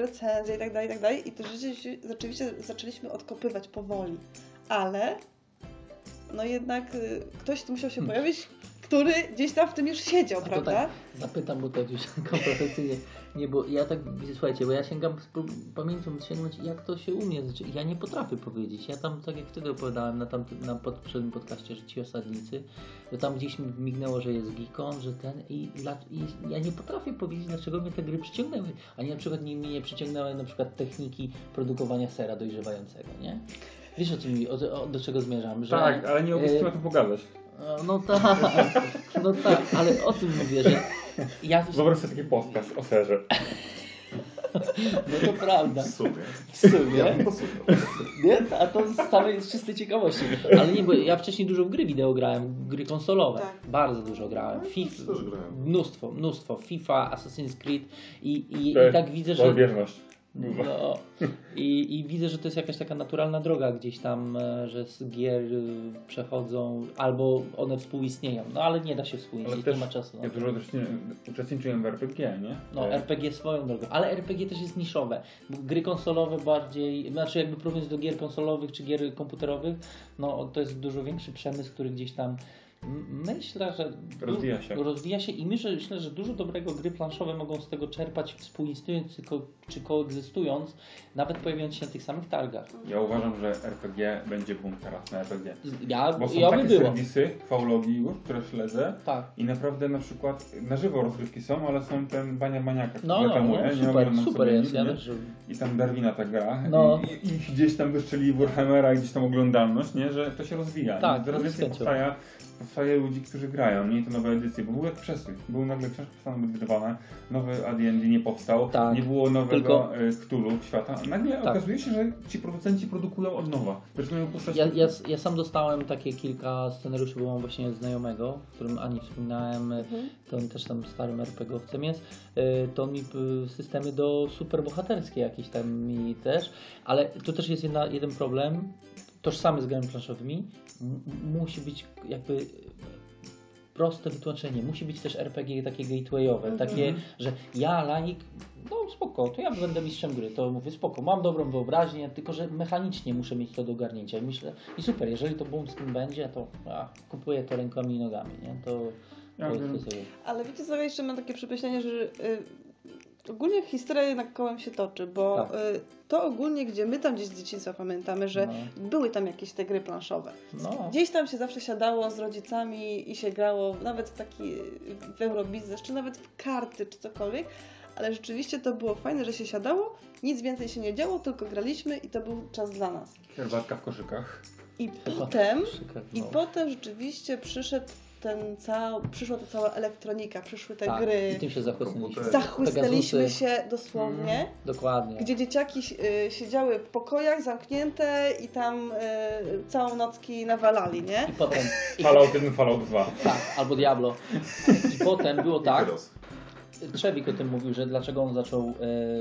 recenzje i tak dalej, i tak dalej. I to rzeczywiście, rzeczywiście zaczęliśmy odkopywać powoli. Ale no jednak y, ktoś tu musiał się Hmm. pojawić, który gdzieś tam w tym już siedział, A prawda? tak zapytam, bo to już kompetencyjnie nie, bo ja tak, słuchajcie, bo ja sięgam, spró- pamiętam sięgnąć, jak to się u mnie, znaczy, ja nie potrafię powiedzieć, ja tam, tak jak wtedy opowiadałem na tamtym, na pod, poprzednim podcaście, że ci osadnicy, że tam gdzieś mi mignęło, że jest Geekon, że ten i, i ja nie potrafię powiedzieć, dlaczego mnie te gry przyciągnęły, ani na przykład nie, mnie nie przyciągnęły na przykład techniki produkowania sera dojrzewającego, nie? Wiesz o czym, mi- o, o, do czego zmierzam, że... Tak, ale nie mogę z e, kim o tym pogadać. no tak, no tak, ale o tym mówię, że ja Wyobraź sobie taki podcast o serze. No to prawda. W sumie. W sumie. Ja. Nie? A to z samej z czystej ciekawości. Ale nie, bo ja wcześniej dużo w gry wideo grałem, gry konsolowe. Tak. Bardzo dużo grałem. No, FIFA, grałem. mnóstwo, mnóstwo. FIFA, Assassin's Creed i, i, i To jest tak widzę, że... No, i, I widzę, że to jest jakaś taka naturalna droga gdzieś tam, e, że z gier y, przechodzą, albo one współistnieją. No ale nie da się współistnieć, nie ma czasu. ja dużo też nie, uczestniczyłem w RPG, nie? No, E, RPG swoją drogą, ale RPG też jest niszowe. Gry konsolowe bardziej, znaczy jakby porównując do gier konsolowych czy gier komputerowych, no to jest dużo większy przemysł, który gdzieś tam myślę, że Rozwija się. rozwija się i myślę, że dużo dobrego gry planszowe mogą z tego czerpać współistniejąc czy, ko, czy koegzystując, nawet pojawiając się na tych samych targach. Ja uważam, że RPG będzie boom teraz na RPG. Ja, Bo są ja by takie było. serwisy faulogii już, które śledzę Tak. i naprawdę na przykład na żywo rozgrywki są, ale są ten Bania Maniaka, No, no, no nie super, oglądam super jest. nigdy, Ja nie? też, I tam Darwina tak gra. No. I, i, I gdzieś tam wyszczeli Warhammera i gdzieś tam oglądalność, nie? Że to się rozwija. Tak, nie? Coraz z więcej powstaje, powstaje ludzi, którzy grają, nie? To nowe edycje, bo był jak przestój. Był nagle książka przestała być wydawana, nowy AD&D nie powstał, Tak. nie było nowego Tylko- Tylko... Cthulhu świata. A nagle Tak. okazuje się, że ci producenci produkują od nowa. Zaczynają postać... Ja, ja, ja sam dostałem takie kilka scenariuszy, bo mam właśnie znajomego, o którym Ani wspominałem, Mhm. to on też tam starym RPG-owcem jest, y, to on mi systemy do superbohaterskie jakieś tam mi też, ale tu też jest jedna, jeden problem, tożsamy z grami planszowymi, musi być jakby proste wytłumaczenie, musi być też RPG takie gatewayowe, Mhm. takie, że ja laik, no spoko, to ja będę mistrzem gry, to mówię spoko, mam dobrą wyobraźnię, tylko że mechanicznie muszę mieć to do ogarnięcia. I myślę, i super, jeżeli to boom z tym będzie, to a, kupuję to rękami i nogami, nie? To, Ja to, wiem. to sobie. Ale wiecie co, ja jeszcze mam takie przypuszczenie, że y, ogólnie historia jednak kołem się toczy, bo Tak. y, to ogólnie, gdzie my tam gdzieś z dzieciństwa pamiętamy, że No. były tam jakieś te gry planszowe. No. Gdzieś tam się zawsze siadało z rodzicami i się grało nawet w taki w Eurobiznes, czy nawet w karty, czy cokolwiek. Ale rzeczywiście to było fajne, że się siadało, nic więcej się nie działo, tylko graliśmy i to był czas dla nas. Herbatka w koszykach. I potem, i no. potem rzeczywiście przyszedł ten cał, przyszła ta cała elektronika, przyszły te tak, gry. I tym się zachłysnęliśmy. Zachłysnęliśmy się dosłownie, Mm, dokładnie. gdzie dzieciaki y, siedziały w pokojach zamknięte i tam y, całą nocki nawalali, nie? I potem, i, Fallout 1, Fallout 2. tak, albo Diablo. I potem było tak. Trzewik o tym mówił, że dlaczego on zaczął e,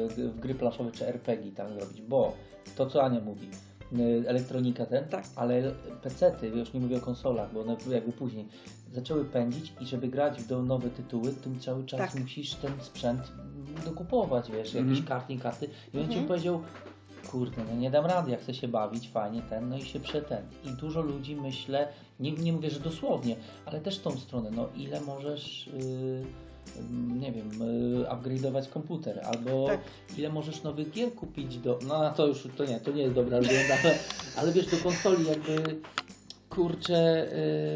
w gry planszowe czy RPG tam robić, bo to co Ania mówi, e, elektronika ten, Tak. ale pecety, już nie mówię o konsolach, bo one jakby później, zaczęły pędzić i żeby grać w nowe tytuły, to cały czas Tak. musisz ten sprzęt dokupować, wiesz, jakieś Mhm. karty, karty i on ci Mhm. powiedział kurde, no nie dam rady, jak chcę się bawić, fajnie ten, no i się przeten. I dużo ludzi myślę, nie, nie mówię, że dosłownie, ale też tą stronę, no ile możesz, yy, nie wiem, yy, upgrade'ować komputer, albo Tak. ile możesz nowych gier kupić do, no to już, to nie, to nie jest dobra argument, ale, ale wiesz, do konsoli jakby, kurczę,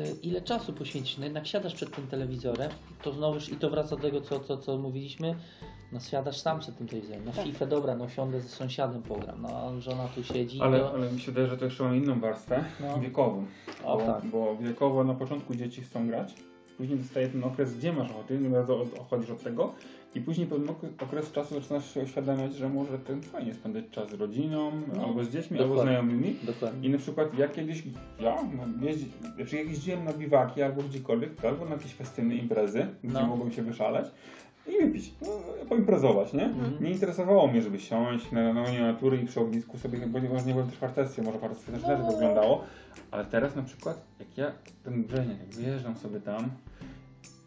yy, ile czasu poświęcić, no jednak siadasz przed tym telewizorem, to znowuż, i to wraca do tego, co, co, co mówiliśmy, no siadasz sam przed tym telewizorem, na Tak. FIFA, dobra, no siądę ze sąsiadem pogram, no a żona tu siedzi, Ale, to, ale mi się wydaje, że to jeszcze mamy inną warstwę, No. wiekową. o bo, tak, bo wiekowo na początku dzieci chcą grać, później dostaje ten okres, gdzie masz ochoty, nie bardzo od- odchodzisz od tego i później pewien ok- okres czasu zaczynasz się uświadamiać, że może ten fajnie spędzać czas z rodziną, No, albo z dziećmi, albo znajomymi. dokładnie. I na przykład ja kiedyś, ja, no, jeździ, znaczy jak jeździłem na biwaki albo gdziekolwiek, to albo na jakieś festyny, imprezy, gdzie No. mogłem się wyszaleć i wypić, no, poimprezować, nie? Mhm. Nie interesowało mnie, żeby siąść na na natury i przy ognisku sobie, ponieważ nie byłem też w harcerstwie, może w harcerstwie też No. lepiej wyglądało, ale teraz na przykład, jak ja ten brzeniak, jak wyjeżdżam sobie tam,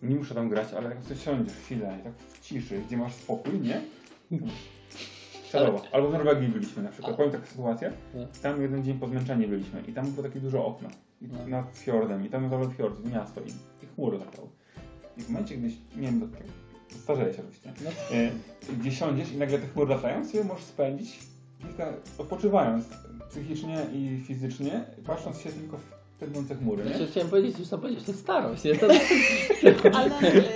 nie muszę tam grać, ale jak sobie siądziesz chwilę i tak w ciszy, gdzie masz spokój, nie? Przykładowo. Albo w Norwegii byliśmy na przykład. Powiem taką sytuację. Tam jeden dzień po zmęczeniu byliśmy i tam było takie duże okno. I No. nad fiordem. I tam jest fiord, miasto i, i chmury latały. I w momencie, gdyś, nie wiem, do tego, starzeję się oczywiście, No. e, gdzie siądziesz i nagle te chmury latają, sobie możesz spędzić kilka, odpoczywając psychicznie i fizycznie, patrząc się tylko w pędzące chmury, nie? Znaczy, chciałem powiedzieć, już to powiedzieć, to jest starość. Nie? To, Ale,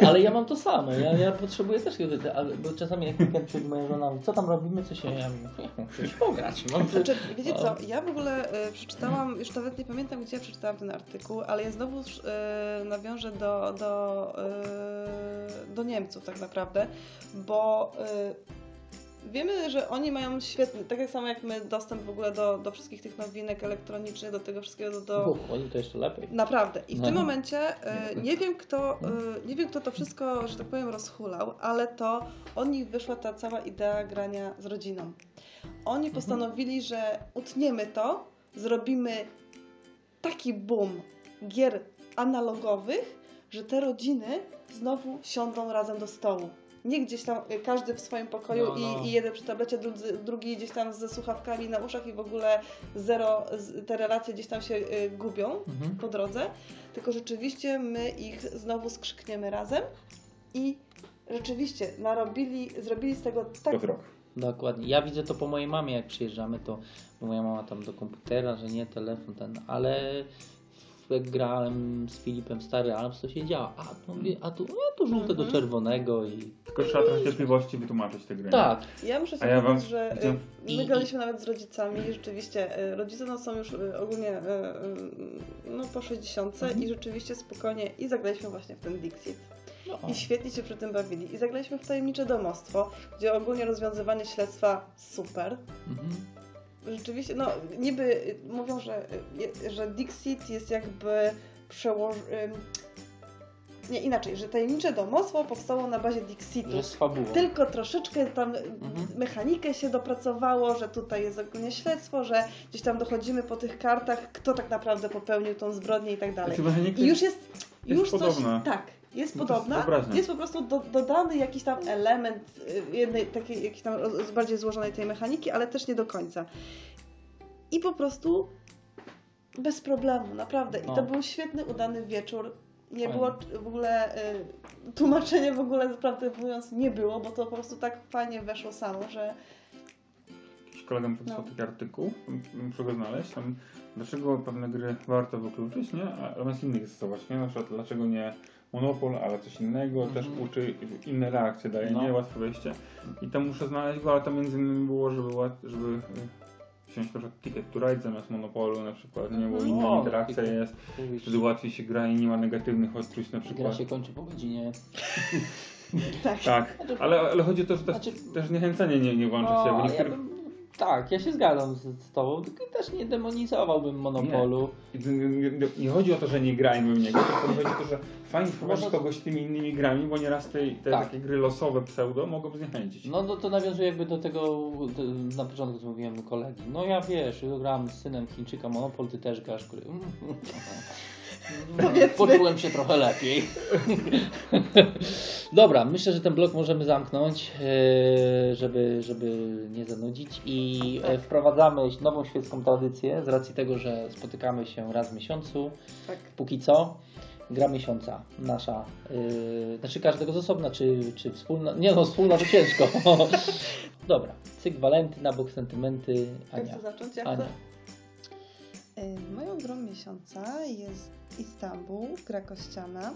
ale ja mam to samo. Ja, ja potrzebuję też kiedy, ale bo czasami jak weekend moja żona, mówi, co tam robimy, co się... Ja mówię, "Ja muszę iść pograć. Mam Znaczy, wiecie No. co, ja w ogóle e, przeczytałam, już nawet nie pamiętam gdzie ja przeczytałam ten artykuł, ale ja znowu e, nawiążę do, do, e, do Niemców tak naprawdę, bo wiemy, że oni mają świetny, tak jak samo jak my, dostęp w ogóle do, do wszystkich tych nowinek elektronicznych, do tego wszystkiego, do, do, Uch, oni to jeszcze lepiej. Naprawdę. I w No. tym momencie e, nie wiem, kto, e, nie wiem, kto to wszystko, że tak powiem, rozhulał, ale to od nich wyszła ta cała idea grania z rodziną. Oni postanowili, że utniemy to, zrobimy taki boom gier analogowych, że te rodziny znowu siądą razem do stołu. Nie gdzieś tam y, każdy w swoim pokoju No, no. I, i jeden przy tablecie, drugi, drugi gdzieś tam ze słuchawkami na uszach i w ogóle zero, te relacje gdzieś tam się y, gubią Mhm. po drodze, tylko rzeczywiście my ich znowu skrzykniemy razem i rzeczywiście narobili, zrobili z tego tak... Dokładnie. Ja widzę to po mojej mamie, jak przyjeżdżamy, to moja mama tam do komputera, że nie, telefon ten, ale jak grałem z Filipem Stary Alps, to się działo. A tu, mówię, a tu, a tu żółte do Mhm. czerwonego i Tylko trzeba trochę cierpliwości wytłumaczyć te gry. tak. Ja muszę się A ja wam przyznać, że y, my graliśmy nawet z rodzicami i rzeczywiście y, rodzice no, są już y, ogólnie y, y, no, po 60 Mhm. i rzeczywiście spokojnie i zagraliśmy właśnie w ten Dixit. No, I świetnie się przy tym bawili. I zagraliśmy w tajemnicze domostwo, gdzie ogólnie rozwiązywanie śledztwa super. mhm. Rzeczywiście, no niby y, mówią, że, y, że Dixit jest jakby przełoż... ym, Nie, inaczej, że tajemnicze domostwo powstało na bazie Dixitu. Że jest fabuła. Tylko troszeczkę tam y, Mhm. mechanikę się dopracowało, że tutaj jest ogólnie śledztwo, że gdzieś tam dochodzimy po tych kartach, kto tak naprawdę popełnił tą zbrodnię i tak dalej. Znaczy, I już jest, jest już coś, podobna. tak, jest No jest podobna, wyobraźnia. jest po prostu do, dodany jakiś tam element y, jednej takiej, jakiejś tam bardziej złożonej tej mechaniki, ale też nie do końca. I po prostu bez problemu, naprawdę. I No. to był świetny, udany wieczór. Nie Fajnie. było w ogóle y, tłumaczenia w ogóle, prawdę mówiąc, nie było, bo to po prostu tak fajnie weszło samo, że Jakiś kolega mi podesłał No. taki artykuł, muszę go znaleźć, tam dlaczego pewne gry warto wykluczyć, nie? A zamiast innych stosować, nie? Na przykład dlaczego nie Monopol, ale coś innego, Mhm. też uczy, inne reakcje daje, No. nie? Łatwe wejście. I tam muszę znaleźć go, ale tam między innymi było, żeby, żeby wziąć na przykład Ticket to Ride zamiast Monopolu na przykład, nie? Bo Mhm. inna O, interakcja Ticket. jest, Mówisz, wtedy łatwiej się gra i nie ma negatywnych odczuć na Gra przykład. się kończy po godzinie. tak. Tak, ale, ale chodzi o to, że też, Znaczy- też niechęcenie nie, nie włączy się, bo No, ja niektórych... bym, tak, ja się zgadzam z, z tobą, tylko też nie demonizowałbym Monopolu. To Nie, nie, nie chodzi o to, że nie grajmy w niego, tylko chodzi o to, że fajnie wprowadzić Może- kogoś tymi innymi grami, bo nieraz te, te Tak. takie gry losowe pseudo mogą zniechęcić. No, no to nawiązuje jakby do tego, do, na początku co mówiłem kolegi. No ja wiesz, grałem z synem Chińczyka Monopol, ty też grasz, który... Powiedzmy. Poczułem się trochę lepiej. Dobra, myślę, że ten blok możemy zamknąć, e, żeby, żeby nie zanudzić i e, wprowadzamy nową świecką tradycję z racji tego, że spotykamy się raz w miesiącu. tak. Póki co gra miesiąca nasza, yy, znaczy każdego z osobna, czy, czy wspólna, nie no wspólna to ciężko. Dobra, cykl Walentyna, bok sentymenty, Ania. Zacząć? Jak Ania. Y, Moją grą miesiąca jest Istanbul, gra kościana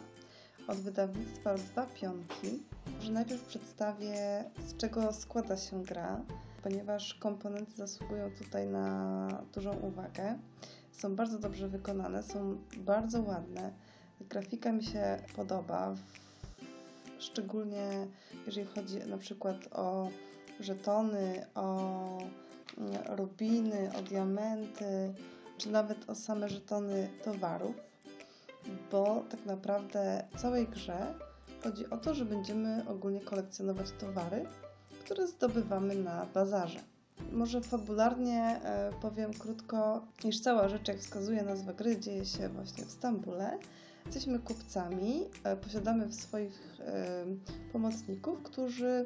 od wydawnictwa Dwa Pionki. Może najpierw przedstawię, z czego składa się gra, ponieważ komponenty zasługują tutaj na dużą uwagę. Są bardzo dobrze wykonane, są bardzo ładne. Grafika mi się podoba, szczególnie jeżeli chodzi na przykład o żetony, o mm, rubiny, o diamenty, czy nawet o same żetony towarów, bo tak naprawdę w całej grze chodzi o to, że będziemy ogólnie kolekcjonować towary, które zdobywamy na bazarze. Może fabularnie e, powiem krótko, iż cała rzecz, jak wskazuje nazwa gry, dzieje się właśnie w Stambule, Jesteśmy kupcami, e, posiadamy w swoich e, pomocników, którzy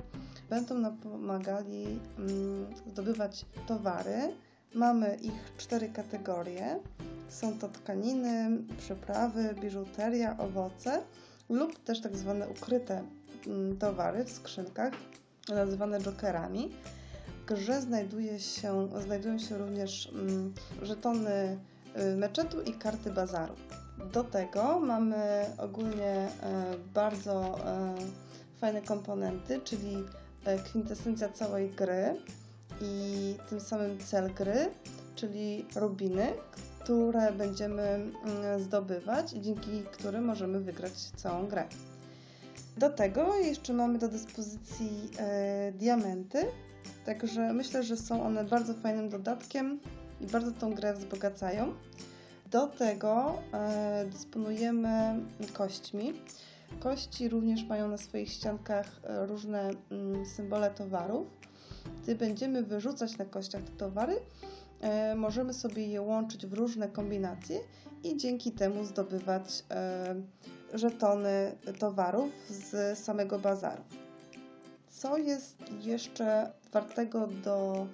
będą nam pomagali mm, zdobywać towary. Mamy ich cztery kategorie. Są to tkaniny, przyprawy, biżuteria, owoce lub też tak zwane ukryte mm, towary w skrzynkach, nazywane jokerami. W grze znajduje się, znajdują się również mm, żetony y, meczetu i karty bazaru. Do tego mamy ogólnie e, bardzo e, fajne komponenty, czyli e, kwintesencja całej gry i tym samym cel gry, czyli rubiny, które będziemy mm, zdobywać i dzięki którym możemy wygrać całą grę. Do tego jeszcze mamy do dyspozycji e, diamenty, także myślę, że są one bardzo fajnym dodatkiem i bardzo tą grę wzbogacają. Do tego e, dysponujemy kośćmi. Kości również mają na swoich ściankach e, różne mm, symbole towarów. Gdy będziemy wyrzucać na kościach te towary, e, możemy sobie je łączyć w różne kombinacje i dzięki temu zdobywać e, żetony towarów z samego bazaru. Co jest jeszcze wartego do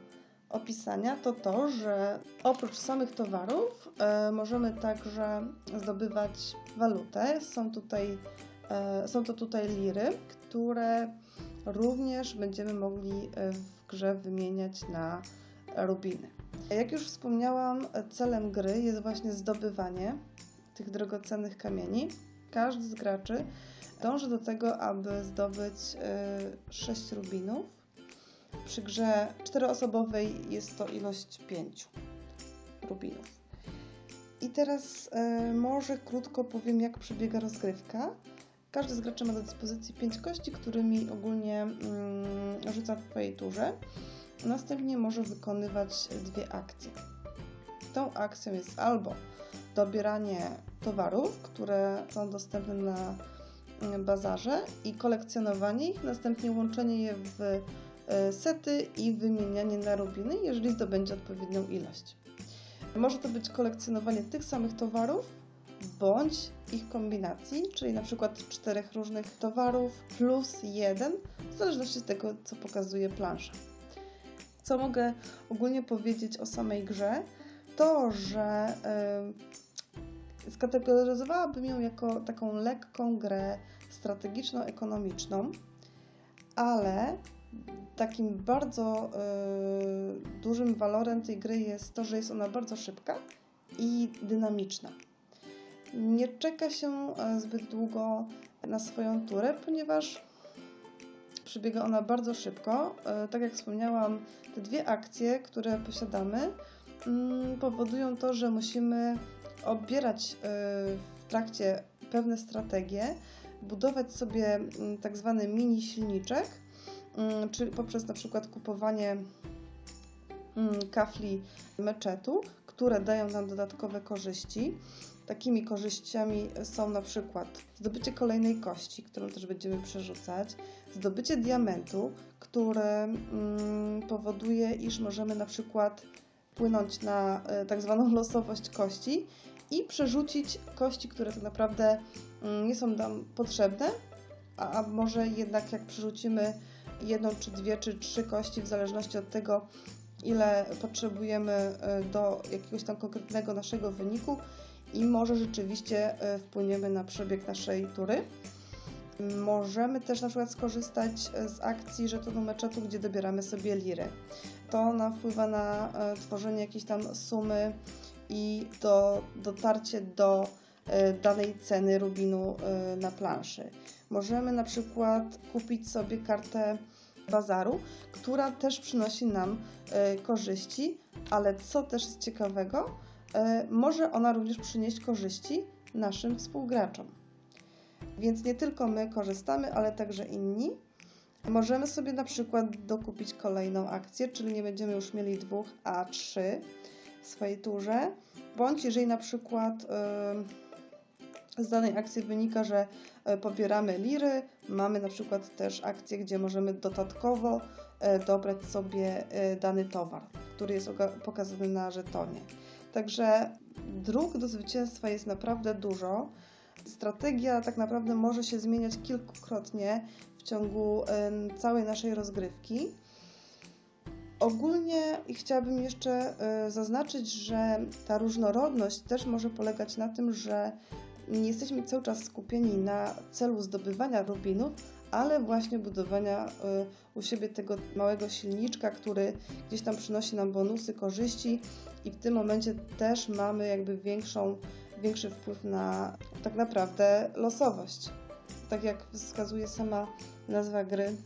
opisania, to to, że oprócz samych towarów e, możemy także zdobywać walutę. Są, tutaj, e, są to tutaj liry, które również będziemy mogli e, grze wymieniać na rubiny. Jak już wspomniałam, celem gry jest właśnie zdobywanie tych drogocennych kamieni. Każdy z graczy dąży do tego, aby zdobyć 6 rubinów. Przy grze czteroosobowej jest to ilość 5 rubinów. I teraz e, może krótko powiem, jak przebiega rozgrywka. Każdy z graczy ma do dyspozycji 5 kości, którymi ogólnie mm, rzuca w swojej turze. Następnie może wykonywać dwie akcje. Tą akcją jest albo dobieranie towarów, które są dostępne na mm, bazarze i kolekcjonowanie ich, następnie łączenie je w e, sety i wymienianie na rubiny, jeżeli zdobędzie odpowiednią ilość. Może to być kolekcjonowanie tych samych towarów, bądź ich kombinacji, czyli na przykład czterech różnych towarów plus jeden, w zależności od tego, co pokazuje plansza. Co mogę ogólnie powiedzieć o samej grze, to, że yy, skategoryzowałabym ją jako taką lekką grę strategiczno-ekonomiczną, ale takim bardzo yy, dużym walorem tej gry jest to, że jest ona bardzo szybka i dynamiczna. Nie czeka się zbyt długo na swoją turę, ponieważ przebiega ona bardzo szybko. Tak jak wspomniałam, te dwie akcje, które posiadamy, mm, powodują to, że musimy obierać w trakcie pewne strategie, budować sobie mm, tak zwany mini silniczek, mm, czyli poprzez na przykład kupowanie kafli meczetu, które dają nam dodatkowe korzyści. Takimi korzyściami są na przykład zdobycie kolejnej kości, którą też będziemy przerzucać, zdobycie diamentu, które mm, powoduje, iż możemy na przykład płynąć na y, tak zwaną losowość kości i przerzucić kości, które tak naprawdę mm, nie są nam potrzebne, a, a może jednak jak przerzucimy jedną, czy dwie, czy trzy kości, w zależności od tego, ile potrzebujemy do jakiegoś tam konkretnego naszego wyniku, i może rzeczywiście e, wpłyniemy na przebieg naszej tury. Możemy też na przykład skorzystać e, z akcji żetonu meczetu, gdzie dobieramy sobie liry. To nam wpływa na e, tworzenie jakiejś tam sumy i do, dotarcie do danej ceny rubinu na planszy. Możemy na przykład kupić sobie kartę bazaru, która też przynosi nam korzyści, ale co też jest ciekawego, może ona również przynieść korzyści naszym współgraczom. Więc nie tylko my korzystamy, ale także inni. Możemy sobie na przykład dokupić kolejną akcję, czyli nie będziemy już mieli dwóch, a trzy w swojej turze. Bądź jeżeli na przykład yy, z danej akcji wynika, że e, pobieramy liry, mamy na przykład też akcję, gdzie możemy dodatkowo dobrać sobie dany towar, który jest pokazany na żetonie. Także dróg do zwycięstwa jest naprawdę dużo. Strategia tak naprawdę może się zmieniać kilkukrotnie w ciągu całej naszej rozgrywki. Ogólnie chciałabym jeszcze e, zaznaczyć, że ta różnorodność też może polegać na tym, że nie jesteśmy cały czas skupieni na celu zdobywania rubinów, ale właśnie budowania e, u siebie tego małego silniczka, który gdzieś tam przynosi nam bonusy, korzyści i w tym momencie też mamy jakby większą, większy wpływ na tak naprawdę losowość. Tak jak wskazuje sama nazwa gry,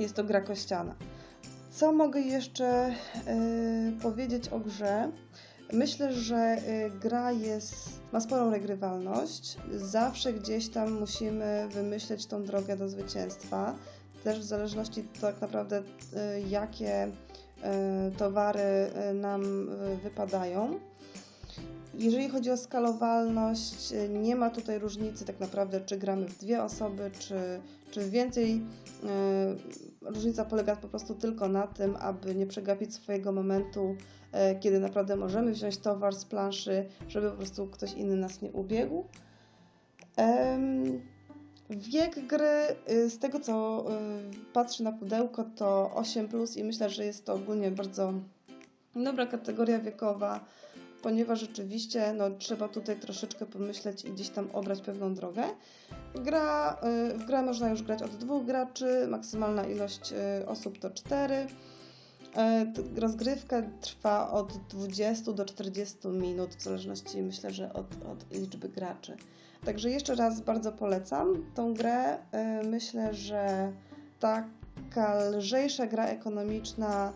jest to gra kościana. Co mogę jeszcze y, powiedzieć o grze? Myślę, że y, gra jest, ma sporą regrywalność. Zawsze gdzieś tam musimy wymyśleć tą drogę do zwycięstwa. Też w zależności tak naprawdę y, jakie y, towary nam wypadają. Jeżeli chodzi o skalowalność, nie ma tutaj różnicy tak naprawdę, czy gramy w dwie osoby, czy, czy więcej. Różnica polega po prostu tylko na tym, aby nie przegapić swojego momentu, e, kiedy naprawdę możemy wziąć towar z planszy, żeby po prostu ktoś inny nas nie ubiegł. Wiek gry, y, z tego co y, patrzę na pudełko, to 8 i myślę, że jest to ogólnie bardzo dobra kategoria wiekowa, ponieważ rzeczywiście no, trzeba tutaj troszeczkę pomyśleć i gdzieś tam obrać pewną drogę. Gra, y, w grę można już grać od dwóch graczy, maksymalna ilość y, osób to 4. Rozgrywka trwa od 20 do 40 minut, w zależności myślę, że od, od liczby graczy. Także jeszcze raz bardzo polecam tą grę. Y, Myślę, że taka lżejsza gra ekonomiczna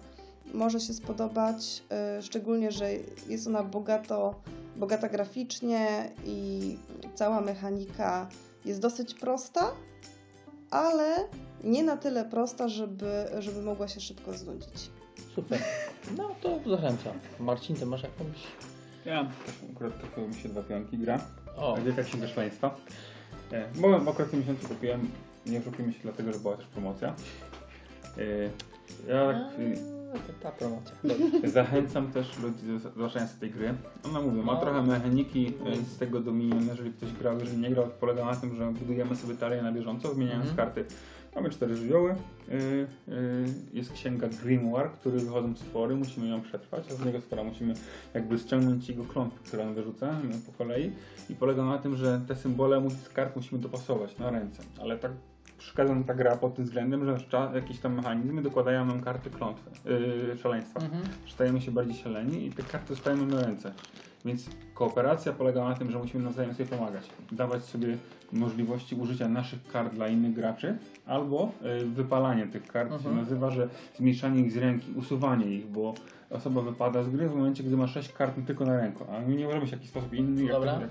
może się spodobać, y, szczególnie, że jest ona bogato, bogata graficznie i cała mechanika jest dosyć prosta, ale nie na tyle prosta, żeby, żeby mogła się szybko znudzić. Super. No to zachęcam. Marcin, ty masz jakąś... Ja akurat trafiły mi się dwa pionki gra. O, Wielka Księga Szaleństwa. E, Bo akurat w tym miesiącu kupiłem, nie oszukujmy się dlatego, że była też promocja. E, Ja tak A, to ta promocja. zachęcam też ludzi do zobaczenia tej gry. Ona mówię, ma No. trochę mechaniki e, z tego Dominion, jeżeli ktoś grał, jeżeli nie grał, polega na tym, że budujemy sobie talię na bieżąco, wymieniając Mhm. karty. Mamy cztery żywioły, y, y, jest księga Grimoire, który wychodzą stwory, musimy ją przetrwać, a z niego stwora musimy jakby ściągnąć jego klątwę, które on wyrzuca po kolei i polega na tym, że te symbole z kart musimy dopasować na ręce, ale tak przeszkadza nam ta gra pod tym względem, że jakieś tam mechanizmy dokładają nam karty klątwy, yy, szaleństwa. Mhm. Stajemy się bardziej szaleni i te karty zostają nam na ręce. Więc kooperacja polega na tym, że musimy nawzajem sobie pomagać. Dawać sobie możliwości użycia naszych kart dla innych graczy, albo y, wypalanie tych kart Mhm. się nazywa, że zmniejszanie ich z ręki, usuwanie ich, bo osoba wypada z gry w momencie, gdy ma 6 kart tylko na ręku, a my nie możemy się w jakiś sposób inny jak, jak,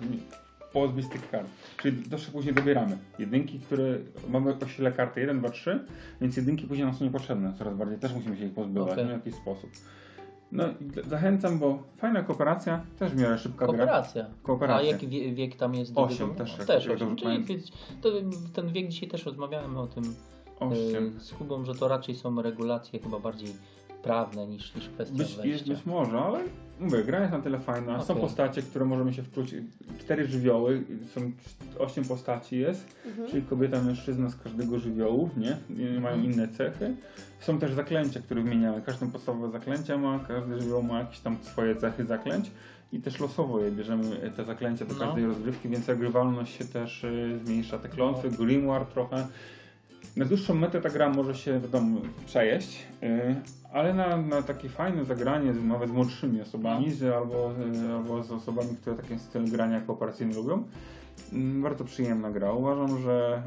pozbyć tych kart. Czyli też później dobieramy. Jedynki, które mamy o sile karty 1, 2, 3, więc jedynki później nam są niepotrzebne. Coraz bardziej też musimy się ich pozbywać Okej. nie, w jakiś sposób. No i zachęcam, bo fajna kooperacja, też w miarę szybka gra. Kooperacja. Kooperacja. A jaki wie, wiek tam jest? Osiem drugiego? też, jak- też jak osiem. dobrze Czyli pamiętam. wiedz- to, ten wiek dzisiaj też rozmawiałem o tym Osiem. e, z Kubą, że to raczej są regulacje chyba bardziej prawne niż, niż kwestia Być, jest wejścia. być może, ale mówię, gra jest na tyle fajna. Są Okej. postacie, które możemy się wczuć. Cztery żywioły, są osiem postaci jest, Mhm. czyli kobieta, mężczyzna z każdego żywiołu, nie? mają Mhm. inne cechy. Są też zaklęcia, które wymieniamy. Każde podstawowe zaklęcia ma, każdy żywioł ma jakieś tam swoje cechy zaklęć. I też losowo je bierzemy e, te zaklęcia do No. każdej rozgrywki, więc regrywalność się też y, zmniejsza. Te klątwy, grimoire trochę. Na dłuższą metę ta gra może się, wiadomo, przejeść, y, ale na, na takie fajne zagranie, nawet z młodszymi osobami, z, albo, y, albo z osobami, które taki styl grania kooperacyjny lubią, mm, bardzo przyjemna gra. Uważam, że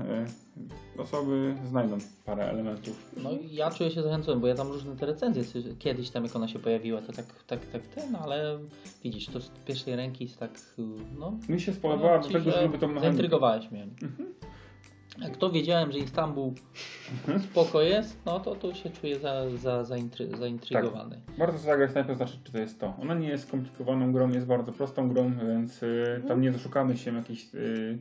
y, osoby znajdą parę elementów. No i ja czuję się zachęcony, bo ja tam różne te recenzje, kiedyś tam jak ona się pojawiła, to tak, tak, tak ten, ale widzisz, to z pierwszej ręki jest tak, no... Mi się spodobała no, do ci, tego, że lubię tą mechanikę. Zaintrygowałeś mnie. Mhm. Jak to wiedziałem, że Istanbul spoko jest, no to tu się czuję za, za, zaintry, zaintrygowany. Warto zagrać najpierw zobaczyć, czy to jest to. Ona nie jest skomplikowaną grą, jest bardzo prostą grą, więc y, tam nie doszukamy się jakichś y,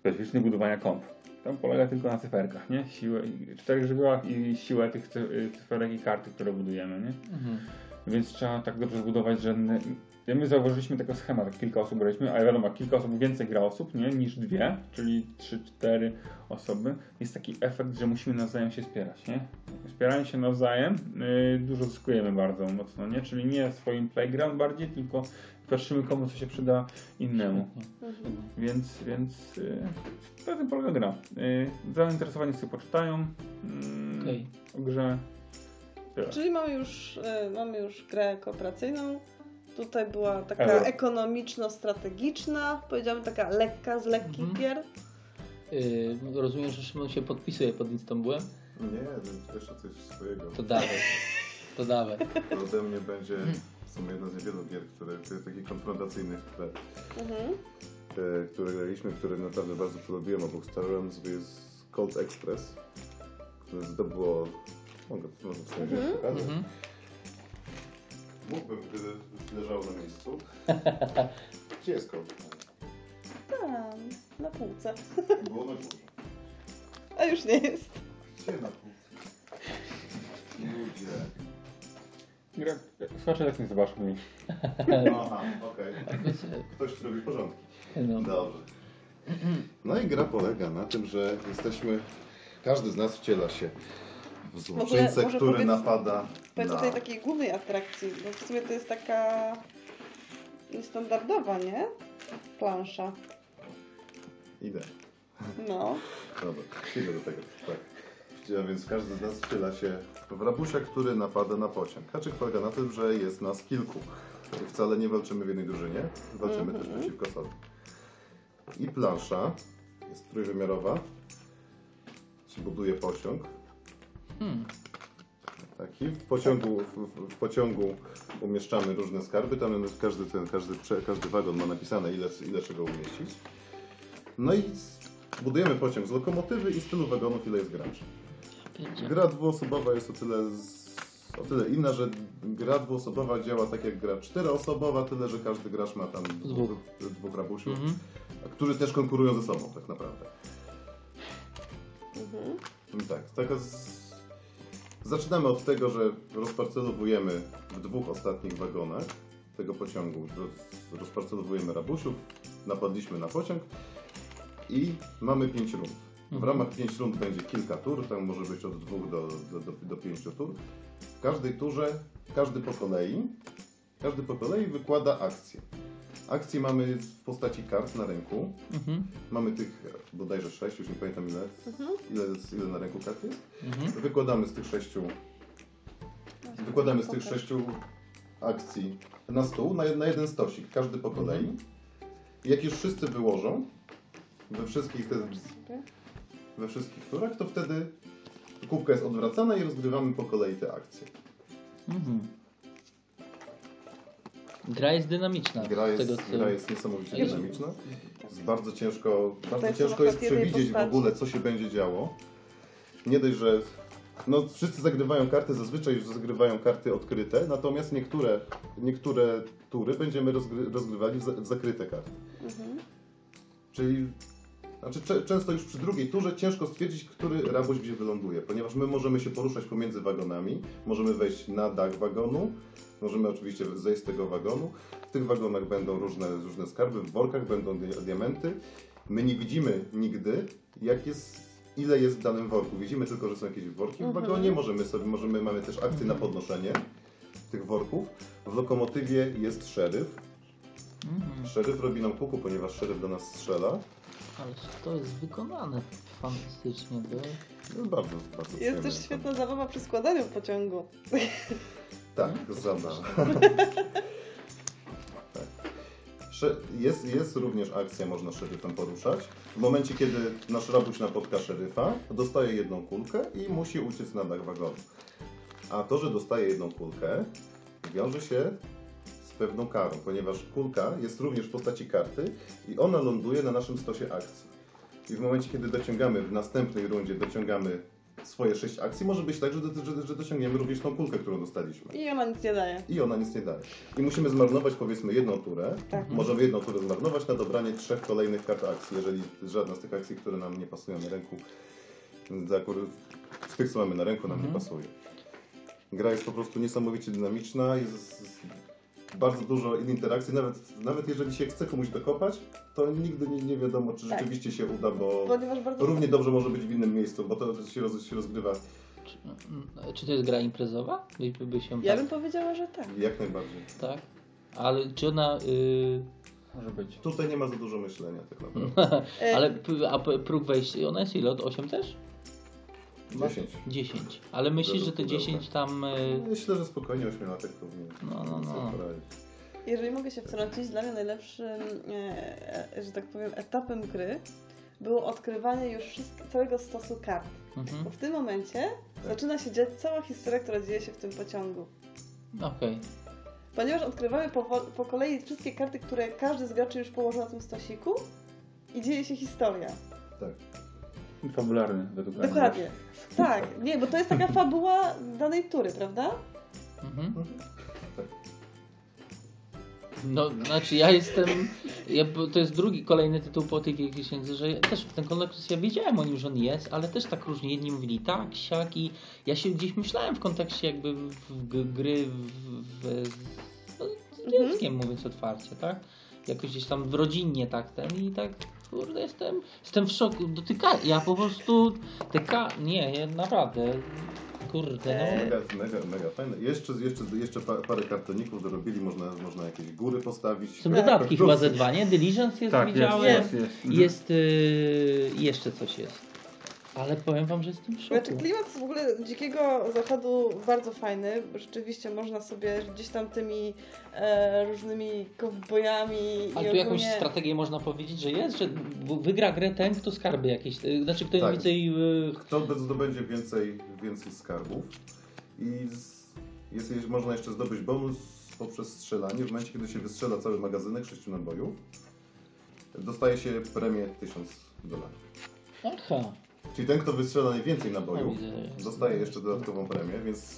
specyficznych budowania komp. Tam polega tylko na cyferkach, nie? Siłę, czterech żywiołach i siłę tych y, cyferek i karty, które budujemy, nie? Mhm. Więc trzeba tak dobrze zbudować, że Ja my zauważyliśmy taki schemat, jak kilka osób graliśmy, ale wiadomo, kilka osób więcej gra osób, nie, niż dwie, czyli trzy, cztery osoby, jest taki efekt, że musimy nawzajem się wspierać, nie? Wspierając się nawzajem, yy, dużo zyskujemy bardzo mocno, nie? Czyli nie swoim playground bardziej, tylko patrzymy komu co się przyda innemu. Mhm. Więc, więc yy, na tym polega gra. Yy, zainteresowani sobie poczytają yy, Okej. o grze. Tyle. Czyli mamy już, e, mamy już grę kooperacyjną. Tutaj była taka Euro. ekonomiczno-strategiczna, powiedziałabym taka lekka, z lekkich Mhm. gier. Yy, rozumiem, że Szymon się podpisuje pod Istanbulem? Nie, to jeszcze coś swojego. To dawaj. To dawaj. To ode mnie będzie w sumie jedna z niewielu gier, które, takich konfrontacyjnych, które, Mhm. e, które graliśmy, które naprawdę bardzo polubiłem obok Star Realms, to jest Cold Express, które zdobyło... Mogę, mogę w sumie Mhm. pokazać. Mhm. Mógłbym, gdyby leżało na miejscu. Gdzie jest Cold? Tam, na półce. Było na górze. A już nie jest. Gdzie na półce? Ludzie. Gra, słuchacze tak nie zobaczmy jej. Aha, okej. Ktoś robi porządki. No. Dobrze. No i gra polega na tym, że jesteśmy. Każdy z nas wciela się złoczyńcę, który powiedz- napada Powiedz na. tej takiej głównej atrakcji, bo w sumie to jest taka niestandardowa, nie? Plansza. Idę. No. Dobra, idę do tego. Tak. A więc każdy z nas wciela się w rabusia, który napada na pociąg. Haczyk polega na tym, że jest nas kilku. Wcale nie walczymy w jednej drużynie, walczymy też Mhm. przeciwko sobie. I plansza jest trójwymiarowa. Się buduje pociąg. Hmm. Taki. W pociągu, w, w, pociągu umieszczamy różne skarby. Tam każdy, ten, każdy, każdy wagon ma napisane, ile, ile czego umieścić. No i budujemy pociąg z lokomotywy i z tylu wagonów, ile jest graczy. Gra dwuosobowa jest o tyle, z, o tyle inna, że gra dwuosobowa działa tak jak gra czteroosobowa, tyle że każdy gracz ma tam dwóch, Dwóch. rabusiów, Mhm. którzy też konkurują ze sobą tak naprawdę. Mhm. Tak, taka z... Zaczynamy od tego, że rozparcelowujemy w dwóch ostatnich wagonach tego pociągu. Roz- Rozparcelowujemy rabusiów, napadliśmy na pociąg i mamy pięć rund. W Mhm. ramach pięć rund będzie kilka tur, tam może być od dwóch do, do, do, do pięciu tur. W każdej turze, każdy po kolei, każdy po kolei wykłada akcję. Akcje mamy w postaci kart na ręku. Mhm. Mamy tych bodajże sześć, już nie pamiętam ile, Mhm. ile, ile na ręku kart jest. Mhm. Wykładamy z tych sześciu, wykładamy z tych sześciu akcji na stół, na, na jeden stosik, każdy po kolei. I jak już wszyscy wyłożą we wszystkich, te, we wszystkich turach, to wtedy kubka jest odwracana i rozgrywamy po kolei te akcje. Mhm. Gra jest dynamiczna. Gra jest, tego, co... gra jest niesamowicie Jest- dynamiczna. Jest bardzo ciężko, bardzo są ciężko jest przewidzieć w ogóle, co się będzie działo. Nie dość, że no, wszyscy zagrywają karty, zazwyczaj już zagrywają karty odkryte, natomiast niektóre, niektóre tury będziemy rozgry, rozgrywali w, za, w zakryte karty. Mhm. Czyli znaczy, często już przy drugiej turze ciężko stwierdzić, który rabuś gdzie wyląduje, ponieważ my możemy się poruszać pomiędzy wagonami, możemy wejść na dach wagonu, możemy oczywiście zejść z tego wagonu. W tych wagonach będą różne, różne skarby, w workach będą di- diamenty. My nie widzimy nigdy, jak jest, ile jest w danym worku. Widzimy tylko, że są jakieś worki w Mhm. wagonie, możemy sobie, możemy, mamy też akcje na podnoszenie tych worków. W lokomotywie jest szeryf. Mhm. Szeryf robi nam kuku, ponieważ szeryf do nas strzela. Ale to jest wykonane fantastycznie. Bo... No, bardzo, bardzo Jest też świetna zabawa przy składaniu pociągu. Tak, zabawa. tak. Sze- Jest, jest również akcja, można szeryfem poruszać. W momencie, kiedy nasz rabuś napotka szeryfa, dostaje jedną kulkę i musi uciec na dach wagonu. A to, że dostaje jedną kulkę, wiąże się z pewną karą, ponieważ kulka jest również w postaci karty i ona ląduje na naszym stosie akcji. I w momencie, kiedy dociągamy w następnej rundzie, dociągamy swoje sześć akcji, może być tak, że, że, że dociągniemy również tą kulkę, którą dostaliśmy. I ona nic nie daje. I ona nic nie daje. I musimy zmarnować powiedzmy jedną turę. Tak. Możemy jedną turę zmarnować na dobranie trzech kolejnych kart akcji, jeżeli żadna z tych akcji, które nam nie pasują na ręku, z, akurat z tych, co mamy na ręku, nam nie Mhm. pasuje. Gra jest po prostu niesamowicie dynamiczna, jest bardzo dużo interakcji, nawet, nawet jeżeli się chce komuś dokopać, to nigdy nie, nie wiadomo, czy Tak. rzeczywiście się uda, bo bardzo równie dobrze może być w innym miejscu, bo to się, roz, się rozgrywa Czy, mm, czy to jest gra imprezowa? By, by się Ja tak, bym powiedziała, że tak. jak najbardziej. tak? Ale czy ona... Y, Może być. Tutaj nie ma za dużo myślenia tak naprawdę. E, ale p- a próg wejścia, ona jest ile? Od 8 też? 10. 10. Ale myślisz, że te Pudełka. 10 tam... Y, Myślę, że spokojnie ośmiolatek powinien No, no, no. Jeżeli mogę się wtrącić, dla mnie najlepszym, e, e, że tak powiem, etapem gry było odkrywanie już wszystko, całego stosu kart. mhm. Bo w tym momencie zaczyna się dziać cała historia, która dzieje się w tym pociągu. Okej. Ponieważ odkrywamy po, po kolei wszystkie karty, które każdy z graczy już położył na tym stosiku i dzieje się historia. Tak. Fabularny według mnie. Dokładnie. Tak, nie, bo to jest taka fabuła danej tury, prawda? Mhm. Tak. No, znaczy ja jestem, ja, to jest drugi, kolejny tytuł po tych jakichś księdze, że ja też w ten Colossus ja wiedziałem o nim, że on jest, ale też tak różnie jedni mówili tak, siak i ja się gdzieś myślałem w kontekście jakby w g- gry w, w, no, z dzieckiem mówiąc otwarcie, tak? Jakoś gdzieś tam w rodzinnie tak ten i tak kurde jestem, jestem w szoku, dotyka, ja po prostu te ka, nie, ja naprawdę, kurde no. Mega, mega, mega fajne. Jeszcze, jeszcze, jeszcze pa- parę kartoników dorobili, można, można jakieś góry postawić. Są dodatki chyba ze dwa, nie? Diligence jest, Tak, jest, widziałem. jest, jest. Jest y, jeszcze coś jest. Ale powiem wam, że jestem w Znaczy szoku. klimat w ogóle dzikiego zachodu bardzo fajny. Rzeczywiście można sobie gdzieś tam tymi e, różnymi kowbojami Ale i tu jakąś ogólnie... strategię można powiedzieć, że jest, że wygra grę ten, kto skarby jakieś. y, Znaczy kto Tak. więcej. y, Kto zdobędzie więcej, więcej skarbów i z, jest, jest, można jeszcze zdobyć bonus poprzez strzelanie. W momencie, kiedy się wystrzela cały magazynek 6 nabojów, dostaje się premię 1000 dolarów. Aha. Czyli ten, kto wystrzela najwięcej nabojów, dostaje jeszcze dodatkową premię, więc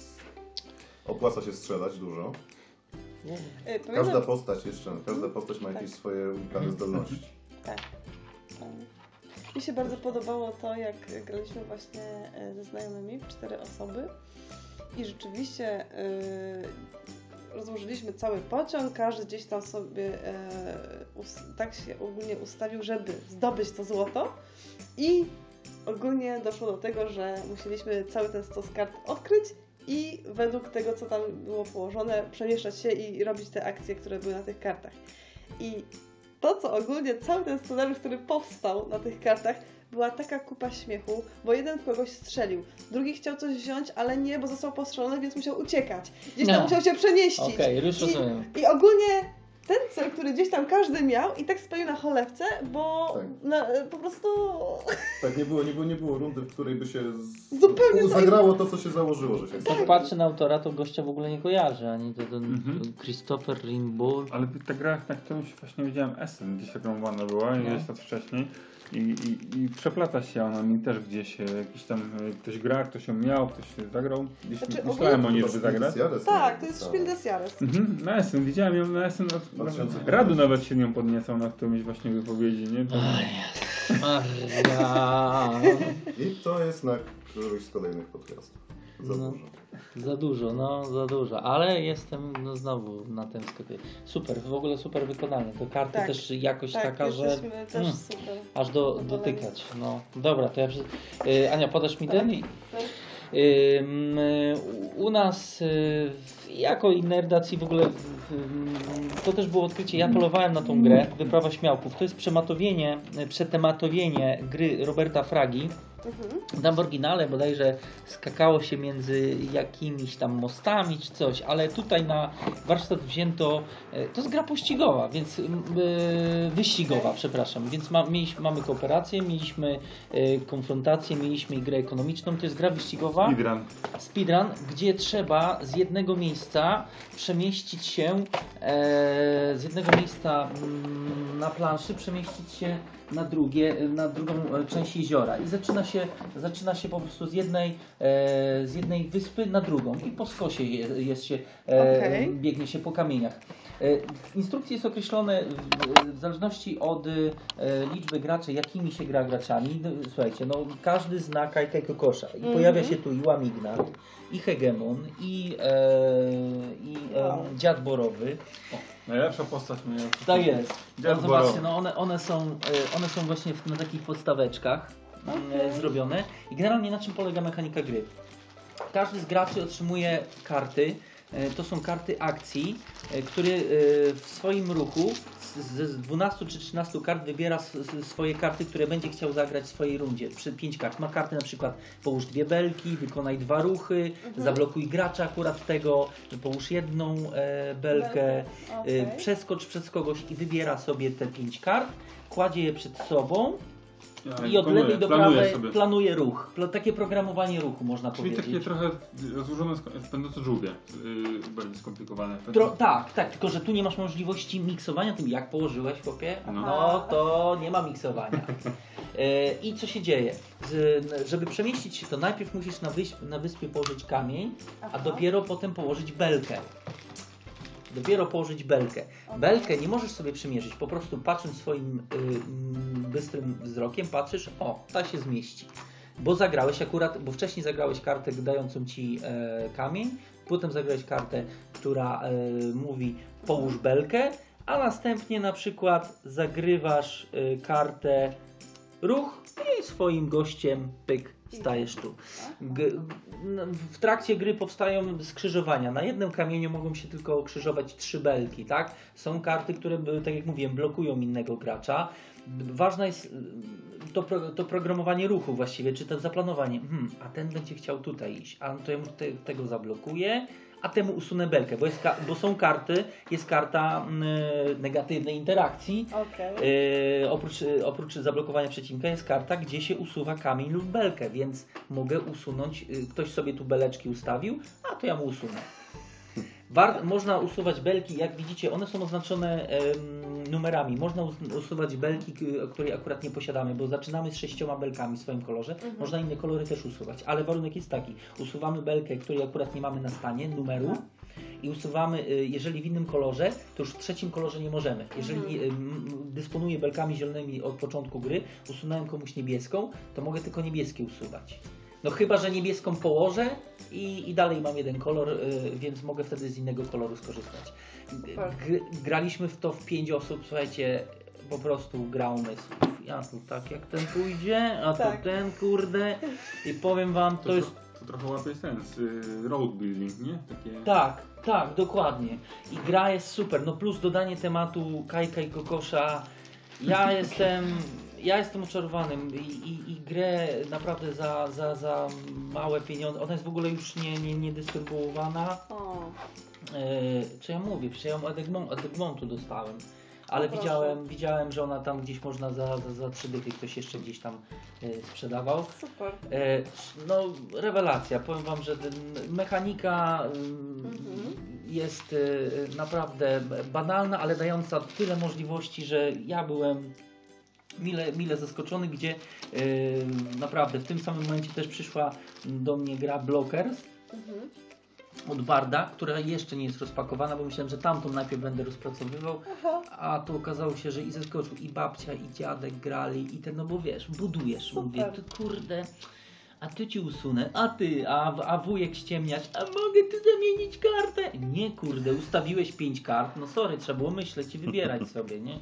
opłaca się strzelać dużo. E, Każda postać jeszcze, każda postać ma jakieś swoje unikalne zdolności. tak. Mi się bardzo podobało to, jak graliśmy właśnie e, ze znajomymi w cztery osoby. I rzeczywiście e, rozłożyliśmy cały pociąg, każdy gdzieś tam sobie us- tak się ogólnie ustawił, żeby zdobyć to złoto. I ogólnie doszło do tego, że musieliśmy cały ten stos kart odkryć i według tego, co tam było położone, przemieszczać się i robić te akcje, które były na tych kartach. I to, co ogólnie cały ten scenariusz, który powstał na tych kartach, była taka kupa śmiechu, bo jeden kogoś strzelił, drugi chciał coś wziąć, ale nie, bo został postrzelony, więc musiał uciekać. Gdzieś tam No. musiał się przenieścić. Okej, już I- rozumiem. I ogólnie ten cel, który gdzieś tam każdy miał i tak spalił na cholewce, bo Tak. na, po prostu Tak, nie było, nie było, nie było rundy, w której by się z... Zupełnie tak. zagrało to, co się założyło, że się Jak zagrało. patrzę na autora, to gościa w ogóle nie kojarzę, ani to ten Mhm. Christopher Rimbaud. Ale ta gra, na którymś właśnie widziałem Essen, gdzieś reklamowana była, No. ileś lat wcześniej. I, i, I przeplata się ona mi też gdzieś, e, jakiś tam e, ktoś gra, ktoś ją miał, ktoś zagrał. Gdzieś Znaczy, myślałem o niej, żeby zagrać. Tak, to jest. Spiel des Jahres. Mhm, na Essen, widziałem ją na Essen, od, 2000. Radu nawet się nią podniecał na którymś właśnie wypowiedzi, nie? To, Maria. I to jest na którymś z kolejnych podcastów. Za No. dużo. Za dużo, no za dużo, ale jestem no, znowu na tym sklepie. Super, w ogóle super wykonanie. To karty Tak. też jakość Tak, taka, że też Mm. super. aż do, dotykać. No dobra, to ja przy... y, Ania, podasz mi Tak. ten? I- Tak. U nas y, jako i nerdacji w ogóle to też było odkrycie. Ja polowałem na tą grę Wyprawa Śmiałków. To jest przematowienie, y, przetematowienie gry Roberta Fragi. Mhm. Tam w oryginale bodajże skakało się między jakimiś tam mostami czy coś, ale tutaj na warsztat wzięto, e, to jest gra pościgowa, więc e, wyścigowa, przepraszam, więc ma, mieliśmy, mamy kooperację, mieliśmy e, konfrontację, mieliśmy i grę ekonomiczną, to jest gra wyścigowa Speedrun. speedrun, gdzie trzeba z jednego miejsca przemieścić się z jednego miejsca mm, na planszy, przemieścić się na drugie, na drugą e, część jeziora. I zaczyna się zaczyna się po prostu z jednej, e, z jednej wyspy na drugą i po skosie je, jest się, e, Okej. biegnie się po kamieniach. W instrukcji jest określone w, zależności od liczby graczy, jakimi się gra graczami. Słuchajcie, no każdy zna Kajka i Kokosza i Mhm. pojawia się tu i Łamignat, i Hegemon, i, e, i e, Wow. Dziad Borowy. Najlepsza postać moja. Tak jest. No, zobaczcie, no one, one, są, e, one są właśnie w, na takich podstaweczkach Okej. e, zrobione. I generalnie na czym polega mechanika gry? Każdy z graczy otrzymuje karty. E, To są karty akcji, e, który e, w swoim ruchu z- z z 12 czy 13 kart wybiera swoje karty, które będzie chciał zagrać w swojej rundzie. Przy 5 kart. Ma karty na przykład połóż dwie belki, wykonaj dwa ruchy, zablokuj gracza akurat tego, połóż jedną belkę, Okej. Y, przeskocz przez kogoś i wybiera sobie te pięć kart, kładzie je przed sobą i od planuję- lewej do prawej sobie. planuje ruch. Pla- takie programowanie ruchu można Czyli powiedzieć. takie trochę rozłożone, sk- będące żółwie. Yy, bardziej skomplikowane. Tro, tak, tak, tylko że tu nie masz możliwości miksowania tym, jak położyłeś chłopie, No. no to nie ma miksowania. E, I co się dzieje? Z, żeby przemieścić się, to najpierw musisz na, wyśp, na wyspie położyć kamień, a Aha. dopiero potem położyć belkę. Dopiero położyć belkę. Belkę nie możesz sobie przymierzyć, po prostu patrząc swoim y, mm, bystrym wzrokiem, patrzysz, o, ta się zmieści. Bo zagrałeś akurat, bo wcześniej zagrałeś kartę dającą ci e, kamień, potem zagrałeś kartę, która e, mówi połóż belkę, a następnie na przykład zagrywasz e, kartę ruch i swoim gościem pyk stajesz tu. G- n- w trakcie gry powstają skrzyżowania. Na jednym kamieniu mogą się tylko krzyżować trzy belki, tak? Są karty, które, tak jak mówiłem, blokują innego gracza. Ważne jest y, to, pro, to programowanie ruchu właściwie, czy to zaplanowanie. Hmm, a ten będzie chciał tutaj iść, a to ja mu te, tego zablokuję, a temu usunę belkę, bo, jest bo są karty, jest karta y, negatywnej interakcji, Okej. Yy, oprócz, yy, oprócz zablokowania przeciwnika jest karta, gdzie się usuwa kamień lub belkę, więc mogę usunąć, yy, ktoś sobie tu beleczki ustawił, a to ja mu usunę. Można usuwać belki, jak widzicie, one są oznaczone em, numerami. Można us- usuwać belki, której akurat nie posiadamy, bo zaczynamy z sześcioma belkami w swoim kolorze. Można inne kolory też usuwać, ale warunek jest taki: usuwamy belkę, której akurat nie mamy na stanie, numeru. I usuwamy, y, jeżeli w innym kolorze, to już w trzecim kolorze nie możemy. Jeżeli y, m, dysponuję belkami zielonymi od początku gry, usunąłem komuś niebieską, to mogę tylko niebieskie usuwać. No chyba, że niebieską położę i, i dalej mam jeden kolor, y, więc mogę wtedy z innego koloru skorzystać. G- graliśmy w to w pięć osób, słuchajcie, po prostu gra umysł. Ja tu tak jak ten pójdzie, a Tak. to ten kurde i powiem wam, to, To, jest to, to trochę łapie sens. Yy, road building, nie? Takie... tak, tak, dokładnie. I gra jest super. No plus dodanie tematu Kajka i Kokosza. Ja jestem, ja jestem oczarowany i, i, i grę naprawdę za, za, za małe pieniądze. Ona jest w ogóle już nie, nie, nie dystrybuowana. O, E, co ja mówię? Przecież ja ją od Egmont- od Egmontu dostałem. Ale O, proszę. widziałem, widziałem, że ona tam gdzieś można za, za, za trzy dychy ktoś jeszcze gdzieś tam e, sprzedawał. super. E, no, rewelacja. Powiem Wam, że mechanika mm, Mhm. jest naprawdę banalna, ale dająca tyle możliwości, że ja byłem mile, mile zaskoczony, gdzie e, naprawdę w tym samym momencie też przyszła do mnie gra Blockers Mhm. od Barda, która jeszcze nie jest rozpakowana, bo myślałem, że tamtą najpierw będę rozpracowywał, Aha. a tu okazało się, że i zeskoczył i babcia, i dziadek grali, i ten, no bo wiesz, budujesz, Super. mówię, to kurde, a tu ci usunę, a ty, a, a wujek ściemniać, a mogę tu zamienić kartę? Nie kurde, ustawiłeś pięć kart, no sorry, trzeba było myśleć i wybierać sobie, nie?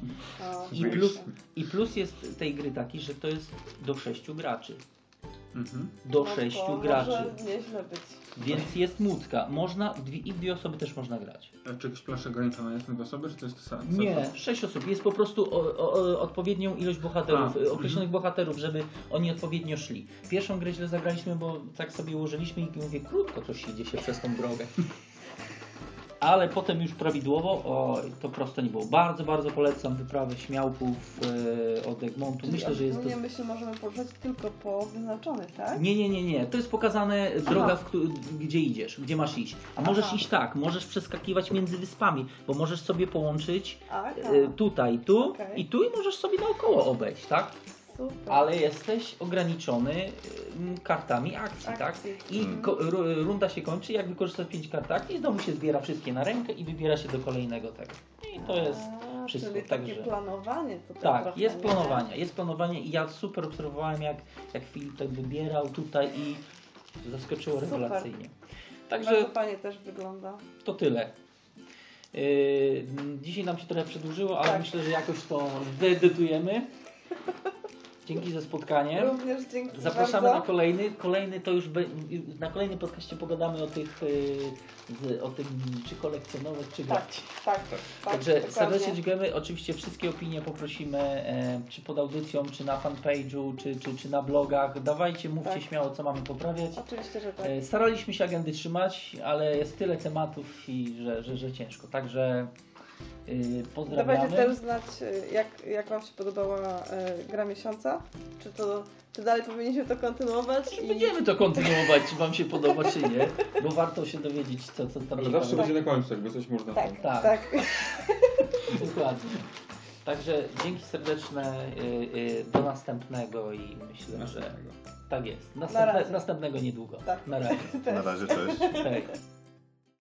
I plus, I plus jest tej gry taki, że to jest do sześciu graczy. Mhm. Do no to sześciu graczy. Może nieźle być. Więc jest mutka. Można, dwie, i dwie osoby też można grać. A czy plansza ograniczona jest na dwie osoby, czy to jest to samo? Nie, sześć osób. Jest po prostu o, o, o, odpowiednią ilość bohaterów, A, y, określonych mhm. bohaterów, żeby oni odpowiednio szli. Pierwszą grę źle zagraliśmy, bo tak sobie ułożyliśmy i mówię, krótko coś idzie się przez tą drogę. Ale potem już prawidłowo, oj, to prosto nie było. Bardzo, bardzo polecam wyprawę śmiałków e, od Egmontu. Myślę, że jest. Nie my się możemy poruszać tylko po wyznaczonych, tak? Nie, nie, nie, nie. To jest pokazane droga, w, gdzie idziesz, gdzie masz iść. A możesz Aha. iść tak, możesz przeskakiwać między wyspami, bo możesz sobie połączyć Aha. e, tutaj, tu Okej. i tu i możesz sobie naokoło obejść, tak? Super. ale jesteś ograniczony ym, kartami akcji, tak? Akcji. I Mm. ko- ru- runda się kończy, jak wykorzystasz 5 kart akcji, znowu się zbiera wszystkie na rękę i wybiera się do kolejnego tego. I to jest A, wszystko, Czyli także- takie planowanie tutaj Tak, trochę, jest nie? planowanie, jest planowanie i ja super obserwowałem jak, jak Filip tak wybierał tutaj i zaskoczyło Super. rewelacyjnie. Także Bardzo fajnie też wygląda. to tyle. Yy, dzisiaj nam się trochę przedłużyło, ale Tak. myślę, że jakoś to wyedytujemy. Dzięki za spotkanie. Również dzięki Zapraszamy bardzo. na kolejny. Kolejny to już be, na kolejnym podcaście pogadamy o tych, z, o tym czy kolekcjonować, czy Tak, grać. tak, tak. Także dokładnie. serdecznie dziękujemy. Oczywiście wszystkie opinie poprosimy, e, czy pod audycją, czy na fanpage'u, czy, czy, czy na blogach. Dawajcie, mówcie Tak. śmiało, co mamy poprawiać. Oczywiście, że tak. E, staraliśmy się agendy trzymać, ale jest tyle tematów, i że, że, że ciężko. Także e, pozdrawiamy. Dawajcie też znać, y, jak, jak Wam się podobała y, gra miesiąca. Czy to czy dalej powinniśmy to kontynuować? I będziemy to kontynuować, czy Wam się podoba, czy nie, bo warto się dowiedzieć, co, co tam Ale ciekawego. zawsze będzie na końcu, jakby coś można Tak, tam. Tak. tak. Dokładnie. Także dzięki serdeczne y, y, do następnego i myślę, że Następnego. tak jest. Na Następne, razie. następnego niedługo. Tak. Na razie. Na razie, cześć. Hej.